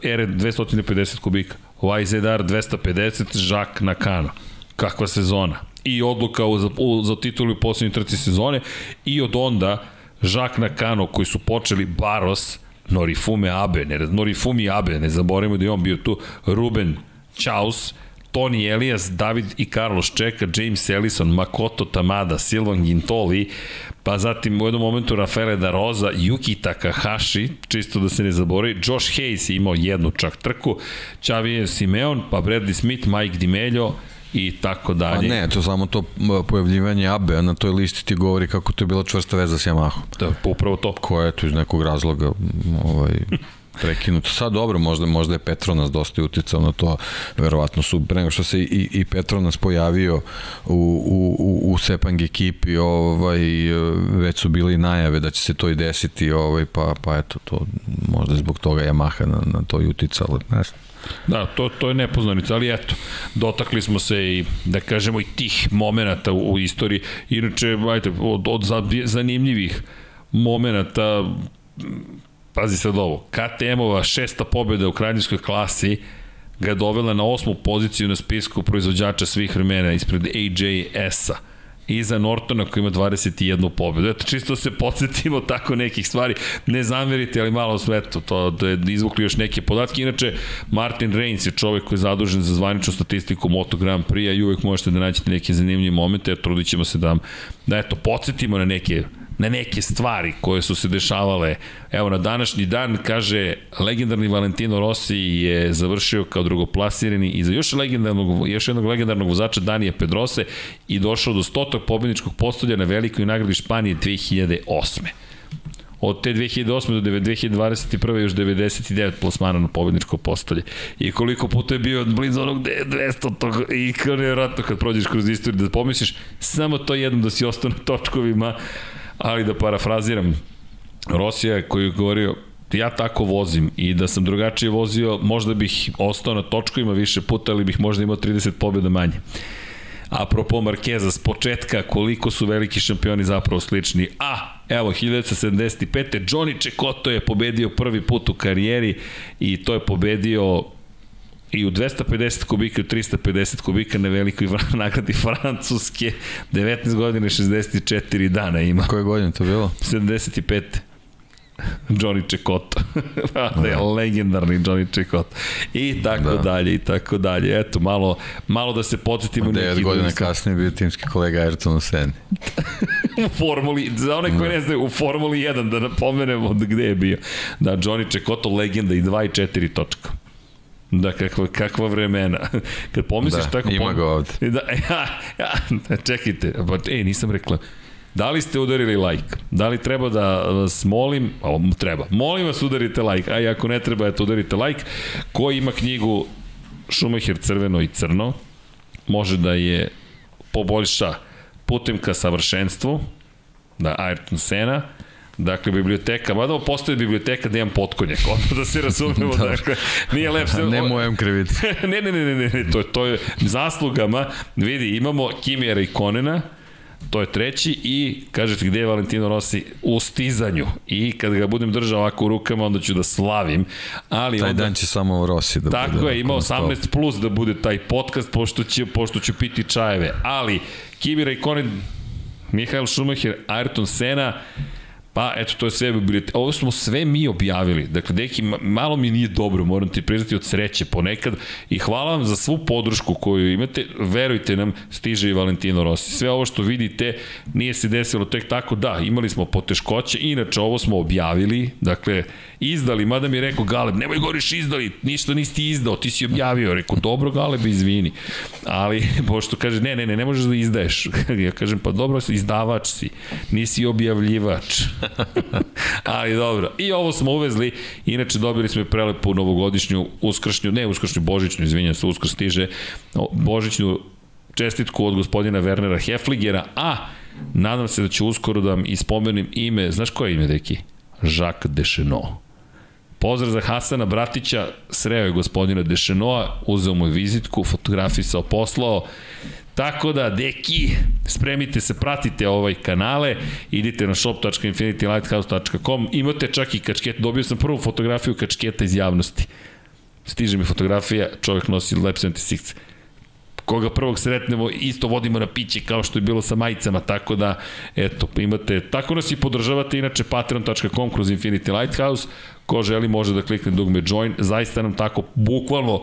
ere 250 kubika. YZR 250, Žak na kano. Kakva sezona. I odluka u, za, u, za titulu u poslednjoj trci sezone i od onda Žak Nakano koji su počeli Baros, Norifume Abe, ne, Norifumi Abe, ne zaboravimo da je on bio tu, Ruben Chaus, Tony Elias, David i Carlos Čeka, James Ellison, Makoto Tamada, Silvan Gintoli, pa zatim u jednom momentu Rafaele da Roza, Yuki Takahashi, čisto da se ne zabori, Josh Hayes je imao jednu čak trku, Xavier Simeon, pa Bradley Smith, Mike Dimelio i tako dalje. ne, to samo to pojavljivanje Abe na toj listi ti govori kako to je bila čvrsta veza s Yamahom. Da, upravo to. koja je tu iz nekog razloga ovaj, prekinuto. Sad dobro, možda, možda je Petronas dosta uticao na to, verovatno su, pre nego što se i, i Petronas pojavio u, u, u, u Sepang ekipi, ovaj, već su bili najave da će se to i desiti, ovaj, pa, pa eto, to možda zbog toga Yamaha na, na to i uticalo, ne znam. Da, to, to je nepoznanica, ali eto, dotakli smo se i, da kažemo, i tih momenta u, u istoriji. Inače, ajte, od, od zanimljivih momenta, pazi sad ovo, KTM-ova šesta pobjeda u kraljevskoj klasi ga je dovela na osmu poziciju na spisku proizvođača svih vremena ispred AJS-a iza Nortona koji ima 21 pobedu. Eto, čisto se podsjetimo tako nekih stvari. Ne zamerite, ali malo sveto, to da je izvukli još neke podatke. Inače, Martin Reigns je čovek koji je zadužen za zvaničnu statistiku Moto Grand Prix-a i uvek možete da naćete neke zanimljive momente. Trudit ćemo se da, da eto, podsjetimo na neke na neke stvari koje su se dešavale. Evo, na današnji dan, kaže, legendarni Valentino Rossi je završio kao drugoplasirani i za još, legendarnog, još jednog legendarnog vozača Danije Pedrose i došao do stotog pobedničkog postolja na velikoj nagradi Španije 2008 od te 2008. do 2021. još 99 plasmana na pobedničko postolje. I koliko puta je bio blizu onog 200 tog, i kao nevjerojatno kad prođeš kroz istoriju da pomisliš samo to jedno da si ostao na točkovima ali da parafraziram, Rosija koji je govorio ja tako vozim i da sam drugačije vozio, možda bih ostao na točkovima više puta, ali bih možda imao 30 pobjeda manje. Apropo Markeza, s početka koliko su veliki šampioni zapravo slični. A, evo, 1975. Johnny Čekoto je pobedio prvi put u karijeri i to je pobedio i u 250 kubika i u 350 kubika na velikoj nagradi Francuske 19 godina i 64 dana ima. Koje godine to bilo? 75. Johnny Čekoto. da je legendarni Johnny Čekoto. I tako da. dalje, i tako dalje. Eto, malo, malo da se podsjetimo. 9 godina kasnije bio timski kolega Ayrton u Seni. u Formuli, za one koji da. ne znaju, u Formuli 1, da napomenemo gde je bio. Da, Johnny Čekoto, legenda i 2 i 4 točka. Da, kakva, kakva vremena. Kad pomisliš da, tako... ima pom... ga ovde. Da, ja, ja, čekajte, pa, ej, nisam rekla. Da li ste udarili like? Da li treba da vas molim? O, treba. Molim vas udarite like, a i ako ne treba, eto udarite like. Ko ima knjigu Šumacher crveno i crno, može da je poboljša putem ka savršenstvu, da Ayrton Sena, Dakle, biblioteka, mada ovo postoje biblioteka da imam potkonjak, ono da se razumemo, da. dakle, nije lep se... ne mojem krivicu. ne, ne, ne, ne, ne, to, to je zaslugama, vidi, imamo Kimijera i Konena, To je treći i kažete gde je Valentino Rossi u stizanju i kad ga budem držao ovako u rukama onda ću da slavim. Ali taj onda, dan će samo Rossi da tako bude. Tako je, ima 18 plus da bude taj podcast pošto, će, pošto ću piti čajeve. Ali Kimi Raikkonen, Mihael Schumacher, Ayrton Senna, Pa, eto, to je sve biblioteka. Ovo smo sve mi objavili. Dakle, deki, malo mi nije dobro, moram ti priznati od sreće ponekad. I hvala vam za svu podršku koju imate. Verujte nam, stiže i Valentino Rossi. Sve ovo što vidite nije se desilo tek tako. Da, imali smo poteškoće. Inače, ovo smo objavili. Dakle, izdali, mada mi je rekao Galeb, nemoj goriš izdali, ništa nisi izdao, ti si objavio. Rekao, dobro Galeb, izvini. Ali, pošto kaže, ne, ne, ne, ne možeš da izdaješ. ja kažem, pa dobro, izdavač si, nisi objavljivač. Ali dobro, i ovo smo uvezli, inače dobili smo i prelepu novogodišnju, uskršnju, ne uskršnju, božićnu, izvinjam se, uskrs stiže, božićnu čestitku od gospodina Wernera Hefligera, a nadam se da će uskoro da vam ispomenim ime, znaš koje ime, deki? Jacques Deschenaux. Pozdrav za Hasana Bratića, sreo je gospodina Dešenoa, uzeo mu vizitku, fotografisao, poslao. Tako da, deki, spremite se, pratite ovaj kanale, idite na shop.infinitylighthouse.com, imate čak i kačket, dobio sam prvu fotografiju kačketa iz javnosti. Stiže mi fotografija, čovjek nosi Lab 76 koga prvog sretnemo, isto vodimo na piće kao što je bilo sa majicama, tako da, eto, imate, tako nas i podržavate, inače patreon.com kroz Infinity Lighthouse, ko želi može da klikne dugme join, zaista nam tako bukvalno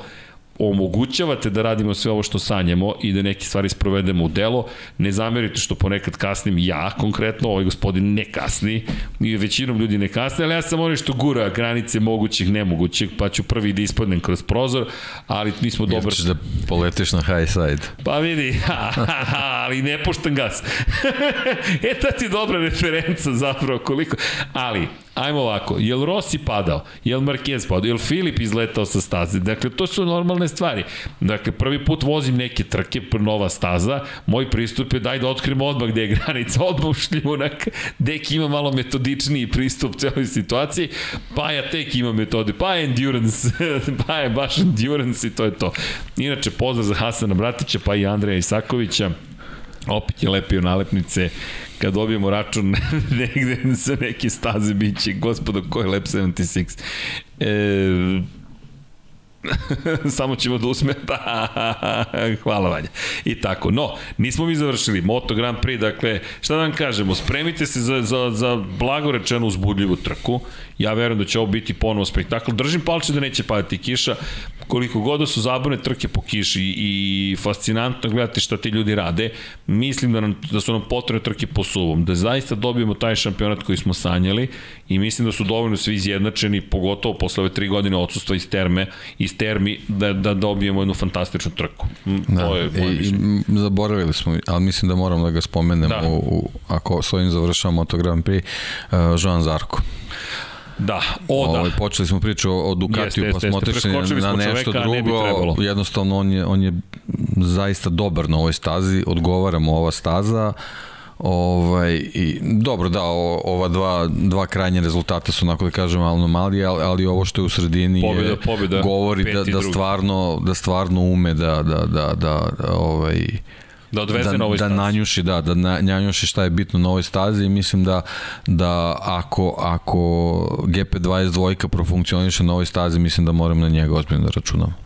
omogućavate da radimo sve ovo što sanjamo i da neke stvari sprovedemo u delo. Ne zamerite što ponekad kasnim ja konkretno, ovaj gospodin ne kasni, i većinom ljudi ne kasni, ali ja sam onaj što gura granice mogućih, nemogućih, pa ću prvi da ispadnem kroz prozor, ali nismo dobar... Jer da poletiš na high side. Pa vidi, ha, ha, ha, ali ne puštam gas. e, ta ti dobra referenca zapravo, koliko... Ali, Ajmo ovako, je li Rossi padao? Je li Marquez padao? Je li Filip izletao sa staze? Dakle, to su normalne stvari. Dakle, prvi put vozim neke trke, nova staza, moj pristup je daj da otkrijemo odmah gde je granica, odmah u šljunak, Dek ima malo metodičniji pristup celoj situaciji, pa ja tek ima metode, pa je endurance, pa je baš endurance i to je to. Inače, pozdrav za Hasana Bratića, pa i Andreja Isakovića, opet je lepio nalepnice. Kad dobijemo račun negde sa neke staze biće, gospodo, ko je Lab 76? E, samo ćemo da usme da, hvala Vanja. I tako, no, nismo mi završili. Moto Grand Prix, dakle šta da vam kažemo? Spremite se za, za, za blago rečeno uzbudljivu trku. Ja verujem da će ovo biti ponovo spektakl. Držim palče da neće padati kiša koliko god da su zabune trke po kiši i fascinantno gledati šta ti ljudi rade, mislim da, nam, da su nam potrebne trke po suvom, da zaista dobijemo taj šampionat koji smo sanjali i mislim da su dovoljno svi izjednačeni, pogotovo posle ove tri godine odsustva iz terme, iz termi, da, da dobijemo jednu fantastičnu trku. Da, to je moje i, i, zaboravili smo, ali mislim da moram da ga spomenem da. U, u, ako s ovim završavamo Moto Grand Prix, uh, Joan Zarko. Da, o da. Ovaj, počeli smo priču o, o Ducatiju, pa smo otišli na nešto čoveka, drugo. Ne jednostavno, on je, on je zaista dobar na ovoj stazi, odgovara mu ova staza. Ovaj, i, dobro, da, o, ova dva, dva krajnje rezultata su, onako da kažem, anomalije, ali, ali ovo što je u sredini pobjeda, je, pobjeda, govori da, da, stvarno, da stvarno ume da, da, da, da, da ovaj, Da odveze da, na ovoj da stazi. nanjuši, da, da nanjuši šta je bitno na ovoj stazi i mislim da, da ako, ako GP22 profunkcioniše na ovoj stazi, mislim da moram na njega ozbiljno da računam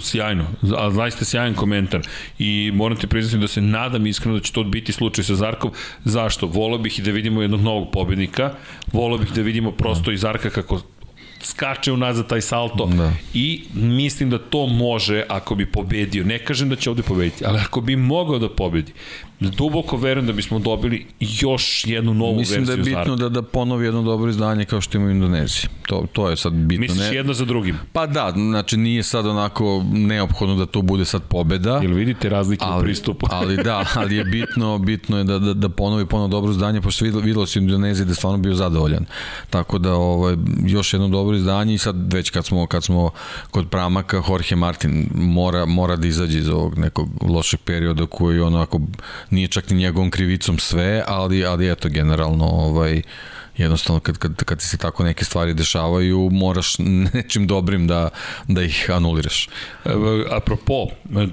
sjajno, a zaista sjajan komentar i moram ti priznati da se nadam iskreno da će to biti slučaj sa Zarkom. Zašto? Volao bih i da vidimo jednog novog pobednika, volao bih da vidimo prosto i Zarka kako skače unazad taj salto da. i mislim da to može ako bi pobedio. Ne kažem da će ovde pobediti, ali ako bi mogao da pobedi, duboko verujem da bismo dobili još jednu novu Mislim verziju Mislim da je bitno da, da ponovi jedno dobro izdanje kao što ima u Indoneziji. To, to je sad bitno. Misliš ne... jedno za drugim? Pa da, znači nije sad onako neophodno da to bude sad pobeda. Jel vidite razlike ali, u pristupu? ali da, ali je bitno, bitno je da, da, da ponovi ponovo dobro izdanje, pošto videlo se u Indoneziji da je stvarno bio zadovoljan. Tako da ovaj, još jedno dobro izdanje i sad već kad smo, kad smo kod Pramaka, Jorge Martin mora, mora da izađe iz ovog nekog lošeg perioda koji onako nije čak ni njegovom krivicom sve, ali, ali eto, generalno, ovaj, jednostavno kad, kad, kad se tako neke stvari dešavaju, moraš nečim dobrim da, da ih anuliraš. Apropo,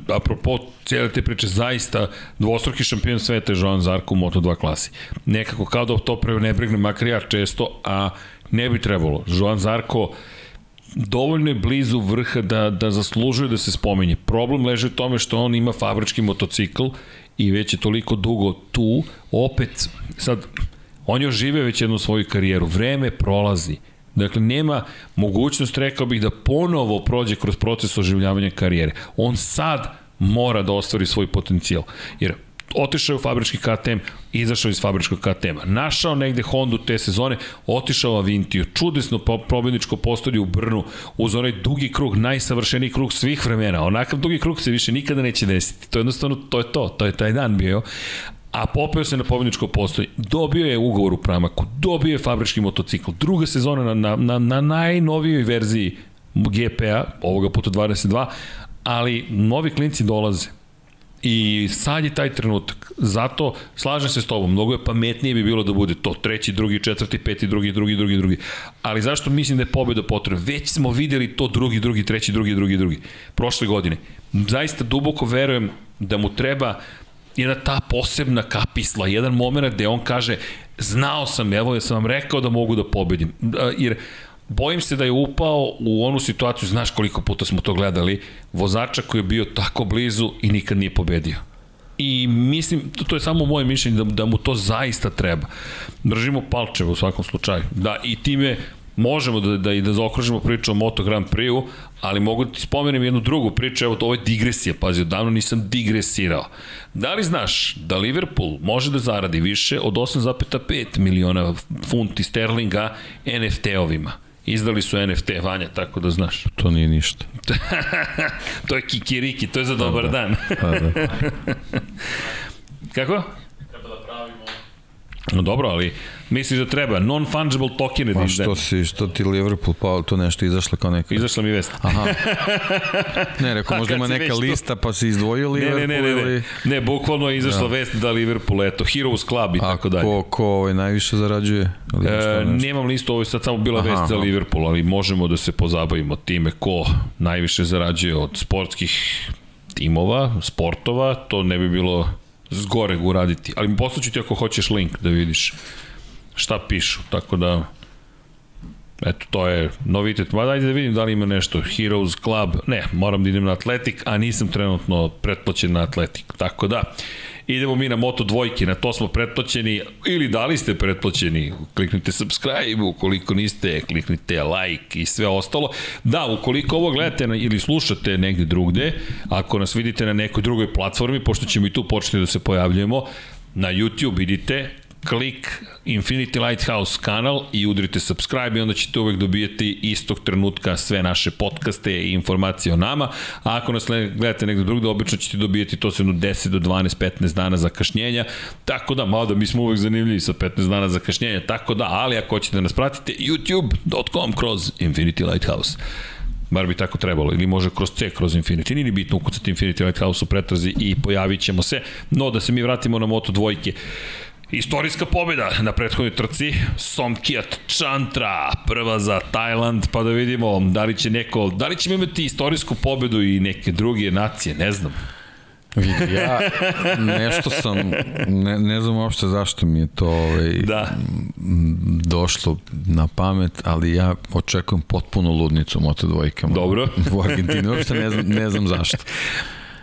apropo cijele te priče, zaista dvostruki šampion sveta je Joan Zarko u Moto2 klasi. Nekako kao da to preo ne bregne, makar ja često, a ne bi trebalo. Joan Zarko dovoljno je blizu vrha da, da zaslužuje da se spomenje. Problem leže u tome što on ima fabrički motocikl i već je toliko dugo tu, opet, sad, on je oživeo već jednu svoju karijeru, vreme prolazi, Dakle, nema mogućnost, rekao bih, da ponovo prođe kroz proces oživljavanja karijere. On sad mora da ostvari svoj potencijal. Jer otišao je u fabrički KTM, izašao iz fabričkog KTM-a. Našao negde Hondu te sezone, otišao u Avintiju, čudesno pobedničko postolje u Brnu, uz onaj dugi krug, najsavršeniji krug svih vremena. Onakav dugi krug se više nikada neće desiti. To je jednostavno, to je to, to je taj dan bio a popeo se na pobedničko postoje. Dobio je ugovor u Pramaku, dobio je fabrički motocikl. Druga sezona na, na, na, na najnovijoj verziji GP-a, ovoga puta 22, ali novi klinci dolaze I sad je taj trenutak. Zato slažem se s tobom, mnogo je pametnije bi bilo da bude to treći, drugi, četvrti, peti, drugi, drugi, drugi, drugi. Ali zašto mislim da je pobeda potrebna? Već smo videli to drugi, drugi, treći, drugi, drugi, drugi. Prošle godine. Zaista duboko verujem da mu treba jedna ta posebna kapisla, jedan moment gde on kaže znao sam, evo ja sam vam rekao da mogu da pobedim. Jer bojim se da je upao u onu situaciju, znaš koliko puta smo to gledali, vozača koji je bio tako blizu i nikad nije pobedio. I mislim, to je samo moje mišljenje da, da mu to zaista treba. Držimo palčeve u svakom slučaju. Da, i time možemo da, da, i da zaokružimo priču o Moto Grand Prix-u, ali mogu da ti spomenem jednu drugu priču, evo ovo je digresija, pazi, odavno nisam digresirao. Da li znaš da Liverpool može da zaradi više od 8,5 miliona funti sterlinga NFT-ovima? Izdali su NFT, Vanja, tako da znaš. To nije ništa. to je kikiriki, to je za dobar da, dan. da, da. Kako? Da No dobro, ali misliš da treba non-fungible tokene da Pa izdaje? što si, što ti Liverpool, pa to nešto izašlo kao neka... Izašla mi vest. Aha. Ne, rekao, možda ima neka lista pa si izdvojio Ne, Liverpool ne, ne, ne, ne, ili... ne, bukvalno je izašla vest da Liverpool, eto, Heroes Club i A tako dalje. ko, ko ovaj najviše zarađuje? Ili E, nešto, nemam listu, ovo je sad samo bila Aha, vest za. Liverpool, ali možemo da se pozabavimo time ko najviše zarađuje od sportskih timova, sportova, to ne bi bilo zgoreg uraditi. Ali poslaću ti ako hoćeš link da vidiš šta pišu, tako da Eto, to je novitet. Ma dajde da vidim da li ima nešto. Heroes Club. Ne, moram da idem na Atletik, a nisam trenutno pretplaćen na Atletik. Tako da, idemo mi na Moto dvojke, na to smo pretplaćeni, ili da li ste pretplaćeni, kliknite subscribe, ukoliko niste, kliknite like i sve ostalo. Da, ukoliko ovo gledate na, ili slušate negde drugde, ako nas vidite na nekoj drugoj platformi, pošto ćemo i tu početi da se pojavljujemo, na YouTube idite, klik Infinity Lighthouse kanal i udrite subscribe i onda ćete uvek dobijati istog trenutka sve naše podcaste i informacije o nama. A ako nas gledate negde drugde, obično ćete dobijati to jedno 10 do 12, 15 dana zakašnjenja. Tako da, malo da mi smo uvek zanimljivi sa 15 dana zakašnjenja. Tako da, ali ako hoćete da nas pratite, youtube.com kroz Infinity Lighthouse. Bar bi tako trebalo, ili može kroz C, kroz Infinity. Nije ni bitno ukucati Infinity Lighthouse u pretrazi i pojavit ćemo se. No, da se mi vratimo na Moto dvojke. Istorijska pobjeda na prethodnoj trci, Somkijat Chantra, prva za Tajland, pa da vidimo da li će neko, da li ćemo imati istorijsku pobedu i neke druge nacije, ne znam. Vidi, ja nešto sam, ne, ne znam uopšte zašto mi je to ovaj, Da. došlo na pamet, ali ja očekujem potpunu ludnicu Moto dvojkama. Dobro. U Argentini, uopšte ne znam, ne znam zašto.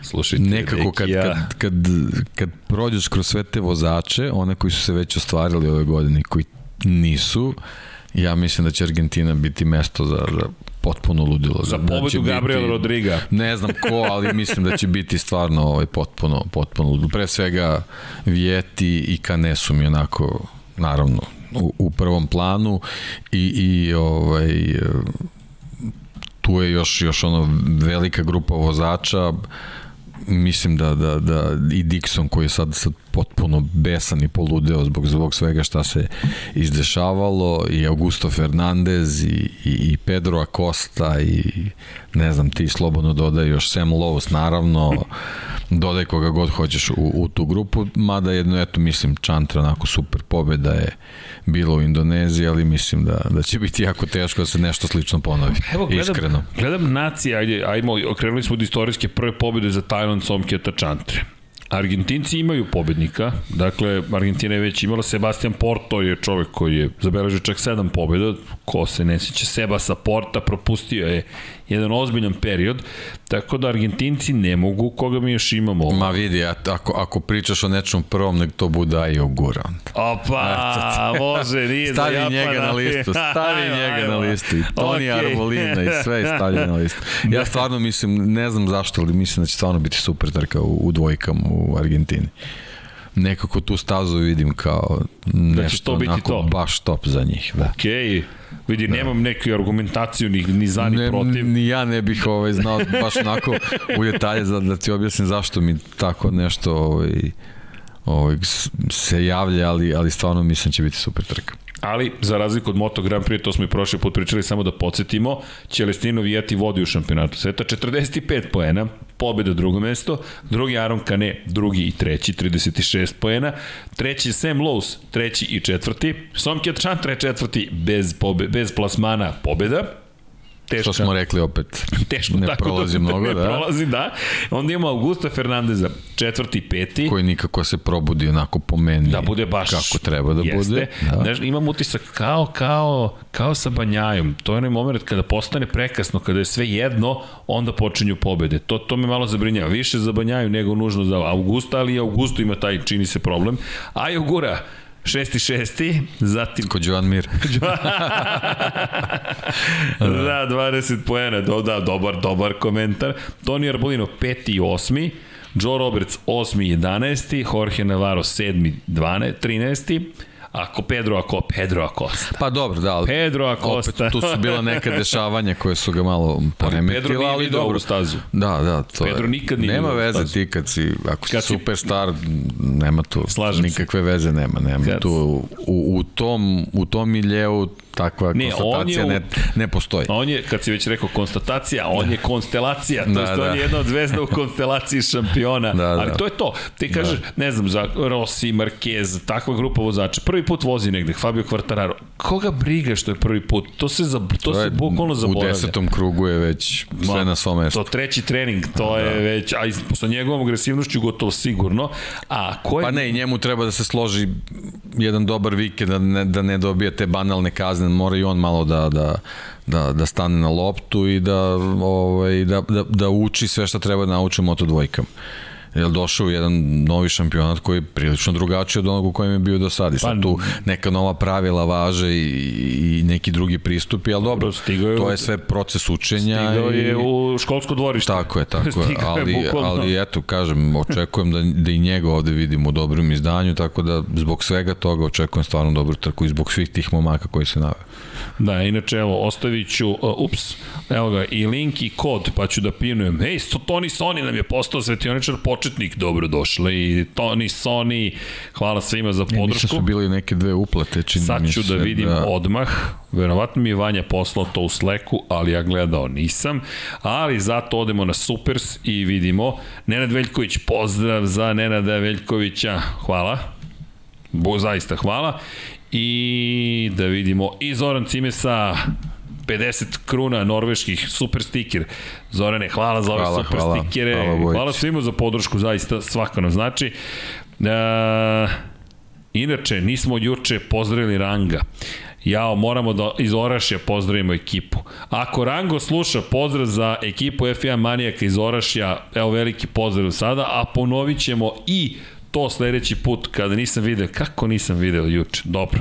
Slušajte, Nekako kad, ja- kad, kad, kad prođeš kroz sve te vozače, one koji su se već ostvarili ove godine, i koji nisu, ja mislim da će Argentina biti mesto za, za potpuno ludilo. Za Da pobedu Gabriel Rodriga. Ne znam ko, ali mislim da će biti stvarno ovaj, potpuno, potpuno ludilo. Pre svega Vjeti i Kane su mi onako, naravno, u, u prvom planu i, i ovaj, tu je još, još ono velika grupa vozača mislim da, da, da i Dixon koji je sad, sad potpuno besan i poludeo zbog, zbog svega šta se izdešavalo i Augusto Fernandez i, i, i Pedro Acosta i ne znam ti slobodno dodaj još Sam Lowe's naravno dodaj koga god hoćeš u, u tu grupu mada jedno eto mislim Chantra onako super pobeda je bilo u Indoneziji ali mislim da, da će biti jako teško da se nešto slično ponovi Evo, gledam, iskreno gledam nacije, ajde, ajmo, okrenuli smo od istorijske prve pobjede za Tajland Somkijata Chantre. Argentinci imaju pobednika, dakle Argentina je već imala, Sebastian Porto je čovek koji je zabeležio čak sedam pobjeda, ko se ne sjeća Seba sa Porta, propustio je jedan ozbiljan period, tako da Argentinci ne mogu, koga mi još imamo? Ma vidi, ako, ako pričaš o nečem prvom, nek to bude aj ogura. Opa, može, nije Stavi za Japana. njega na listu, stavi Ajmo, njega ajmo. na listu. I Toni Okej. Arbolina i sve stavljeno na listu. Ja stvarno mislim, ne znam zašto, ali mislim da će stvarno biti super trka u, u dvojkama u Argentini. Nekako tu stazu vidim kao nešto to biti onako to. baš top za njih. Da. Okej, vidi, nemam neku argumentaciju ni, ni za ni Ne, protiv. ni ja ne bih ovaj, znao baš onako u detalje da, da ti objasnim zašto mi tako nešto ovaj, ovaj, se javlja, ali, ali stvarno mislim da će biti super trka. Ali, za razliku od Moto Grand Prix, to smo i prošli put pričali, samo da podsjetimo, Celestino Vijeti vodi u šampionatu sveta, 45 poena, pobjeda drugo mesto, drugi Aron Kane, drugi i treći, 36 poena, treći Sam Lowe's, treći i četvrti, Somkjet Chantre četvrti, bez, pobe, bez plasmana pobjeda, teška, Što smo rekli opet, teško, ne tako prolazi da, mnogo, ne da. prolazi, da. Onda imamo Augusta Fernandeza, četvrti, peti, koji nikako se probudi onako po meni da bude baš kako treba da jeste. bude. Da. Znaš, imam utisak kao, kao, kao sa Banjajom. To je onaj moment kada postane prekasno, kada je sve jedno, onda počinju pobede. To, to me malo zabrinjava. Više za Banjaju nego nužno za Augusta, ali i Augusto ima taj, čini se, problem. A Jogura, šesti šesti, zatim Kod Joan Mir. da, 20 poena, do, da, dobar, dobar komentar. Toni Arbolino, peti i osmi, Joe Roberts, osmi i 11, Jorge Navarro, sedmi, 12, 13, Ako Pedro ako Pedro Acosta. Pa dobro, da, ali Pedro Acosta. opet tu su bila neka dešavanja koje su ga malo poremetila, ali video dobro. stazu. Da, da, to Pedro je. nikad nije Nema veze stazu. ti kad si, ako Kad si- superstar, nema tu Slažem se. nikakve veze, nema, nema Kad- tu, u, u tom, u tom miljeu takva Ne, on konstatacija je u- ne, ne postoji. On je, kad si već rekao konstatacija, on je konstelacija, to Da, jest on da. je jedna od zvezda u konstelaciji šampiona, Da, da. ali to je to. Ti kažeš, ne znam, za Rossi, Marquez, takva grupa vozača, prvi put vozi negde, Fabio Quartararo, koga briga što je prvi put? To se, za, to, se bukvalno U zaboravlja. desetom krugu je već sve Ma, na svom mestu. To treći trening, to je već, a sa njegovom agresivnošću gotovo sigurno. A ko je... Pa ne, njemu treba da se složi jedan dobar vikend, da ne, da ne dobije te banalne kazne, mora i on malo da, da, da, da stane na loptu i da, ovaj, da, da, da uči sve što treba da nauči u moto dvojkama. Jer došao u jedan novi šampionat koji je prilično drugačiji od onog u kojem je bio do sada. Sad Pa, tu neka nova pravila važe i, i neki drugi pristupi, ali dobro, je to je sve proces učenja. Stigao i... je u školsko dvorište. Tako je, tako je, Stigao je ali, ali eto, kažem, očekujem da, da i njega ovde vidimo u dobrom izdanju, tako da zbog svega toga očekujem stvarno dobru trku i zbog svih tih momaka koji se nave. Da, inače, evo, ostavit ću, uh, ups, evo ga, i link i kod, pa ću da pinujem. Ej, so, Toni Soni nam je postao svetioničar početnik, dobro došli. Toni Soni, hvala svima za mislim podršku. su bili neke dve uplate, čini Sad mi ću se da vidim da, odmah, verovatno mi je Vanja poslao to u Slacku, ali ja gledao nisam, ali zato odemo na Supers i vidimo. Nenad Veljković, pozdrav za Nenada Veljkovića, hvala, Bo, zaista hvala, i da vidimo i Zoran Cimesa, 50 kruna norveških super stiker. Zorane, hvala za ove Hvala, super hvala. stikere. Hvala, Hvala, svima za podršku, zaista svako nam znači. E, Inače, nismo juče pozdravili Ranga. Jao, moramo da iz Orašja pozdravimo ekipu. Ako Rango sluša pozdrav za ekipu F1 Manijaka iz Orašja, evo veliki pozdrav sada, a ponovit ćemo i to sledeći put kada nisam video. Kako nisam video juče? Dobro.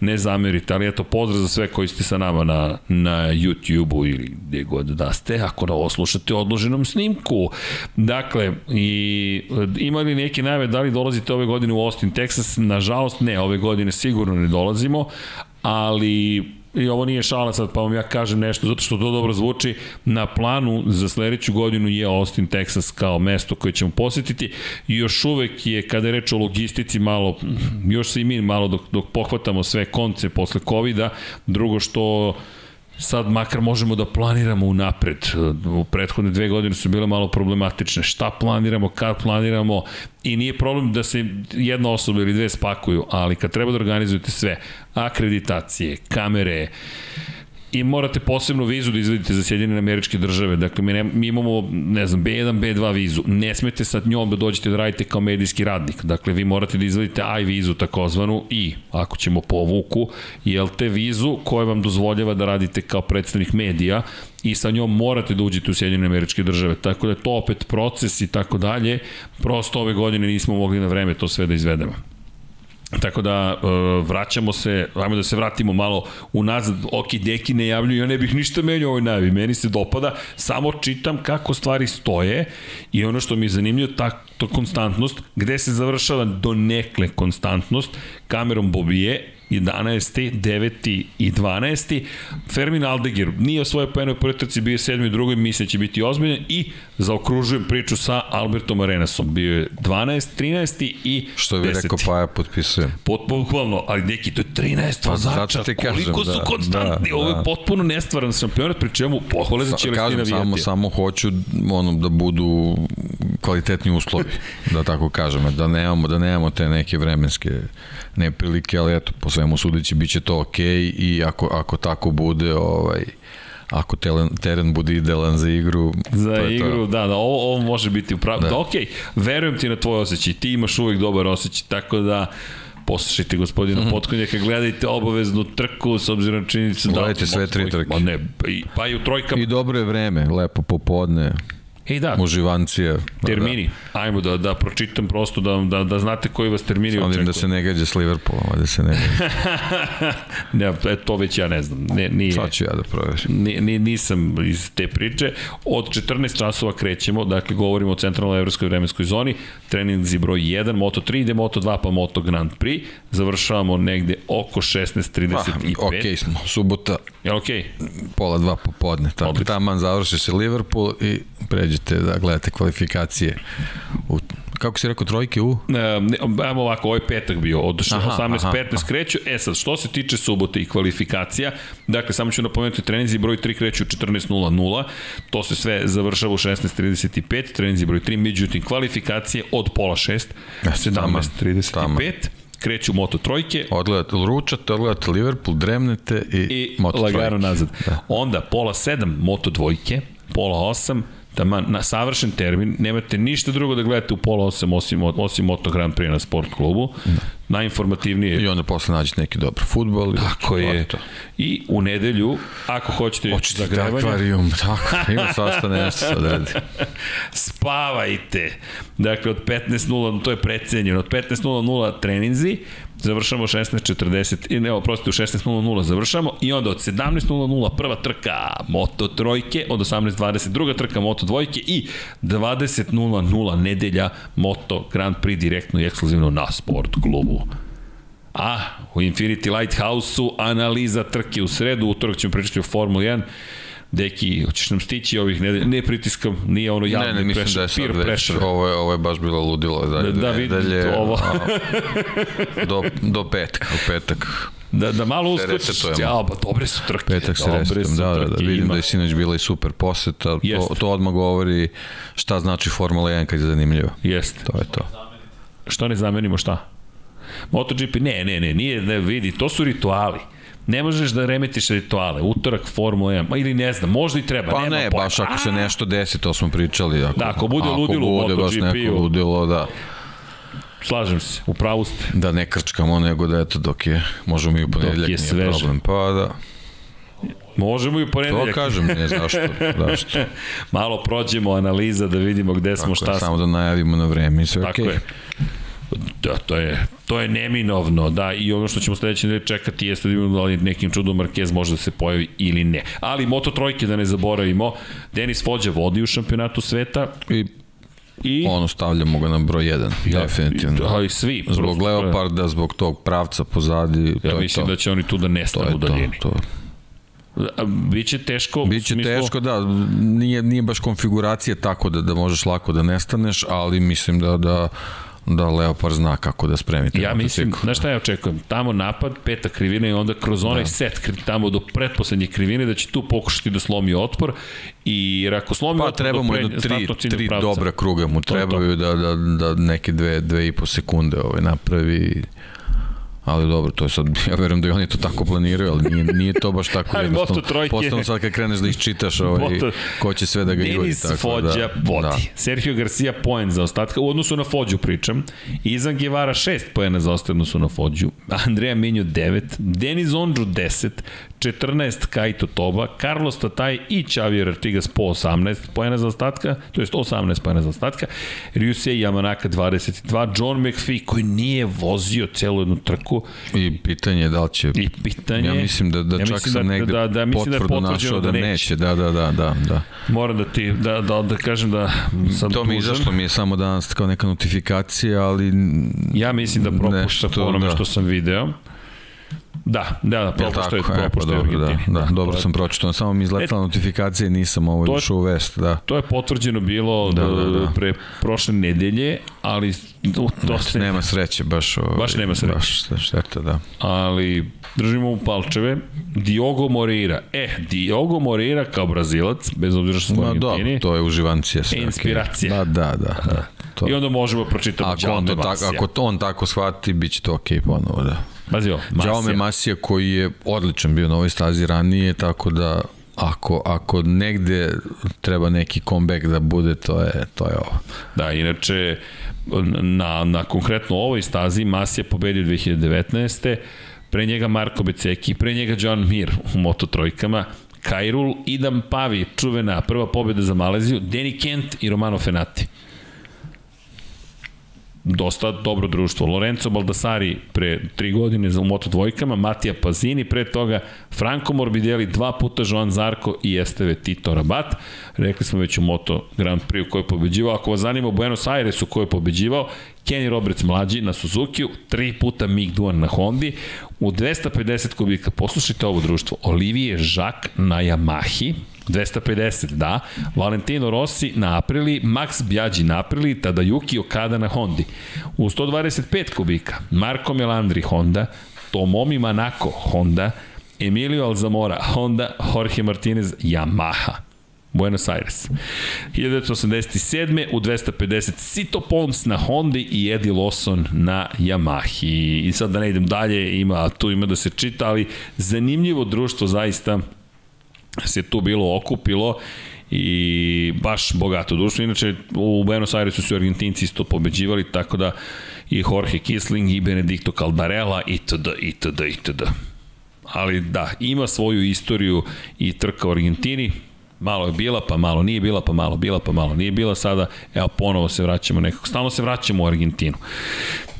Ne zamerite, ali eto pozdrav za sve koji ste sa nama na, na YouTube-u ili gdje god da ste, ako da ovo slušate u odloženom snimku. Dakle, i imali neke najave da li dolazite ove godine u Austin, Texas? Nažalost ne, ove godine sigurno ne dolazimo, ali i ovo nije šala sad, pa vam ja kažem nešto, zato što to dobro zvuči, na planu za sledeću godinu je Austin, Texas kao mesto koje ćemo posetiti i još uvek je, kada je reč o logistici, malo, još se i mi malo dok, dok pohvatamo sve konce posle COVID-a, drugo što sad makar možemo da planiramo unapred. U prethodne dve godine su bile malo problematične. Šta planiramo, kad planiramo i nije problem da se jedna osoba ili dve spakuju, ali kad treba da organizujete sve, akreditacije, kamere, i morate posebnu vizu da izvedite za Sjedinjene američke države. Dakle, mi, ne, mi imamo, ne znam, B1, B2 vizu. Ne smete sa njom da dođete da radite kao medijski radnik. Dakle, vi morate da izvedite I vizu takozvanu i, ako ćemo po vuku, LT vizu koja vam dozvoljava da radite kao predstavnik medija i sa njom morate da uđete u Sjedinjene američke države. Tako da je to opet proces i tako dalje. Prosto ove godine nismo mogli na vreme to sve da izvedemo. Tako da e, vraćamo se, ajmo da se vratimo malo unazad, ok, deki ne javljuju, ja ne bih ništa menio ovoj najavi, meni se dopada, samo čitam kako stvari stoje i ono što mi je zanimljivo, ta, to konstantnost, gde se završava do nekle konstantnost, kamerom Bobije, 11. 9. i 12. Fermin Aldegir nije osvojio po jednoj prvoj bio je 7. i drugoj, misle će biti ozbiljan i zaokružujem priču sa Albertom Arenasom. Bio je 12, 13. i Što bi 10. rekao Paja, potpisujem. Potpuno ali neki, to je 13 Pa, vozača, ti kažem, koliko su da, konstantni, da, ovo je da. potpuno nestvaran šampionat, pri čemu pohvale za Čelestina Kažem, Vijatija. samo, samo hoću ono, da budu kvalitetni uslovi, da tako kažem, da nemamo, da nemamo te neke vremenske neprilike, ali eto, po svemu sudeći biće to okej okay i ako, ako tako bude, ovaj, ako teren, teren bude idealan za igru, Za to igru, to. da, da, ovo, ovo može biti upravo. Da. Da. okej, verujem ti na tvoj osjećaj, ti imaš uvijek dobar osjećaj, tako da poslušajte gospodina mm -hmm. Potkonjaka, gledajte obaveznu trku s obzirom na činjenicu da... Gledajte sve tri trke. Ma ne, pa i u trojkama I dobro je vreme, lepo popodne, Ej da, Uživancije. termini. Ajmo da, da pročitam prosto da, da, da znate koji vas termini Da. očekuju. da se ne gađa s Liverpoolom, da se ne gađa. ne, e, to već ja ne znam. Ne, nije, Sad ću ja da proverim. ni, ni, nisam iz te priče. Od 14 časova krećemo, dakle govorimo o centralnoj evropskoj vremenskoj zoni, treninzi broj 1, Moto 3, ide Moto 2 pa Moto Grand Prix, završavamo negde oko 16.35. Pa, okej smo, subota, Jel okej? pola dva popodne. Tako Odlično. taman završi se Liverpool i pređete da gledate kvalifikacije. U, kako si rekao, trojke u? E, ne, ajmo ovako, ovo je petak bio, od Aha, 18.15 aha. kreću. E sad, što se tiče subote i kvalifikacija, dakle, samo ću napomenuti, treninzi broj 3 kreću u 14.00, to se sve završava u 16.35, treninzi broj 3, međutim, kvalifikacije od pola 6, taman, 17.35, kreću moto trojke, Odgledate, ručate, odgledate Liverpool, dremnete i, i moto lagano trojke. nazad. Onda pola 7 moto dvojke, pola 8 Taman, na savršen termin, nemate ništa drugo da gledate u pola 8 osim, osim Moto Grand Prix na sport klubu. Najinformativnije I onda posle nađete neki dobar futbol. i Tako je. to. I u nedelju, ako hoćete Hoćete zagrevanje, akvarijum, tako, ima svašta nešto se odredi. spavajte. Dakle, od 15.00, to je precenjeno, od 15.00 treninzi, završamo 16.40, i ne, oprostite, u 16.00 završamo i onda od 17.00 prva trka Moto trojke, od 18.20 druga trka Moto dvojke i 20.00 nedelja Moto Grand Prix direktno i ekskluzivno na sport klubu. A, u Infinity Lighthouse-u analiza trke u sredu, utorak ćemo pričati o Formuli 1. Deki, hoćeš nam stići ovih nedelja? Ne pritiskam, nije ono javni ne, ne, mislim pressure, da je peer već, pressure. ovo je, ovo je baš bilo ludilo dalje Da, da, da vidim nedelje, ovo. a, do, do petka, u petak, Da, da malo uskočiš. Ja, pa dobre su trke. petak se resetujem, da, da, da, vidim ima. da je sinoć bila i super poseta, to, Jeste. to odmah govori šta znači Formula 1 kad je zanimljiva, Jeste. to je to. Što ne zamenimo, šta? MotoGP, ne, ne, ne, nije, ne, vidi, to su rituali. Ne možeš da remetiš rituale. Utorak, Formula 1, ma ili ne znam, možda i treba. Pa nema ne, pojma. baš ako se nešto desi, to smo pričali. Ako, Da, ako bude ludilo u Ako bude baš MotoGP-u. neko ludilo, da, Slažem se, u pravu ste. da ne krčkamo, nego da eto, dok je, možemo i u ponedeljak, nije sveže. problem. Pa da, Možemo i u to ponedeljak. kažem, ne, zašto, zašto. Malo prođemo analiza da vidimo gde smo, Tako šta je, smo. samo da najavimo na vreme i sve Tako okej. je. Da, to je, to je neminovno, da, i ono što ćemo sledeće nedelje čekati jeste da vidimo da li nekim čudom Marquez može da se pojavi ili ne. Ali Moto trojke da ne zaboravimo, Denis Vođa vodi u šampionatu sveta I i ono stavljamo ga na broj 1, definitivno. Da, i svi. Zbog prosto, Leoparda, zbog tog pravca pozadi, to Ja je mislim to. da će oni tu da to nestanu je u to, daljini. to. A, Biće teško. Biće smislu- teško, da, nije, nije baš konfiguracija tako da, da možeš lako da nestaneš, ali mislim da, da, da Leopard zna kako da spremi taj Ja mislim, motocikl. znaš šta ja očekujem? Tamo napad, peta krivina i onda kroz onaj da. set tamo do pretposlednje krivine da će tu pokušati da slomi otpor i ako slomi Pa otpor treba mu do jedno prednje- tri, tri pravca. dobra kruga mu trebaju da, da, da neke dve, dve i po sekunde ovaj, napravi ali dobro, to je sad, ja verujem da i oni to tako planiraju, ali nije, nije to baš tako jednostavno. Posledno sad kad kreneš da ih čitaš, ovaj, ko će sve da ga juri. Denis tako Fođa da, vodi. Da. Sergio Garcia poen za ostatka, u odnosu na Fođu pričam. Izan Guevara 6 poena za ostatka odnosu na Fođu. Andreja Minjo 9, Denis Ondru 10, 14 Kaito Toba, Carlos Tataj i Xavier Artigas po 18 poena za ostatka, to jest 18 poena za ostatka, Ryusei Yamanaka 22, John McPhee koji nije vozio celu jednu trku I pitanje je da li će... i pitanje... Ja mislim da, da ja čak sam negde da, da, da potvrdu potvrđeno našao da, neće. Da, da, da, da, da. Moram da ti, da, da, da kažem da sam To mi izašlo mi je samo danas kao neka notifikacija, ali Ja mislim da propušta Nešto, po onome da. što sam video. Da, da, da, Jel propušta je, tako? E, pa propušta je u dobro, da, Argentini. da, dobro sam pročitao, samo mi izletala notifikacija i nisam ovo ušao u vest, da. To je potvrđeno bilo Da, da, da, da. pre prošle nedelje, ali to, to se, Nema sreće, baš, ovaj, Baš nema sreće. Baš šteta, da. ali držimo u palčeve. Diogo Moreira. E, Diogo Moreira kao brazilac, bez obzira što smo dobro, Argentini, to je uživancija sve. Inspiracija. Da, da, da. da. To. i onda možemo pročitati Ako on, to tak, ako to on tako shvati, bit će to okej ponovo, da. Pazi ovo, Jaume Masija. Masija koji je odličan bio na ovoj stazi ranije, tako da ako, ako negde treba neki comeback da bude, to je, to je ovo. Da, inače, na, na konkretno ovoj stazi Masija pobedio 2019. Pre njega Marko Beceki, pre njega John Mir u Moto trojkama, Kairul, Idam Pavi, čuvena prva pobjeda za Maleziju, Danny Kent i Romano Fenati dosta dobro društvo. Lorenzo Baldassari pre tri godine za moto dvojkama, Matija Pazini pre toga, Franco Morbidelli, dva puta Joan Zarko i Esteve Tito Rabat. Rekli smo već u Moto Grand Prix u kojoj je pobeđivao. Ako vas zanima u Buenos Airesu ko je pobeđivao, Kenny Roberts mlađi na Suzuki, tri puta Mick Duan na Hondi, u 250 kubika, poslušajte ovo društvo, Olivier Jacques na Yamahi, 250, da. Valentino Rossi na Aprili, Max Bjađi na Aprili, Yuki Okada na Hondi. U 125 kubika, Marko Melandri Honda, Tomomi Manako Honda, Emilio Alzamora Honda, Jorge Martinez Yamaha. Buenos Aires. 1987. u 250 Sito Pons na Hondi i Eddie Lawson na Yamahi. I sad da ne idem dalje, ima, tu ima da se čita, ali zanimljivo društvo zaista se tu bilo okupilo i baš bogato društvo. Inače, u Buenos Airesu su Argentinci isto pobeđivali, tako da i Jorge Kisling i Benedicto Caldarella itd. itd. itd. Ali da, ima svoju istoriju i trka u Argentini, malo je bila, pa malo nije bila, pa malo bila, pa malo nije bila, sada evo ponovo se vraćamo nekako, stalno se vraćamo u Argentinu.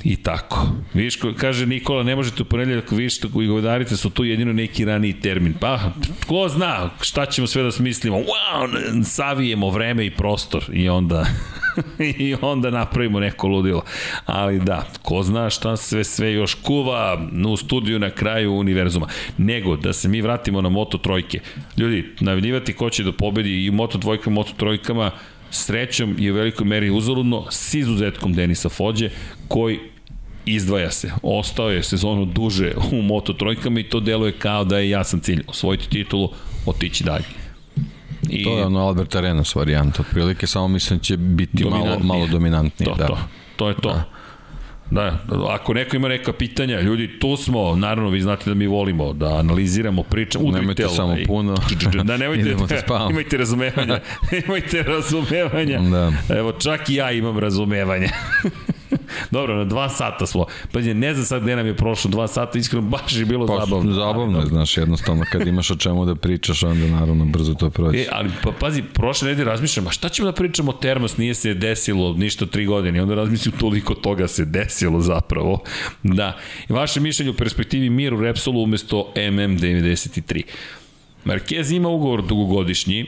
I tako. Viš, kaže Nikola, ne možete u ponedljak, viš, i govedarice su tu jedino neki raniji termin. Pa, ko zna šta ćemo sve da smislimo. Wow, savijemo vreme i prostor. I onda, i onda napravimo neko ludilo. Ali da, ko zna šta sve sve još kuva u studiju na kraju univerzuma. Nego, da se mi vratimo na Moto trojke. Ljudi, navljivati ko će da pobedi i Moto dvojkama, Moto trojkama, srećom je u velikoj meri uzaludno s izuzetkom Denisa Fođe, koji izdvaja se. Ostao je sezonu duže u Moto trojkama i to deluje kao da je jasan cilj. Osvojiti titulu, otići dalje. I... To je ono Albert Arenas varijanta, otprilike, samo mislim da će biti malo, malo dominantnije. To, da. to, to je to. Da. Da, ako neko ima neka pitanja, ljudi, tu smo, naravno vi znate da mi volimo da analiziramo, pričamo, udrite Nemojte samo puno. Da, nemojte, da imajte razumevanja. imajte razumevanja. Da. Evo, čak i ja imam razumevanja. Dobro, na dva sata smo. Pa ne znam sad gde nam je prošlo dva sata, iskreno baš je bilo pa, zabavno. Zabavno je, znaš, jednostavno kad imaš o čemu da pričaš, onda naravno brzo to prođe. E, ali pa pazi, prošle nedelje razmišljam, a šta ćemo da pričamo o Termos, nije se desilo ništa tri godine, onda razmišljam toliko toga se desilo zapravo. Da, I vaše mišljenje u perspektivi Mir u Repsolu umesto MM93. Marquez ima ugovor dugogodišnji,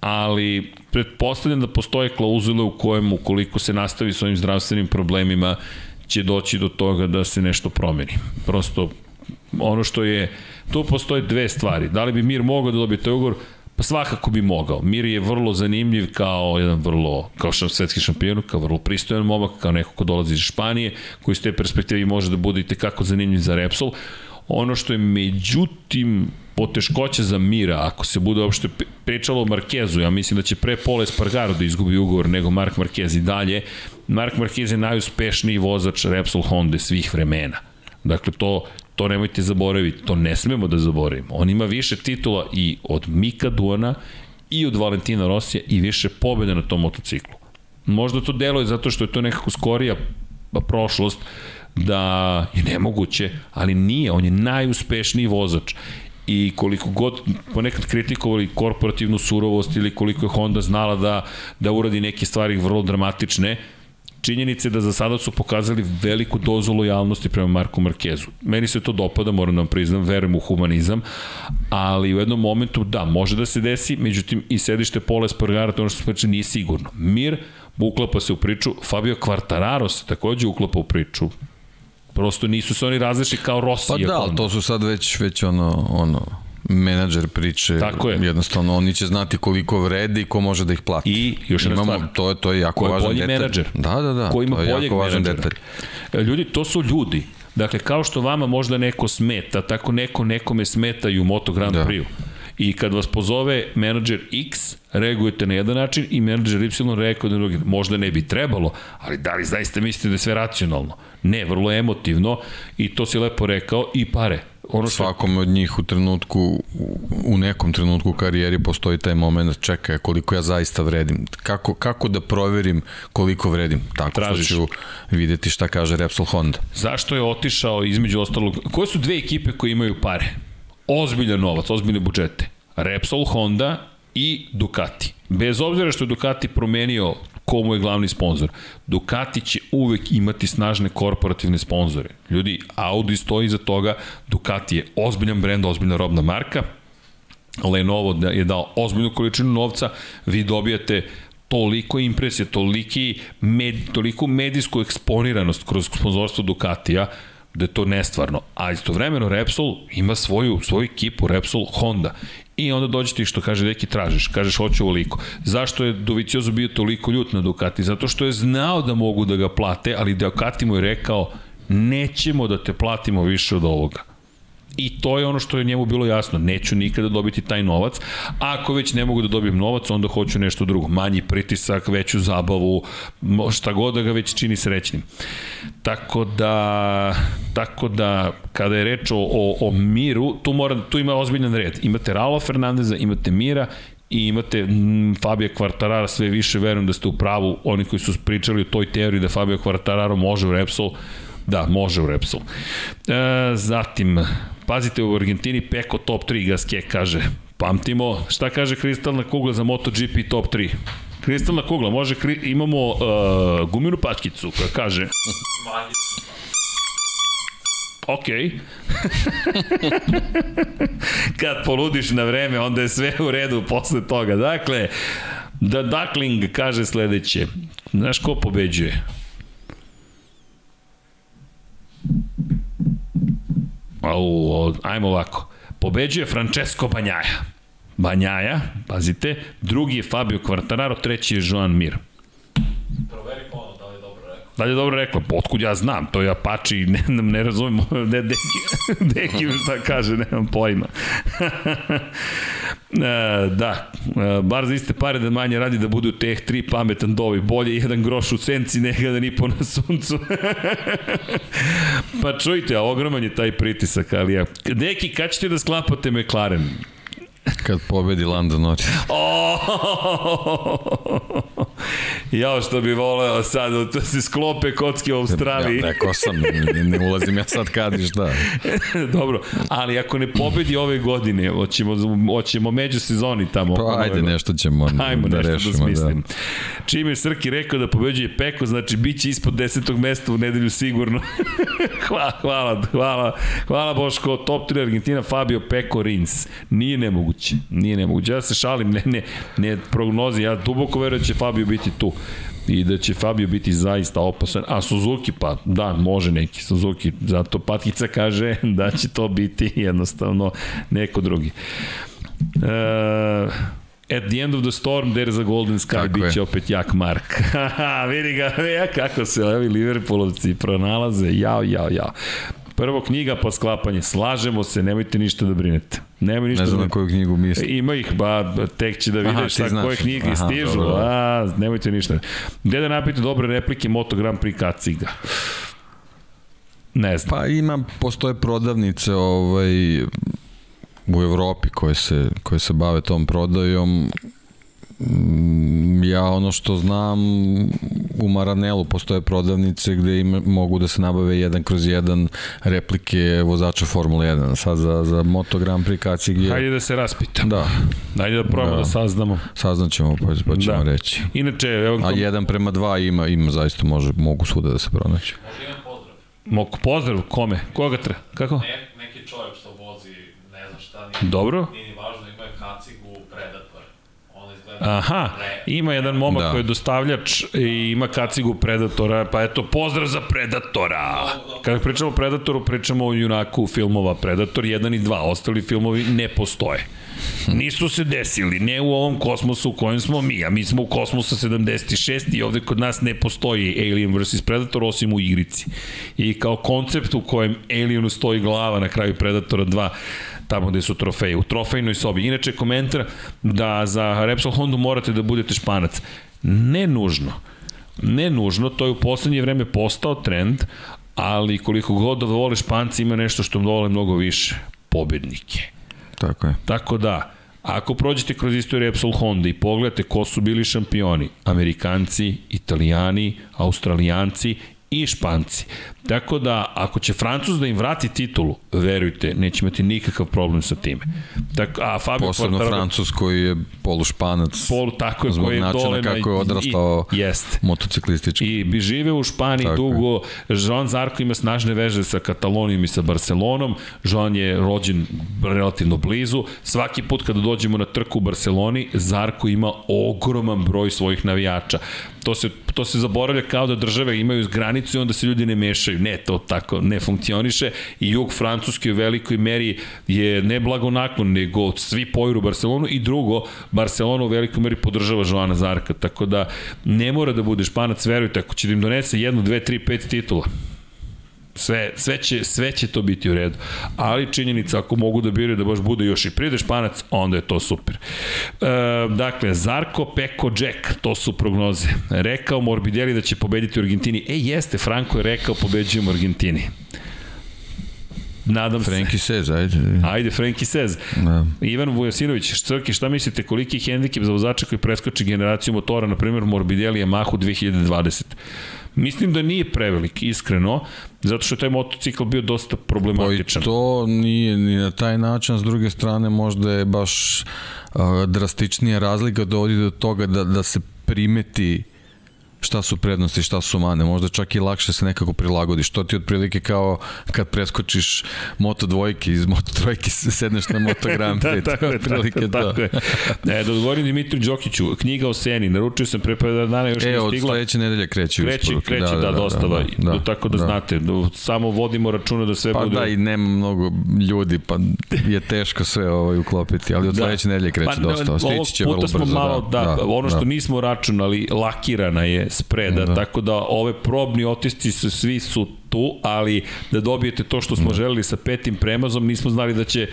ali pretpostavljam da postoje klauzule u kojem ukoliko se nastavi s ovim zdravstvenim problemima će doći do toga da se nešto promeni. Prosto ono što je, tu postoje dve stvari. Da li bi Mir mogao da dobije taj ugovor? Pa svakako bi mogao. Mir je vrlo zanimljiv kao jedan vrlo, kao što svetski šampion, kao vrlo pristojan momak, kao neko ko dolazi iz Španije, koji s te perspektivi može da bude i tekako zanimljiv za Repsol. Ono što je međutim poteškoća za Mira, ako se bude uopšte pričalo o Markezu, ja mislim da će pre Pole Spargaro da izgubi ugovor nego Mark Marquez i dalje. Mark Marquez je najuspešniji vozač Repsol Honda svih vremena. Dakle, to, to nemojte zaboraviti, to ne smemo da zaboravimo. On ima više titula i od Mika Duana i od Valentina Rosija i više pobjede na tom motociklu. Možda to deluje zato što je to nekako skorija prošlost, da je nemoguće, ali nije, on je najuspešniji vozač i koliko god ponekad kritikovali korporativnu surovost ili koliko je Honda znala da, da uradi neke stvari vrlo dramatične, činjenice da za sada su pokazali veliku dozu lojalnosti prema Marku Markezu. Meni se to dopada, moram da vam priznam, verujem u humanizam, ali u jednom momentu da, može da se desi, međutim i sedište Pola Espargara, to ono što smo nije sigurno. Mir uklapa se u priču, Fabio Quartararo se takođe uklapa u priču, Prosto nisu se oni različili kao Rossi. Pa da, ali to su sad već, već ono, ono, menadžer priče. Tako je. Jednostavno, oni će znati koliko vredi i ko može da ih plati. I još jedna Imamo, stvar. To je, to je jako ko je važan detalj. menadžer. Da, da, da. Ko ima to je jako važan menadžera. detalj. Ljudi, to su ljudi. Dakle, kao što vama možda neko smeta, tako neko nekome smeta i u Moto Grand da. Prix. I kad vas pozove menadžer X, reagujete na jedan način i menadžer Y reaguje na drugi. Možda ne bi trebalo, ali da li zaista mislite da je sve racionalno? Ne, vrlo emotivno i to si lepo rekao i pare. Ono što... Svakom od njih u trenutku, u nekom trenutku u karijeri postoji taj moment, čekaj, koliko ja zaista vredim. Kako, kako da proverim koliko vredim? Tako Tražiš. što ću videti šta kaže Repsol Honda. Zašto je otišao između ostalog? Koje su dve ekipe koje imaju pare? Ozbiljan novac, ozbiljne budžete. Repsol, Honda i Ducati. Bez obzira što je Ducati promenio komu je glavni sponsor. Ducati će uvek imati snažne korporativne sponzore. Ljudi, Audi stoji iza toga, Ducati je ozbiljan brend, ozbiljna robna marka, Lenovo da- je dao ozbiljnu količinu novca, vi dobijate toliko impresije, toliki med, toliko medijsku eksponiranost kroz sponzorstvo Ducatija, da je to nestvarno. A istovremeno Repsol ima svoju, svoju ekipu, Repsol Honda. I onda dođete i što kaže neki tražiš, kažeš hoću ovoliko. Zašto je Doviciozo bio toliko ljut na Ducati? Zato što je znao da mogu da ga plate, ali Ducati mu je rekao nećemo da te platimo više od ovoga. I to je ono što je njemu bilo jasno. Neću nikada dobiti taj novac. Ako već ne mogu da dobijem novac, onda hoću nešto drugo. Manji pritisak, veću zabavu, šta god da ga već čini srećnim. Tako da, tako da kada je reč o, o, o miru, tu, mora, tu ima ozbiljan red. Imate Raula Fernandeza, imate Mira, i imate mm, Fabio Quartarara, sve više verujem da ste u pravu, oni koji su pričali o toj teoriji da Fabio Quartararo može u Repsol, Da, može u Repsol. E, zatim, pazite u Argentini Peko top 3, Gaske kaže. Pamtimo, šta kaže kristalna kugla za MotoGP top 3? Kristalna kugla, može, kri, imamo uh, guminu patkicu koja kaže, ok, kad poludiš na vreme, onda je sve u redu posle toga. Dakle, da Duckling kaže sledeće, znaš ko pobeđuje? Au, ajmo ovako. Pobeđuje Francesco Banjaja. Banjaja, pazite, drugi je Fabio Quartararo, treći je Joan Mir. Da li je dobro rekla? Otkud ja znam? To je Apache, ne, ne, razumem. Ne, deki, deki šta kaže, nemam pojma. e, da, e, bar za iste pare da manje radi da budu teh tri pametan dovi. Bolje jedan groš u senci nego jedan i po na suncu. pa čujte, ogroman je taj pritisak, ali ja, neki, kad ćete da sklapate McLaren? Kad pobedi Lando Norris. Oh! Jao što bi voleo sad da se sklope kocke u Australiji. Ja, rekao sam, ne, ne ulazim ja sad kad i šta. Dobro, ali ako ne pobedi ove godine, hoćemo, hoćemo među sezoni tamo. Pa ajde, godine. nešto ćemo Ajmo da nešto rešimo. da smislim. Da. Čim je Srki rekao da pobeđuje Peko, znači bit će ispod desetog mesta u nedelju sigurno. hvala, hvala, hvala, hvala Boško, top 3 Argentina, Fabio Peko Rins. Nije nemoguće, nije nemoguće. Ja se šalim, ne, ne, ne prognozi, ja duboko verujem da će Fabio biti tu i da će Fabio biti zaista opasan, a Suzuki pa da, može neki Suzuki, zato Patkica kaže da će to biti jednostavno neko drugi. E, At the end of the storm, there is a golden sky, Tako bit će je. opet jak Mark. Vidi ga, ja, kako se ovi Liverpoolovci pronalaze, jao, jao, jao. Prvo knjiga pa sklapanje, slažemo se, nemojte ništa da brinete. Nemoj ništa Ne znam da na koju knjigu misli. Ima ih, ba, tek će da vidiš znaš. koje knjige Aha, stižu. dobro, dobro. A, nemojte ništa. Gde da napite dobre replike Moto Grand Prix kaciga? Ne znam. Pa ima, postoje prodavnice ovaj, u Evropi koje se, koje se bave tom prodajom. Mm, Ja ono što znam, u Maranelu postoje prodavnice gde im mogu da se nabave jedan kroz jedan replike vozača Formule 1. Sad za, za Moto Grand Prix kacig je... Hajde da se raspitam. Da, Hajde da probamo da, Da. saznamo. saznaćemo pa, pa ćemo Da. reći. Inače, evo, A jedan prema dva ima, ima zaista može, mogu svuda da se pronaći. Može jedan pozdrav. mok, pozdrav, kome? Koga treba? Kako? Ne, neki čovjek što vozi, ne znam šta, nije, Dobro. nije ni važno, ima je kacigu Predator. Ona izgleda... Aha, ima jedan momak Da. koji je dostavljač i ima kacigu Predatora, pa eto, pozdrav za Predatora. Kada pričamo o Predatoru, pričamo o junaku filmova Predator 1 i 2, ostali filmovi ne postoje. Nisu se desili, ne u ovom kosmosu u kojem smo mi, a mi smo u kosmosu 76 i ovde kod nas ne postoji Alien vs Predator osim u igrici. I kao koncept u kojem Alienu stoji glava na kraju Predatora 2, tamo gde su trofeje, u trofejnoj sobi. Inače, komentar da za Repsol Hondu morate da budete španac. Ne nužno. Ne nužno, to je u poslednje vreme postao trend, ali koliko god da vole španci ima nešto što vole mnogo više. Pobednike. Tako je. Tako da, ako prođete kroz istoriju Repsol Honda i pogledate ko su bili šampioni, Amerikanci, Italijani, Australijanci i Španci. Tako da, ako će Francuz da im vrati titulu, verujte, neće imati nikakav problem sa time. Tako, a Fabio Posebno Quartararo- Francus koji je polušpanac Polu, tako je, koji je dole kako je odrastao i- Jeste. motociklistički. I bi žive u Španiji Tako dugo. Jean Zarko ima snažne veže sa Katalonijom i sa Barcelonom. Jean je rođen relativno blizu. Svaki put kada dođemo na trku u Barceloni, Zarko ima ogroman broj svojih navijača. To se, to se zaboravlja kao da države imaju granicu i onda se ljudi ne mešaju. Ne, to tako ne funkcioniše. I jug Francuski u velikoj meri je ne blagonaklon, nego svi poviru Barcelonu. I drugo, Barcelona u velikoj meri podržava Joana Zarka, tako da ne mora da bude španac, verujte, ako će da im donese jednu, dve, tri, pet titula, Sve, sve, će, sve će to biti u redu. Ali činjenica, ako mogu da biraju da baš bude još i pride španac, onda je to super. E, dakle, Zarko, Peko, Jack, to su prognoze. Rekao Morbidelli da će pobediti u Argentini. E, jeste, Franko je rekao pobeđujemo u Argentini. Nadam se. Frenki Sez, ajde. Ajde, Frenki Sez. Da. Ivan Vujasinović, Crki, šta mislite, koliki je hendikep za vozača koji preskoči generaciju motora, na primjer Morbidelli Yamaha 2020? Mislim da nije prevelik, iskreno, zato što je taj motocikl bio dosta Pa i problematičan. to nije ni na taj način, s druge strane možda je baš a, drastičnija razlika dovodi do toga da, da se primeti šta su prednosti, šta su mane. Možda čak i lakše se nekako prilagodiš. To ti je otprilike kao kad preskočiš Moto dvojke iz Moto trojke sedneš na Moto Grand Prix. da, to je otprilike tako, to. je. E, da odgovorim Dimitru Đokiću, knjiga o Seni, naručio sam pre par dana, još E, nije od stigla. sledeće nedelje kreće Kreće, isporuke. kreće, da, da, dostava. Da, da, tako da, da. znate, da, samo vodimo računa da sve Pa bude... da, i nema mnogo ljudi, pa je teško sve ovaj uklopiti, ali od Da. sledeće nedelje kreće Pa, dosta. ovog Stići će vrlo brzo. malo, da, da, ono što da. nismo računali, lakirana je spreda, Da. tako da ove probni otisci su, svi su tu, ali da dobijete to što smo želeli sa petim premazom, nismo znali da će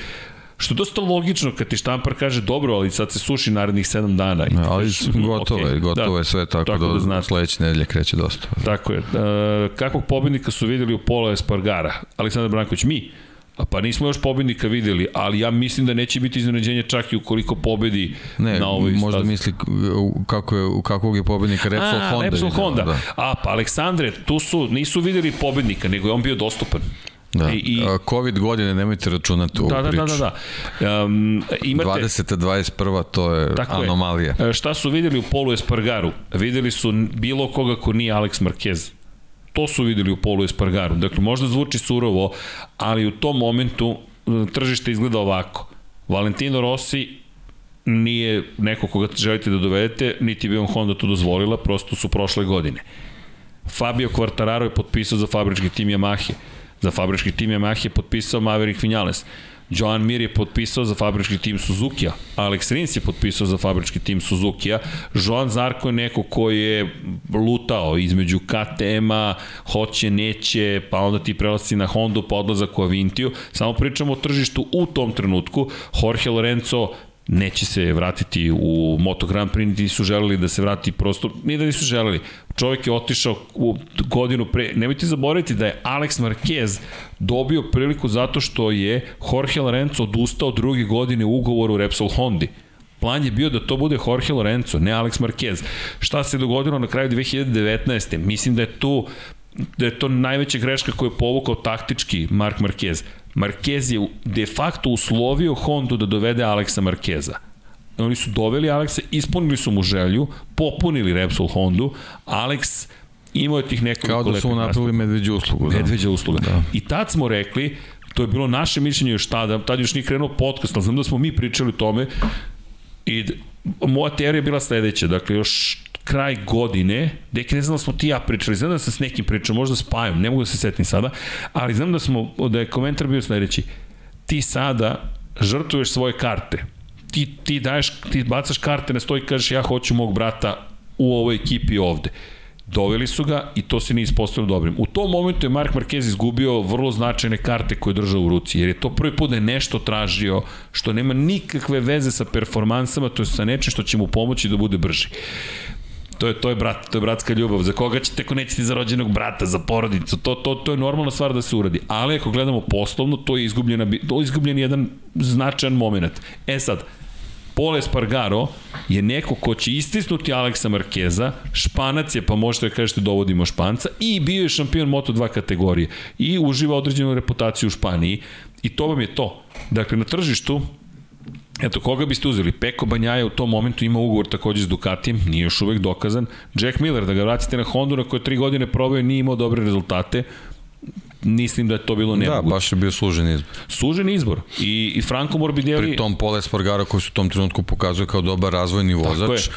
Što je dosta logično kad ti štampar kaže dobro, ali sad se suši narednih 7 dana. I Ja, ali kažeš, gotovo je, "Ok, gotovo da, je sve tako, tako da, da da sledeće nedelje kreće dosta. Tako je. E, kakvog pobednika su videli u Polo Espargara? Aleksandar Branković, mi? A pa nismo još pobednika videli, ali ja mislim da neće biti iznenađenje čak i ukoliko pobedi Ne, na ovoj možda stazi. misli kako je, kakvog je pobednika Repsol A, Honda. Repsol Honda. Da. A, pa Aleksandre, tu su, nisu videli pobednika, nego je on bio dostupan. Da. I, i, A, Covid godine nemojte računati u da, da, priču. da, da, da. Um, imate, 20. 21. to je Tako je. anomalija. E, Šta su videli u polu Espargaru? Videli su bilo koga ko nije Alex Marquez. To su videli u polu Espargaru. Dakle, možda zvuči surovo, ali u tom momentu e, tržište izgleda ovako. Valentino Rossi nije neko koga želite da dovedete, niti bi vam Honda to dozvolila, prosto su prošle godine. Fabio Quartararo je potpisao za fabrički tim Yamahe. Za fabrički tim Yamahe je potpisao Maverick Vinales. Joan Mir je potpisao za fabrički tim Suzuki-a. Alex Rins je potpisao za fabrički tim Suzuki-a. Joan Zarko je neko koji je lutao između KTM-a, hoće, neće, pa onda ti prelasci na Hondu, pa odlazak u Avintiju. Samo pričamo o tržištu u tom trenutku. Jorge Lorenzo neće se vratiti u Moto Grand Prix, niti su želeli da se vrati prosto, nije da nisu želeli. Čovjek je otišao u godinu pre, nemojte zaboraviti da je Alex Marquez dobio priliku zato što je Jorge Lorenzo odustao druge godine u ugovoru u Repsol Hondi. Plan je bio da to bude Jorge Lorenzo, ne Alex Marquez. Šta se dogodilo na kraju 2019. Mislim da je tu da je to najveća greška koju je povukao taktički Mark Marquez. Marquez je de facto uslovio Hondu da dovede Aleksa Markeza. Oni su doveli Aleksa, ispunili su mu želju, popunili Repsol Hondu, Alex imao je tih nekoliko Kao da su mu napravili medveđu uslugu. Da. Medveđa usluga. Da. I tad smo rekli, to je bilo naše mišljenje još tada, tad još nije krenuo podcast, ali znam da smo mi pričali o tome i moja teorija je bila sledeća, dakle još kraj godine, deki ne znam da smo ti ja pričali, znam da sam s nekim pričao, možda s Pajom, ne mogu da se setim sada, ali znam da smo, da je komentar bio sledeći, ti sada žrtvuješ svoje karte, ti, ti daješ, ti bacaš karte na stoj i kažeš ja hoću mog brata u ovoj ekipi ovde. Doveli su ga i to se nije ispostavilo dobrim. U tom momentu je Mark Marquez izgubio vrlo značajne karte koje je držao u ruci, jer je to prvi put da je nešto tražio što nema nikakve veze sa performansama, to je sa nečim što će mu pomoći da bude brži. To je, to je brat, to je bratska ljubav. Za koga ćete ako nećete za rođenog brata, za porodicu, to, to, to je normalna stvar da se uradi. Ali ako gledamo poslovno, to je izgubljena, to je izgubljen jedan značajan moment. E sad, Pole Spargaro je neko ko će istisnuti Aleksa Markeza, Španac je, pa možete da kažete dovodimo Španca, i bio je šampion Moto2 kategorije i uživa određenu reputaciju u Španiji i to vam je to. Dakle, na tržištu Eto, koga biste uzeli? Peko Banjaja u tom momentu ima ugovor takođe s Ducatijem, nije još uvek dokazan. Jack Miller, da ga vratite na Hondu na koje tri godine probao nije imao dobre rezultate, mislim da je to bilo nemoguće. Da, baš je bio služen izbor. Sužen izbor. I, i Franco Morbidelli... Pri tom Pole Spargaro koji se u tom trenutku pokazuje kao dobar razvojni vozač,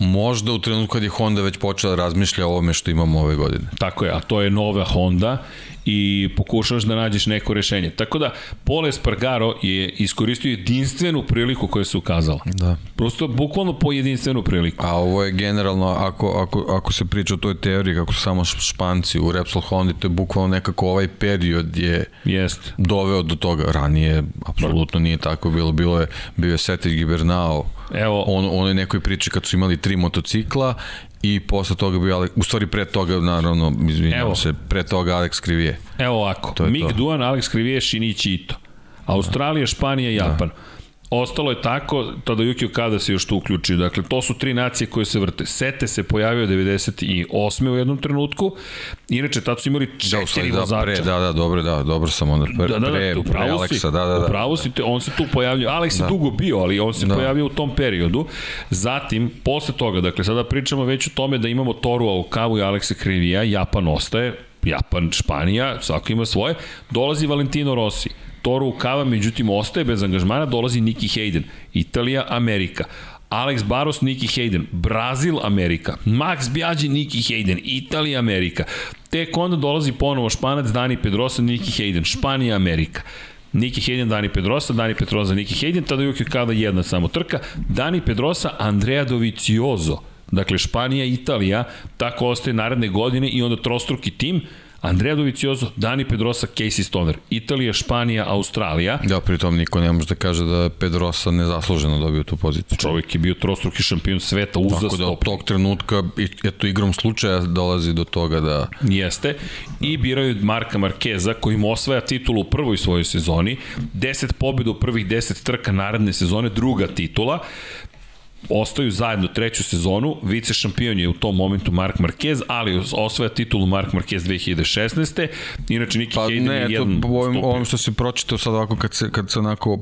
možda u trenutku kad je Honda već počela da razmišlja o ovome što imamo ove godine. Tako je, a to je nova Honda i pokušaš da nađeš neko rešenje. Tako da, Pole Spargaro je iskoristio jedinstvenu priliku koja se ukazala. Da. Prosto, bukvalno po jedinstvenu priliku. A ovo je generalno, ako, ako, ako se priča o toj teoriji, kako su samo španci u Repsol Hondi, to je bukvalno nekako ovaj period je Jest. doveo do toga. Ranije, apsolutno nije tako bilo. Bilo je, bio je Setir Gibernao, Evo, on, on je nekoj priči kad su imali tri motocikla i posle toga bio Alex, u stvari pre toga naravno, izvinjam Evo. se, pre toga Alex Krivije. Evo ovako, to. Duan, Alex Krivije, Shinichi Ito. Australija, Španija, Japan. Ostalo je tako, Tadayuki Okada se još tu uključio. Dakle, to su tri nacije koje se vrte. Sete se pojavio 98. u jednom trenutku. Inače, tad su imali Da, četiri da, vozača. pre, da, da, dobro, da, dobro sam onda, pre, Da, da, pre, da, pre si, Alexa, da, da, da. upravo si, te, on se tu pojavljao, Alex je dugo bio, ali on se Da. pojavio u tom periodu. Zatim, posle toga, dakle, sada pričamo već o tome da imamo Toru Aokavu i Aleksa Krivija, Japan ostaje, Japan, Španija, svako ima svoje, dolazi Valentino Rossi, Toru Ukava, međutim, ostaje bez angažmana, dolazi Nicky Hayden, Italija, Amerika. Alex Barros, Nicky Hayden, Brazil, Amerika, Max Biaggi, Nicky Hayden, Italija, Amerika. Tek onda dolazi ponovo Španac, Dani Pedrosa, Nicky Hayden, Španija, Amerika. Niki Hayden, Dani Pedrosa, Dani Pedrosa, Niki Hayden, tada Juki kada jedna samo trka, Dani Pedrosa, Andrea Dovizioso, dakle Španija, Italija, tako ostaje naredne godine i onda trostruki tim, Andrea Dovizioso, Dani Pedrosa, Casey Stoner, Italija, Španija, Australija, Da, pritom niko ne može da kaže da je Pedrosa nezasluženo dobio tu poziciju. čovjek je bio trostruki šampion sveta Tako da od uzastopno. tog trenutka, eto igrom slučaja dolazi do toga da Jeste. I biraju Marka Markeza koji mu osvaja titulu u prvoj svojoj sezoni. 10 pobjeda u prvih 10 trka naredne sezone, druga titula. Ostaju zajedno treću sezonu, vice šampion je u tom momentu Mark Marquez, ali osvaja titulu Mark Marquez 2016. Inače Niki Pa Hayden ne, je eto, jedan ovim, stupio. ovim što se pročitao sad ovako kad se, kad se onako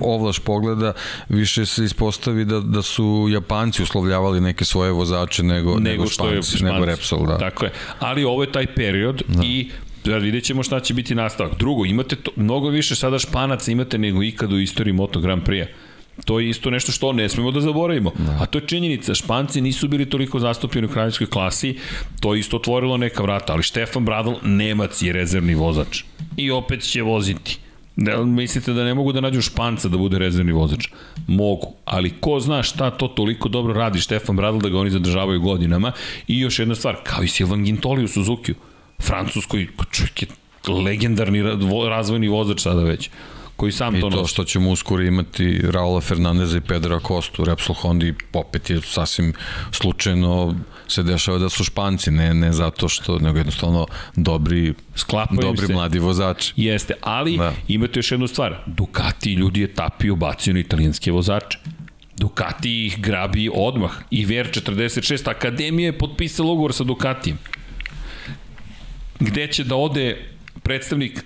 ovlaš pogleda, više se ispostavi da, da su Japanci uslovljavali neke svoje vozače nego, nego, nego što je Španci, nego Repsol, da. Tako je. Ali ovo je taj period da. i da vidjet ćemo šta će biti nastavak. Drugo, imate to, mnogo više sada španaca imate nego ikad u istoriji Moto Grand Prix-a. To je isto nešto što ne smemo da zaboravimo. Da. A to je činjenica. Španci nisu bili toliko zastupljeni u kraljevskoj klasi. To je isto otvorilo neka vrata. Ali Štefan Bradl, Nemac je rezervni vozač. I opet će voziti. Da, mislite da ne mogu da nađu Španca da bude rezervni vozač? Mogu, ali ko zna šta to toliko dobro radi Štefan Bradl da ga oni zadržavaju godinama. I još jedna stvar, kao i Silvan Gintoli u Suzukiju. Francuskoj, čovjek je legendarni ra- vo- razvojni vozač sada već koji sam I to to nosi. što ćemo uskoro imati Raula Fernandeza i Pedra Costa u Repsol Hondi, opet je sasvim slučajno se dešava da su španci, ne, ne zato što, nego jednostavno dobri, Sklapaju dobri se. mladi vozači. Jeste, ali da. Imate još jednu stvar. Ducati ljudi je tapio bacio na italijanske vozače. Ducati ih grabi odmah. I Ver 46, Akademija je potpisala ugovor sa Ducatijem. Gde će da ode predstavnik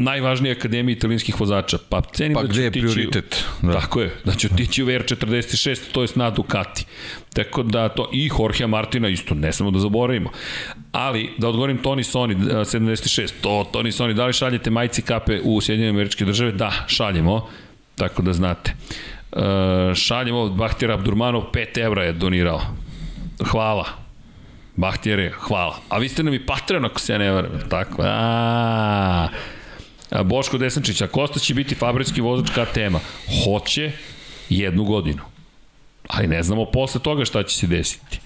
najvažnije akademije italijanskih vozača. Pa cenim Pa da gde je otići- prioritet? Da. Tako je, da će otići u VR46, to je na Ducati. Tako da to, i Jorge Martina isto, ne samo da zaboravimo. Ali, da odgovorim Toni Soni, a, 76, to Toni Soni, da li šaljete majci kape u Sjedinjene američke države? Da, šaljemo, tako da znate. E, šaljemo, Bahtjer Abdurmanov 5 evra je donirao. Hvala. Bahtjere, hvala. A vi ste nam i Patreon ako se ja ne varam, tako? A, A, Boško Desančić, a Kosta će biti fabrički vozač KTM-a. Hoće jednu godinu. Ali ne znamo posle toga šta će se desiti.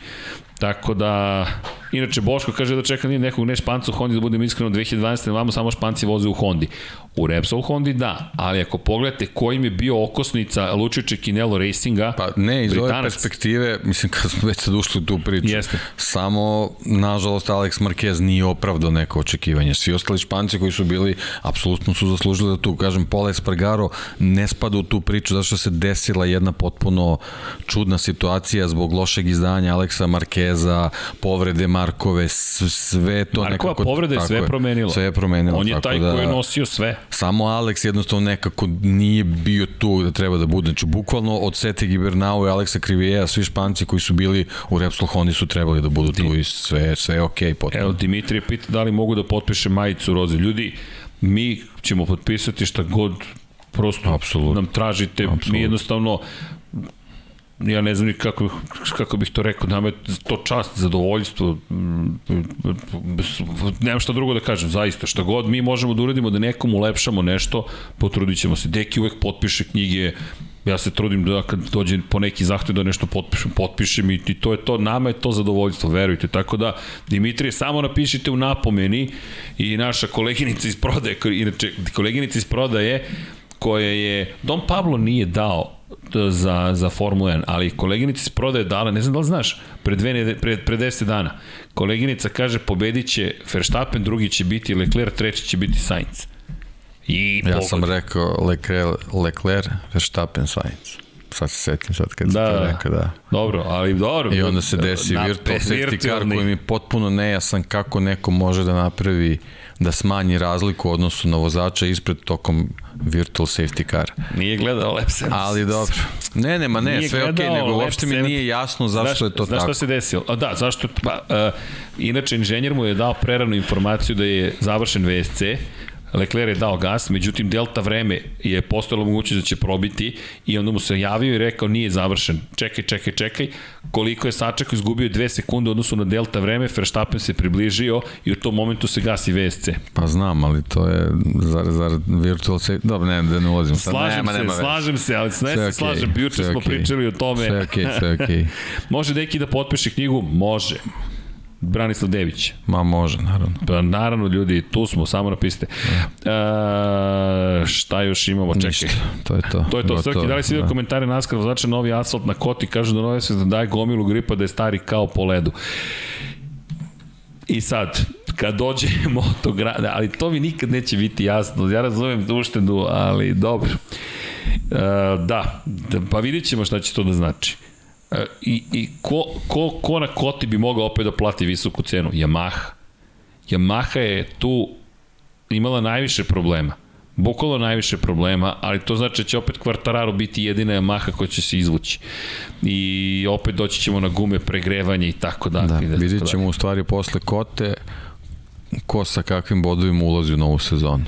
Tako da, inače Boško kaže da čeka nije nekog ne španca u Hondi, da budem iskreno 2012. Vamo samo španci voze u Hondi. U Repsol Hondi da, ali ako pogledate kojim je bio okosnica Lučiće Kinelo Racinga, Pa ne, iz ove Britanac. perspektive, mislim kad smo već sad ušli u tu priču, Jeste. samo, nažalost, Alex Marquez nije opravdao neko očekivanje. Svi ostali španci koji su bili, apsolutno su zaslužili da tu, kažem, Paul Espargaro ne spada u tu priču, zato što se desila jedna potpuno čudna situacija zbog lošeg izdanja Aleksa Markeza, povrede Markove, sve to Markova nekako... povreda je sve promenila. Sve je promenilo. On je taj da, koji je nosio sve. Samo Alex jednostavno nekako nije bio tu da treba da bude. Znači, bukvalno od Sete Gibernau i Aleksa Krivijeja, svi španci koji su bili u Repsol Hondi su trebali da budu tu i sve, sve je okej okay, potpuno. Evo, Dimitrije pita da li mogu da potpiše majicu Roze. Ljudi, mi ćemo potpisati šta god prosto Apsolutno. nam tražite. Apsolutno. Mi jednostavno ja ne znam kako, kako bih to rekao, nama je to čast, zadovoljstvo, mm, nemam šta drugo da kažem, zaista, šta god mi možemo da uradimo da nekom ulepšamo nešto, potrudit ćemo se. Deki uvek potpiše knjige, ja se trudim da kad dođe po neki zahtev da nešto potpišem, potpišem i, i to je to, nama je to zadovoljstvo, verujte. Tako da, Dimitrije, samo napišite u napomeni i naša koleginica iz prodaje, inače, koleginica iz prodaje, koja je, Don Pablo nije dao za, za Formulu 1, ali koleginica iz prodaje dala, ne znam da li znaš, pre, dve, pre, pre 10 dana, koleginica kaže pobedit će Verstappen, drugi će biti Leclerc, treći će biti Sainz. I Ja pogod- sam rekao Leclerc, Leclerc Verstappen, Sainz. Sad se setim sad kad Da, da, to da. rekao, da. Dobro, ali dobro. I onda se desi Na- virtual safety car koji mi je potpuno nejasan kako neko može da napravi da smanji razliku u odnosu na vozača ispred tokom virtual safety car. Nije gledao Lab 76. Ali dobro. Ne, nema, ne, Nije sve je okej, gledao nego uopšte mi 70. nije jasno zašto znaš, je to znaš tako. šta se desilo? A, da, zašto? Pa, uh, inače, inženjer mu je dao preranu informaciju da je završen VSC, Leclerc je dao gas, međutim delta vreme je postojalo mogućnost da će probiti i onda mu se javio i rekao nije završen. Čekaj, čekaj, čekaj. Koliko je sačekao, izgubio dve sekunde odnosu na delta vreme, Verstappen se približio i u tom momentu se gasi VSC. Pa znam, ali to je zar, zar virtual safety... Dobro, ne, da ne ulazim. Sad, Slažem nema, se, nema slažem se, ali ne Sve se okej, slažem. Juče sve smo okej. pričali o tome. Sve okej, sve je okej. Može neki da potpiše knjigu? Može. Branislav Dević. Ma može, naravno. Pa naravno ljudi, tu smo, samo napišite. E, šta još imamo? Čekaj. Ništa, to je to. To je to. Srki, da li si vidio komentare naskar vozača novi asfalt na koti, kažu da novi asfalt daje gomilu gripa da je stari kao po ledu. I sad, kad dođe motograd, ali to mi nikad neće biti jasno. Ja razumem uštedu, ali dobro. E, da, da, pa vidjet ćemo šta će to da znači. E, I, i ko, ko, ko na koti bi mogao opet da plati visoku cenu? Yamaha. Yamaha je tu imala najviše problema. Bukvalno najviše problema, ali to znači da će opet Quartararo biti jedina Yamaha koja će se izvući. I opet doći ćemo na gume pregrevanje i tako da. Da, da tako ćemo u stvari posle kote ko sa kakvim bodovima ulazi u novu sezonu.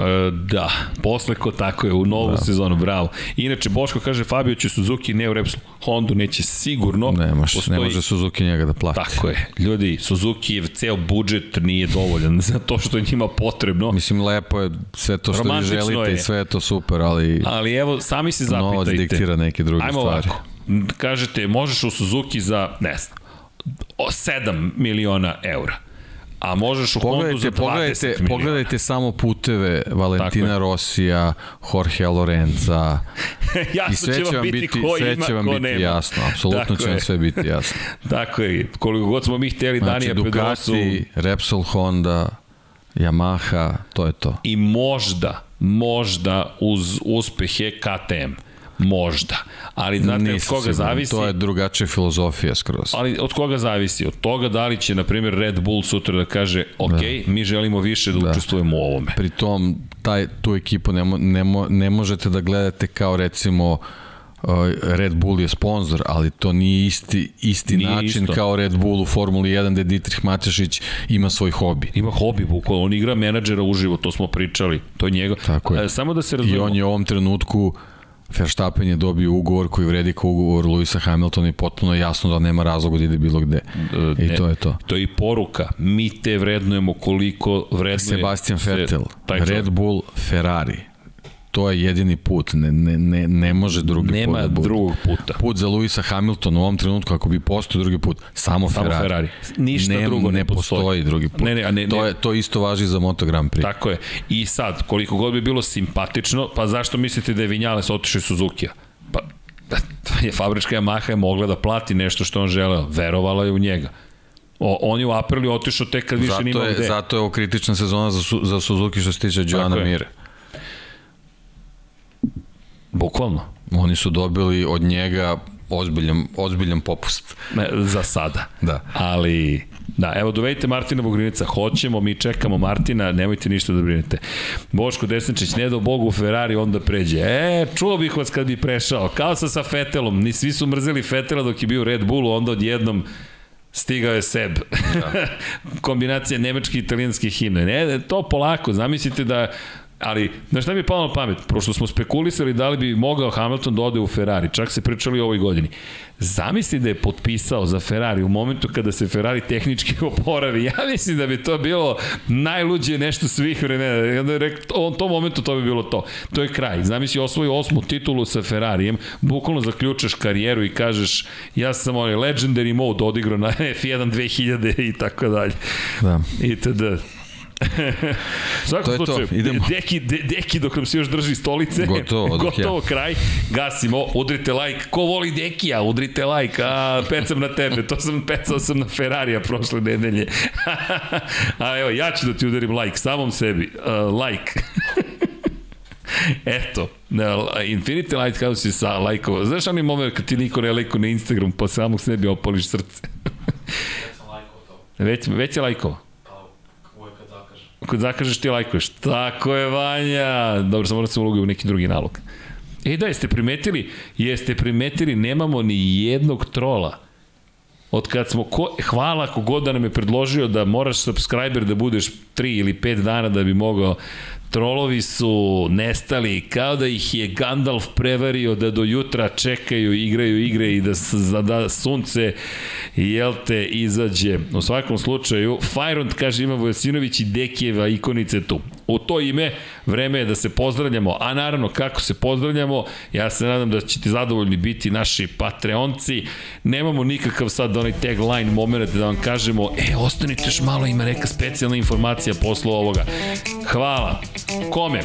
E, da, posle ko tako je, u novu da. sezonu, bravo. Inače, Boško kaže, Fabio će Suzuki, ne u Repsol, Hondu neće sigurno. Ne, Postoji... ne može Suzuki njega da plati. Tako je. Ljudi, Suzuki je ceo budžet nije dovoljan za to što je njima potrebno. Mislim, lepo je sve to što vi Romantično želite je. i sve je to super, ali Ali evo, sami se novac zapitajte. diktira neke druge Ajmo stvari. ovako. Kažete, možeš u Suzuki za, ne znam, o 7 miliona eura. A možeš u Hondu za 20 Pogledajte, pogledajte, miliona. pogledajte samo puteve Valentina Rosija, Jorge Lorenza i sve će vam biti, ko sve ima, će vam biti nema. jasno, apsolutno će vam sve biti jasno. Tako je, koliko god smo mi hteli Znači Danija Pedrosu Ducati, Repsol Honda, Yamaha, to je to. i možda, možda uz uspehe KTM. Možda. Ali znate od Nisam koga siguran, zavisi? To je drugačija filozofija skroz. Ali od koga zavisi? Od toga da li će, na primjer, Red Bull sutra da kaže ok, da. mi želimo više da, da. učestvujemo u ovome. Pri tom, taj, tu ekipu ne, mo, ne, mo, ne možete da gledate kao recimo uh, Red Bull je sponsor, ali to nije isti, isti Nije način isto. kao Red Bull u Formuli 1 gde Dietrich Matešić ima svoj hobi. Ima hobi, bukvalno. On igra menadžera uživo, to smo pričali. To je njegov. Tako je. E, samo da se I razumemo. on je u ovom trenutku Verstappen je dobio ugovor koji vredi kao ugovor Luisa Hamiltona i potpuno je jasno da nema razloga da ide bilo gde. I ne, to je to. To je i poruka. Mi te vrednujemo koliko vrednuje... Sebastian se- Vettel. Red Bull, Ferrari. To je jedini put, ne, ne, ne, ne može drugi Nema put da bude. drugog puta. Put za Luisa Hamiltona u ovom trenutku, ako bi postao drugi put, samo, Samo Ferrari. Ferrari. Ništa ne, drugo ne ne postoji. postoji drugi put. Ne, ne, a ne- to, je, to isto važi za Moto Grand Prix. Tako je. I sad, koliko god bi bilo simpatično, pa zašto mislite da je Vinjales otišao iz Suzuki-a? Pa, je fabrička Yamaha je mogla da plati nešto što on želeo. Verovala je u njega. O, on je u Aprili otišao tek kad više zato, nima gde. zato je ovo kritična sezona za, za Suzuki što se tiče Joana je. Bukvalno. Oni su dobili od njega ozbiljan, ozbiljan popust. Ne, za sada. Da. Ali, da, evo dovedite Martina Vogrinica, hoćemo, mi čekamo Martina, nemojte ništa da brinete. Boško Desničić, ne do Bogu u Ferrari, onda pređe. E, čuo bih vas kad bi prešao, kao sa sa Fetelom, ni svi su mrzeli Fetela dok je bio u Red Bullu, onda odjednom stigao je Seb. Da. Kombinacija nemačke i italijanske himne. Ne, to polako, zamislite da Ali, znaš šta mi je palo na pamet? Prošto smo spekulisali da li bi mogao Hamilton da ode u Ferrari, čak se pričali o ovoj godini. Zamisli da je potpisao za Ferrari u momentu kada se Ferrari tehnički oporavi. Ja mislim da bi to bilo najluđe nešto svih vremena. I onda je rekao, on tom momentu to bi bilo to. To je kraj. Zamisli osvoji osmu titulu sa Ferrarijem, bukvalno zaključaš karijeru i kažeš ja sam onaj legendary mode odigrao na F1 2000 i tako dalje. Da. Itd. Svako To je to, slučaju, idemo. Deki, de, deki dok nam se još drži stolice, Gotovo, gotovo ja. kraj, gasimo, udrite like, ko voli Dekija, udrite like, a pecam na tebe, to sam, pecao sam na Ferrarija prošle nedelje. a evo, ja ću da ti udarim like, samom sebi, uh, like. Eto, Infinity Light kao si sa lajkova. Znaš onaj moment kad ti niko ne lajko na Instagram, pa samog sebi opališ srce. Ja sam lajkao to. već, već je lajkova. Pa uvek kad zakažem. Kad zakažeš ti lajkuješ. Tako je, Vanja. Dobro, sam moram da se ulogu u neki drugi nalog. E da, jeste primetili? Jeste primetili, nemamo ni jednog trola. Od kad smo, ko, hvala kogod da nam je predložio da moraš subscriber da budeš 3 ili 5 dana da bi mogao Trolovi su nestali kao da ih je Gandalf prevario da do jutra čekaju, igraju igre i da, za da sunce jel te izađe. U svakom slučaju, Fajrond kaže ima Vojasinović i Dekijeva ikonice tu. U to ime, vreme je da se pozdravljamo, a naravno kako se pozdravljamo, ja se nadam da ćete zadovoljni biti naši patreonci. Nemamo nikakav sad onaj tagline moment da vam kažemo, e, ostanite još malo, ima neka specijalna informacija posle ovoga. Hvala. Kome?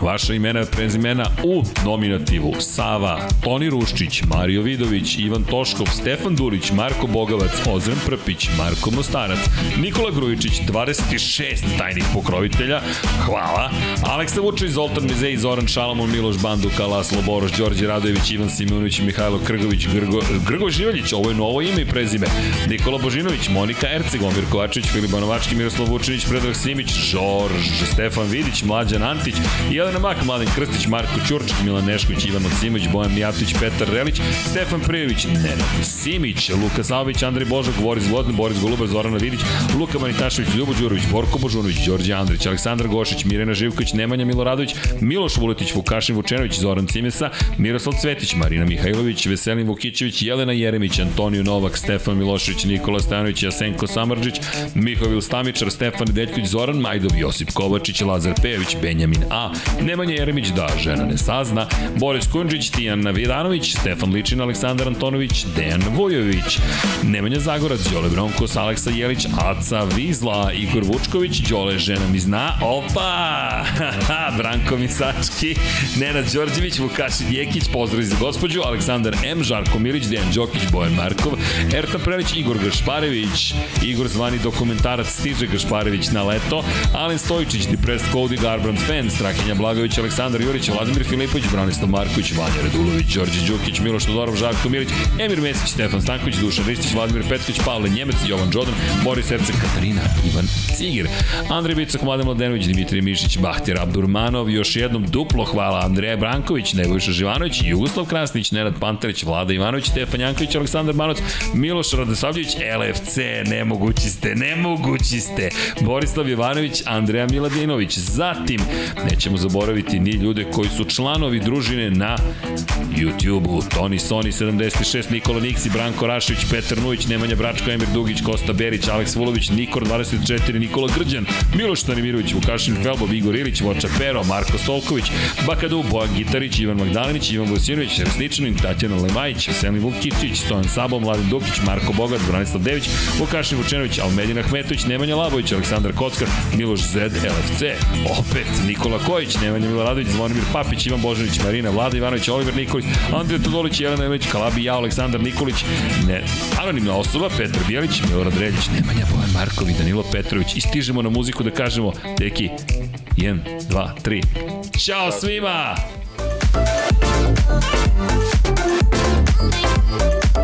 Vaša imena i prezimena u nominativu Sava, Toni Ruščić, Mario Vidović, Ivan Toškov, Stefan Durić, Marko Bogavac, Ozren Prpić, Marko Mostarac, Nikola Grujičić, 26 tajnih pokrovitelja, hvala, Aleksa Vučević, Zoltan Mizej, Zoran Šalamon, Miloš Banduka, Laslo Boroš, Đorđe Radojević, Ivan Simonović, Mihajlo Krgović, Grgo, Grgo Živaljić, ovo je novo ime i prezime, Nikola Božinović, Monika Erceg, Omir Kovačević, Filip Banovački, Miroslav Vučinić, Predrag Simić, Žorž, Stefan Vidić, Mlađan Antić, Jelena Mak, Mladen Krstić, Marko Ćurčik, Milan Nešković, Ivan Maksimović, Bojan Mijatović, Petar Relić, Stefan Prijević, Nenad Simić, Luka Savović, Andrej Božak, Boris Vlodin, Boris Golubar, Zorana Vidić, Luka Manitašević, Ljubo Đurović, Borko Božunović, Đorđe Andrić, Aleksandar Gošić, Mirena Živković, Nemanja Miloradović, Miloš Vuletić, Vukašin Vučenović, Zoran Cimesa, Miroslav Cvetić, Marina Mihajlović, Veselin Vukićević, Jelena Jeremić, Antonio Novak, Stefan Milošević, Nikola Stanović, Jasenko Samrđić, Mihovil Stamičar, Stefan Deljković, Zoran Majdov, Josip Kovačić, Lazar Pejović, Benjamin A, Nemanja Jeremić, da, žena ne sazna, Boris Kunđić, Tijan Vidanović, Stefan Ličin, Aleksandar Antonović, Dejan Vujović, Nemanja Zagorac, Đole Bronkos, Aleksa Jelić, Aca Vizla, Igor Vučković, Đole žena mi zna, opa, Branko Misački, Nenad Đorđević, Vukašin Jekić, pozdrav za gospođu, Aleksandar M, Žarko Milić, Dejan Đokić, Bojan Markov, Erta Prelić, Igor Gašparević, Igor zvani dokumentarac stiže Gašparević na leto, Alen Stojičić, Depressed Cody, Garbrand Fan, Strahinja Blagović, Aleksandar Jurić, Vladimir Filipović, Branislav Marković, Vanja Radulović, Đorđe Đukić, Miloš Todorov, Žarko Milić, Emir Mesić, Stefan Stanković, Dušan Ristić, Vladimir Petković, Pavle Njemec, Jovan Đodan, Boris Erceg, Katarina, Ivan Cigir, Andrej Bicak, Mladen Mladenović, Dimitrij Mišić, Bahtir Abdurmanov, još jednom duplo hvala Andreja Branković, Nebojša Živanović, Jugoslav Krasnić, Nenad Pantarić, Vlada Ivanović, Stefan Janković, Aleksandar Šabanovac, Miloš Radosavljević, LFC, nemogući ste, nemogući ste, Borislav Jovanović, Andreja Miladinović. Zatim, nećemo zaboraviti ni ljude koji su članovi družine na YouTube-u, Toni Soni 76, Nikola Niksi, Branko Rašević, Petar Nujić, Nemanja Bračko, Emir Dugić, Kosta Berić, Aleks Vulović, Nikor 24, Nikola Grđan, Miloš Stanimirović, Vukašin Felbov, Igor Ilić, Voča Pero, Marko Stolković, Bakadu, Bojan Gitarić, Ivan Magdalinić, Ivan Vosinović, Resničanin, Tatjana Lemajić, Veselin Vukičić, Stojan Sabo, Mladen Dukić, Marko Bogat, Branislav Dević, Vukašin Vučenović, Almedin Ahmetović, Nemanja Labović, Aleksandar Kockar, Miloš Zed, LFC, opet Nikola Kojić, Nemanja Miloradović, Zvonimir Papić, Ivan Božanić, Marina, Vlada Ivanović, Oliver Nikolić, Andrija Todolić, Jelena Ilić, Kalabi, ja, Aleksandar Nikolić, ne, anonimna osoba, Petar Bijelić, Milorad Reljić, Nemanja Bojan Marković, Danilo Petrović i stižemo na muziku da kažemo, Deki. 1, 2, 3. Ćao svima! Thank you.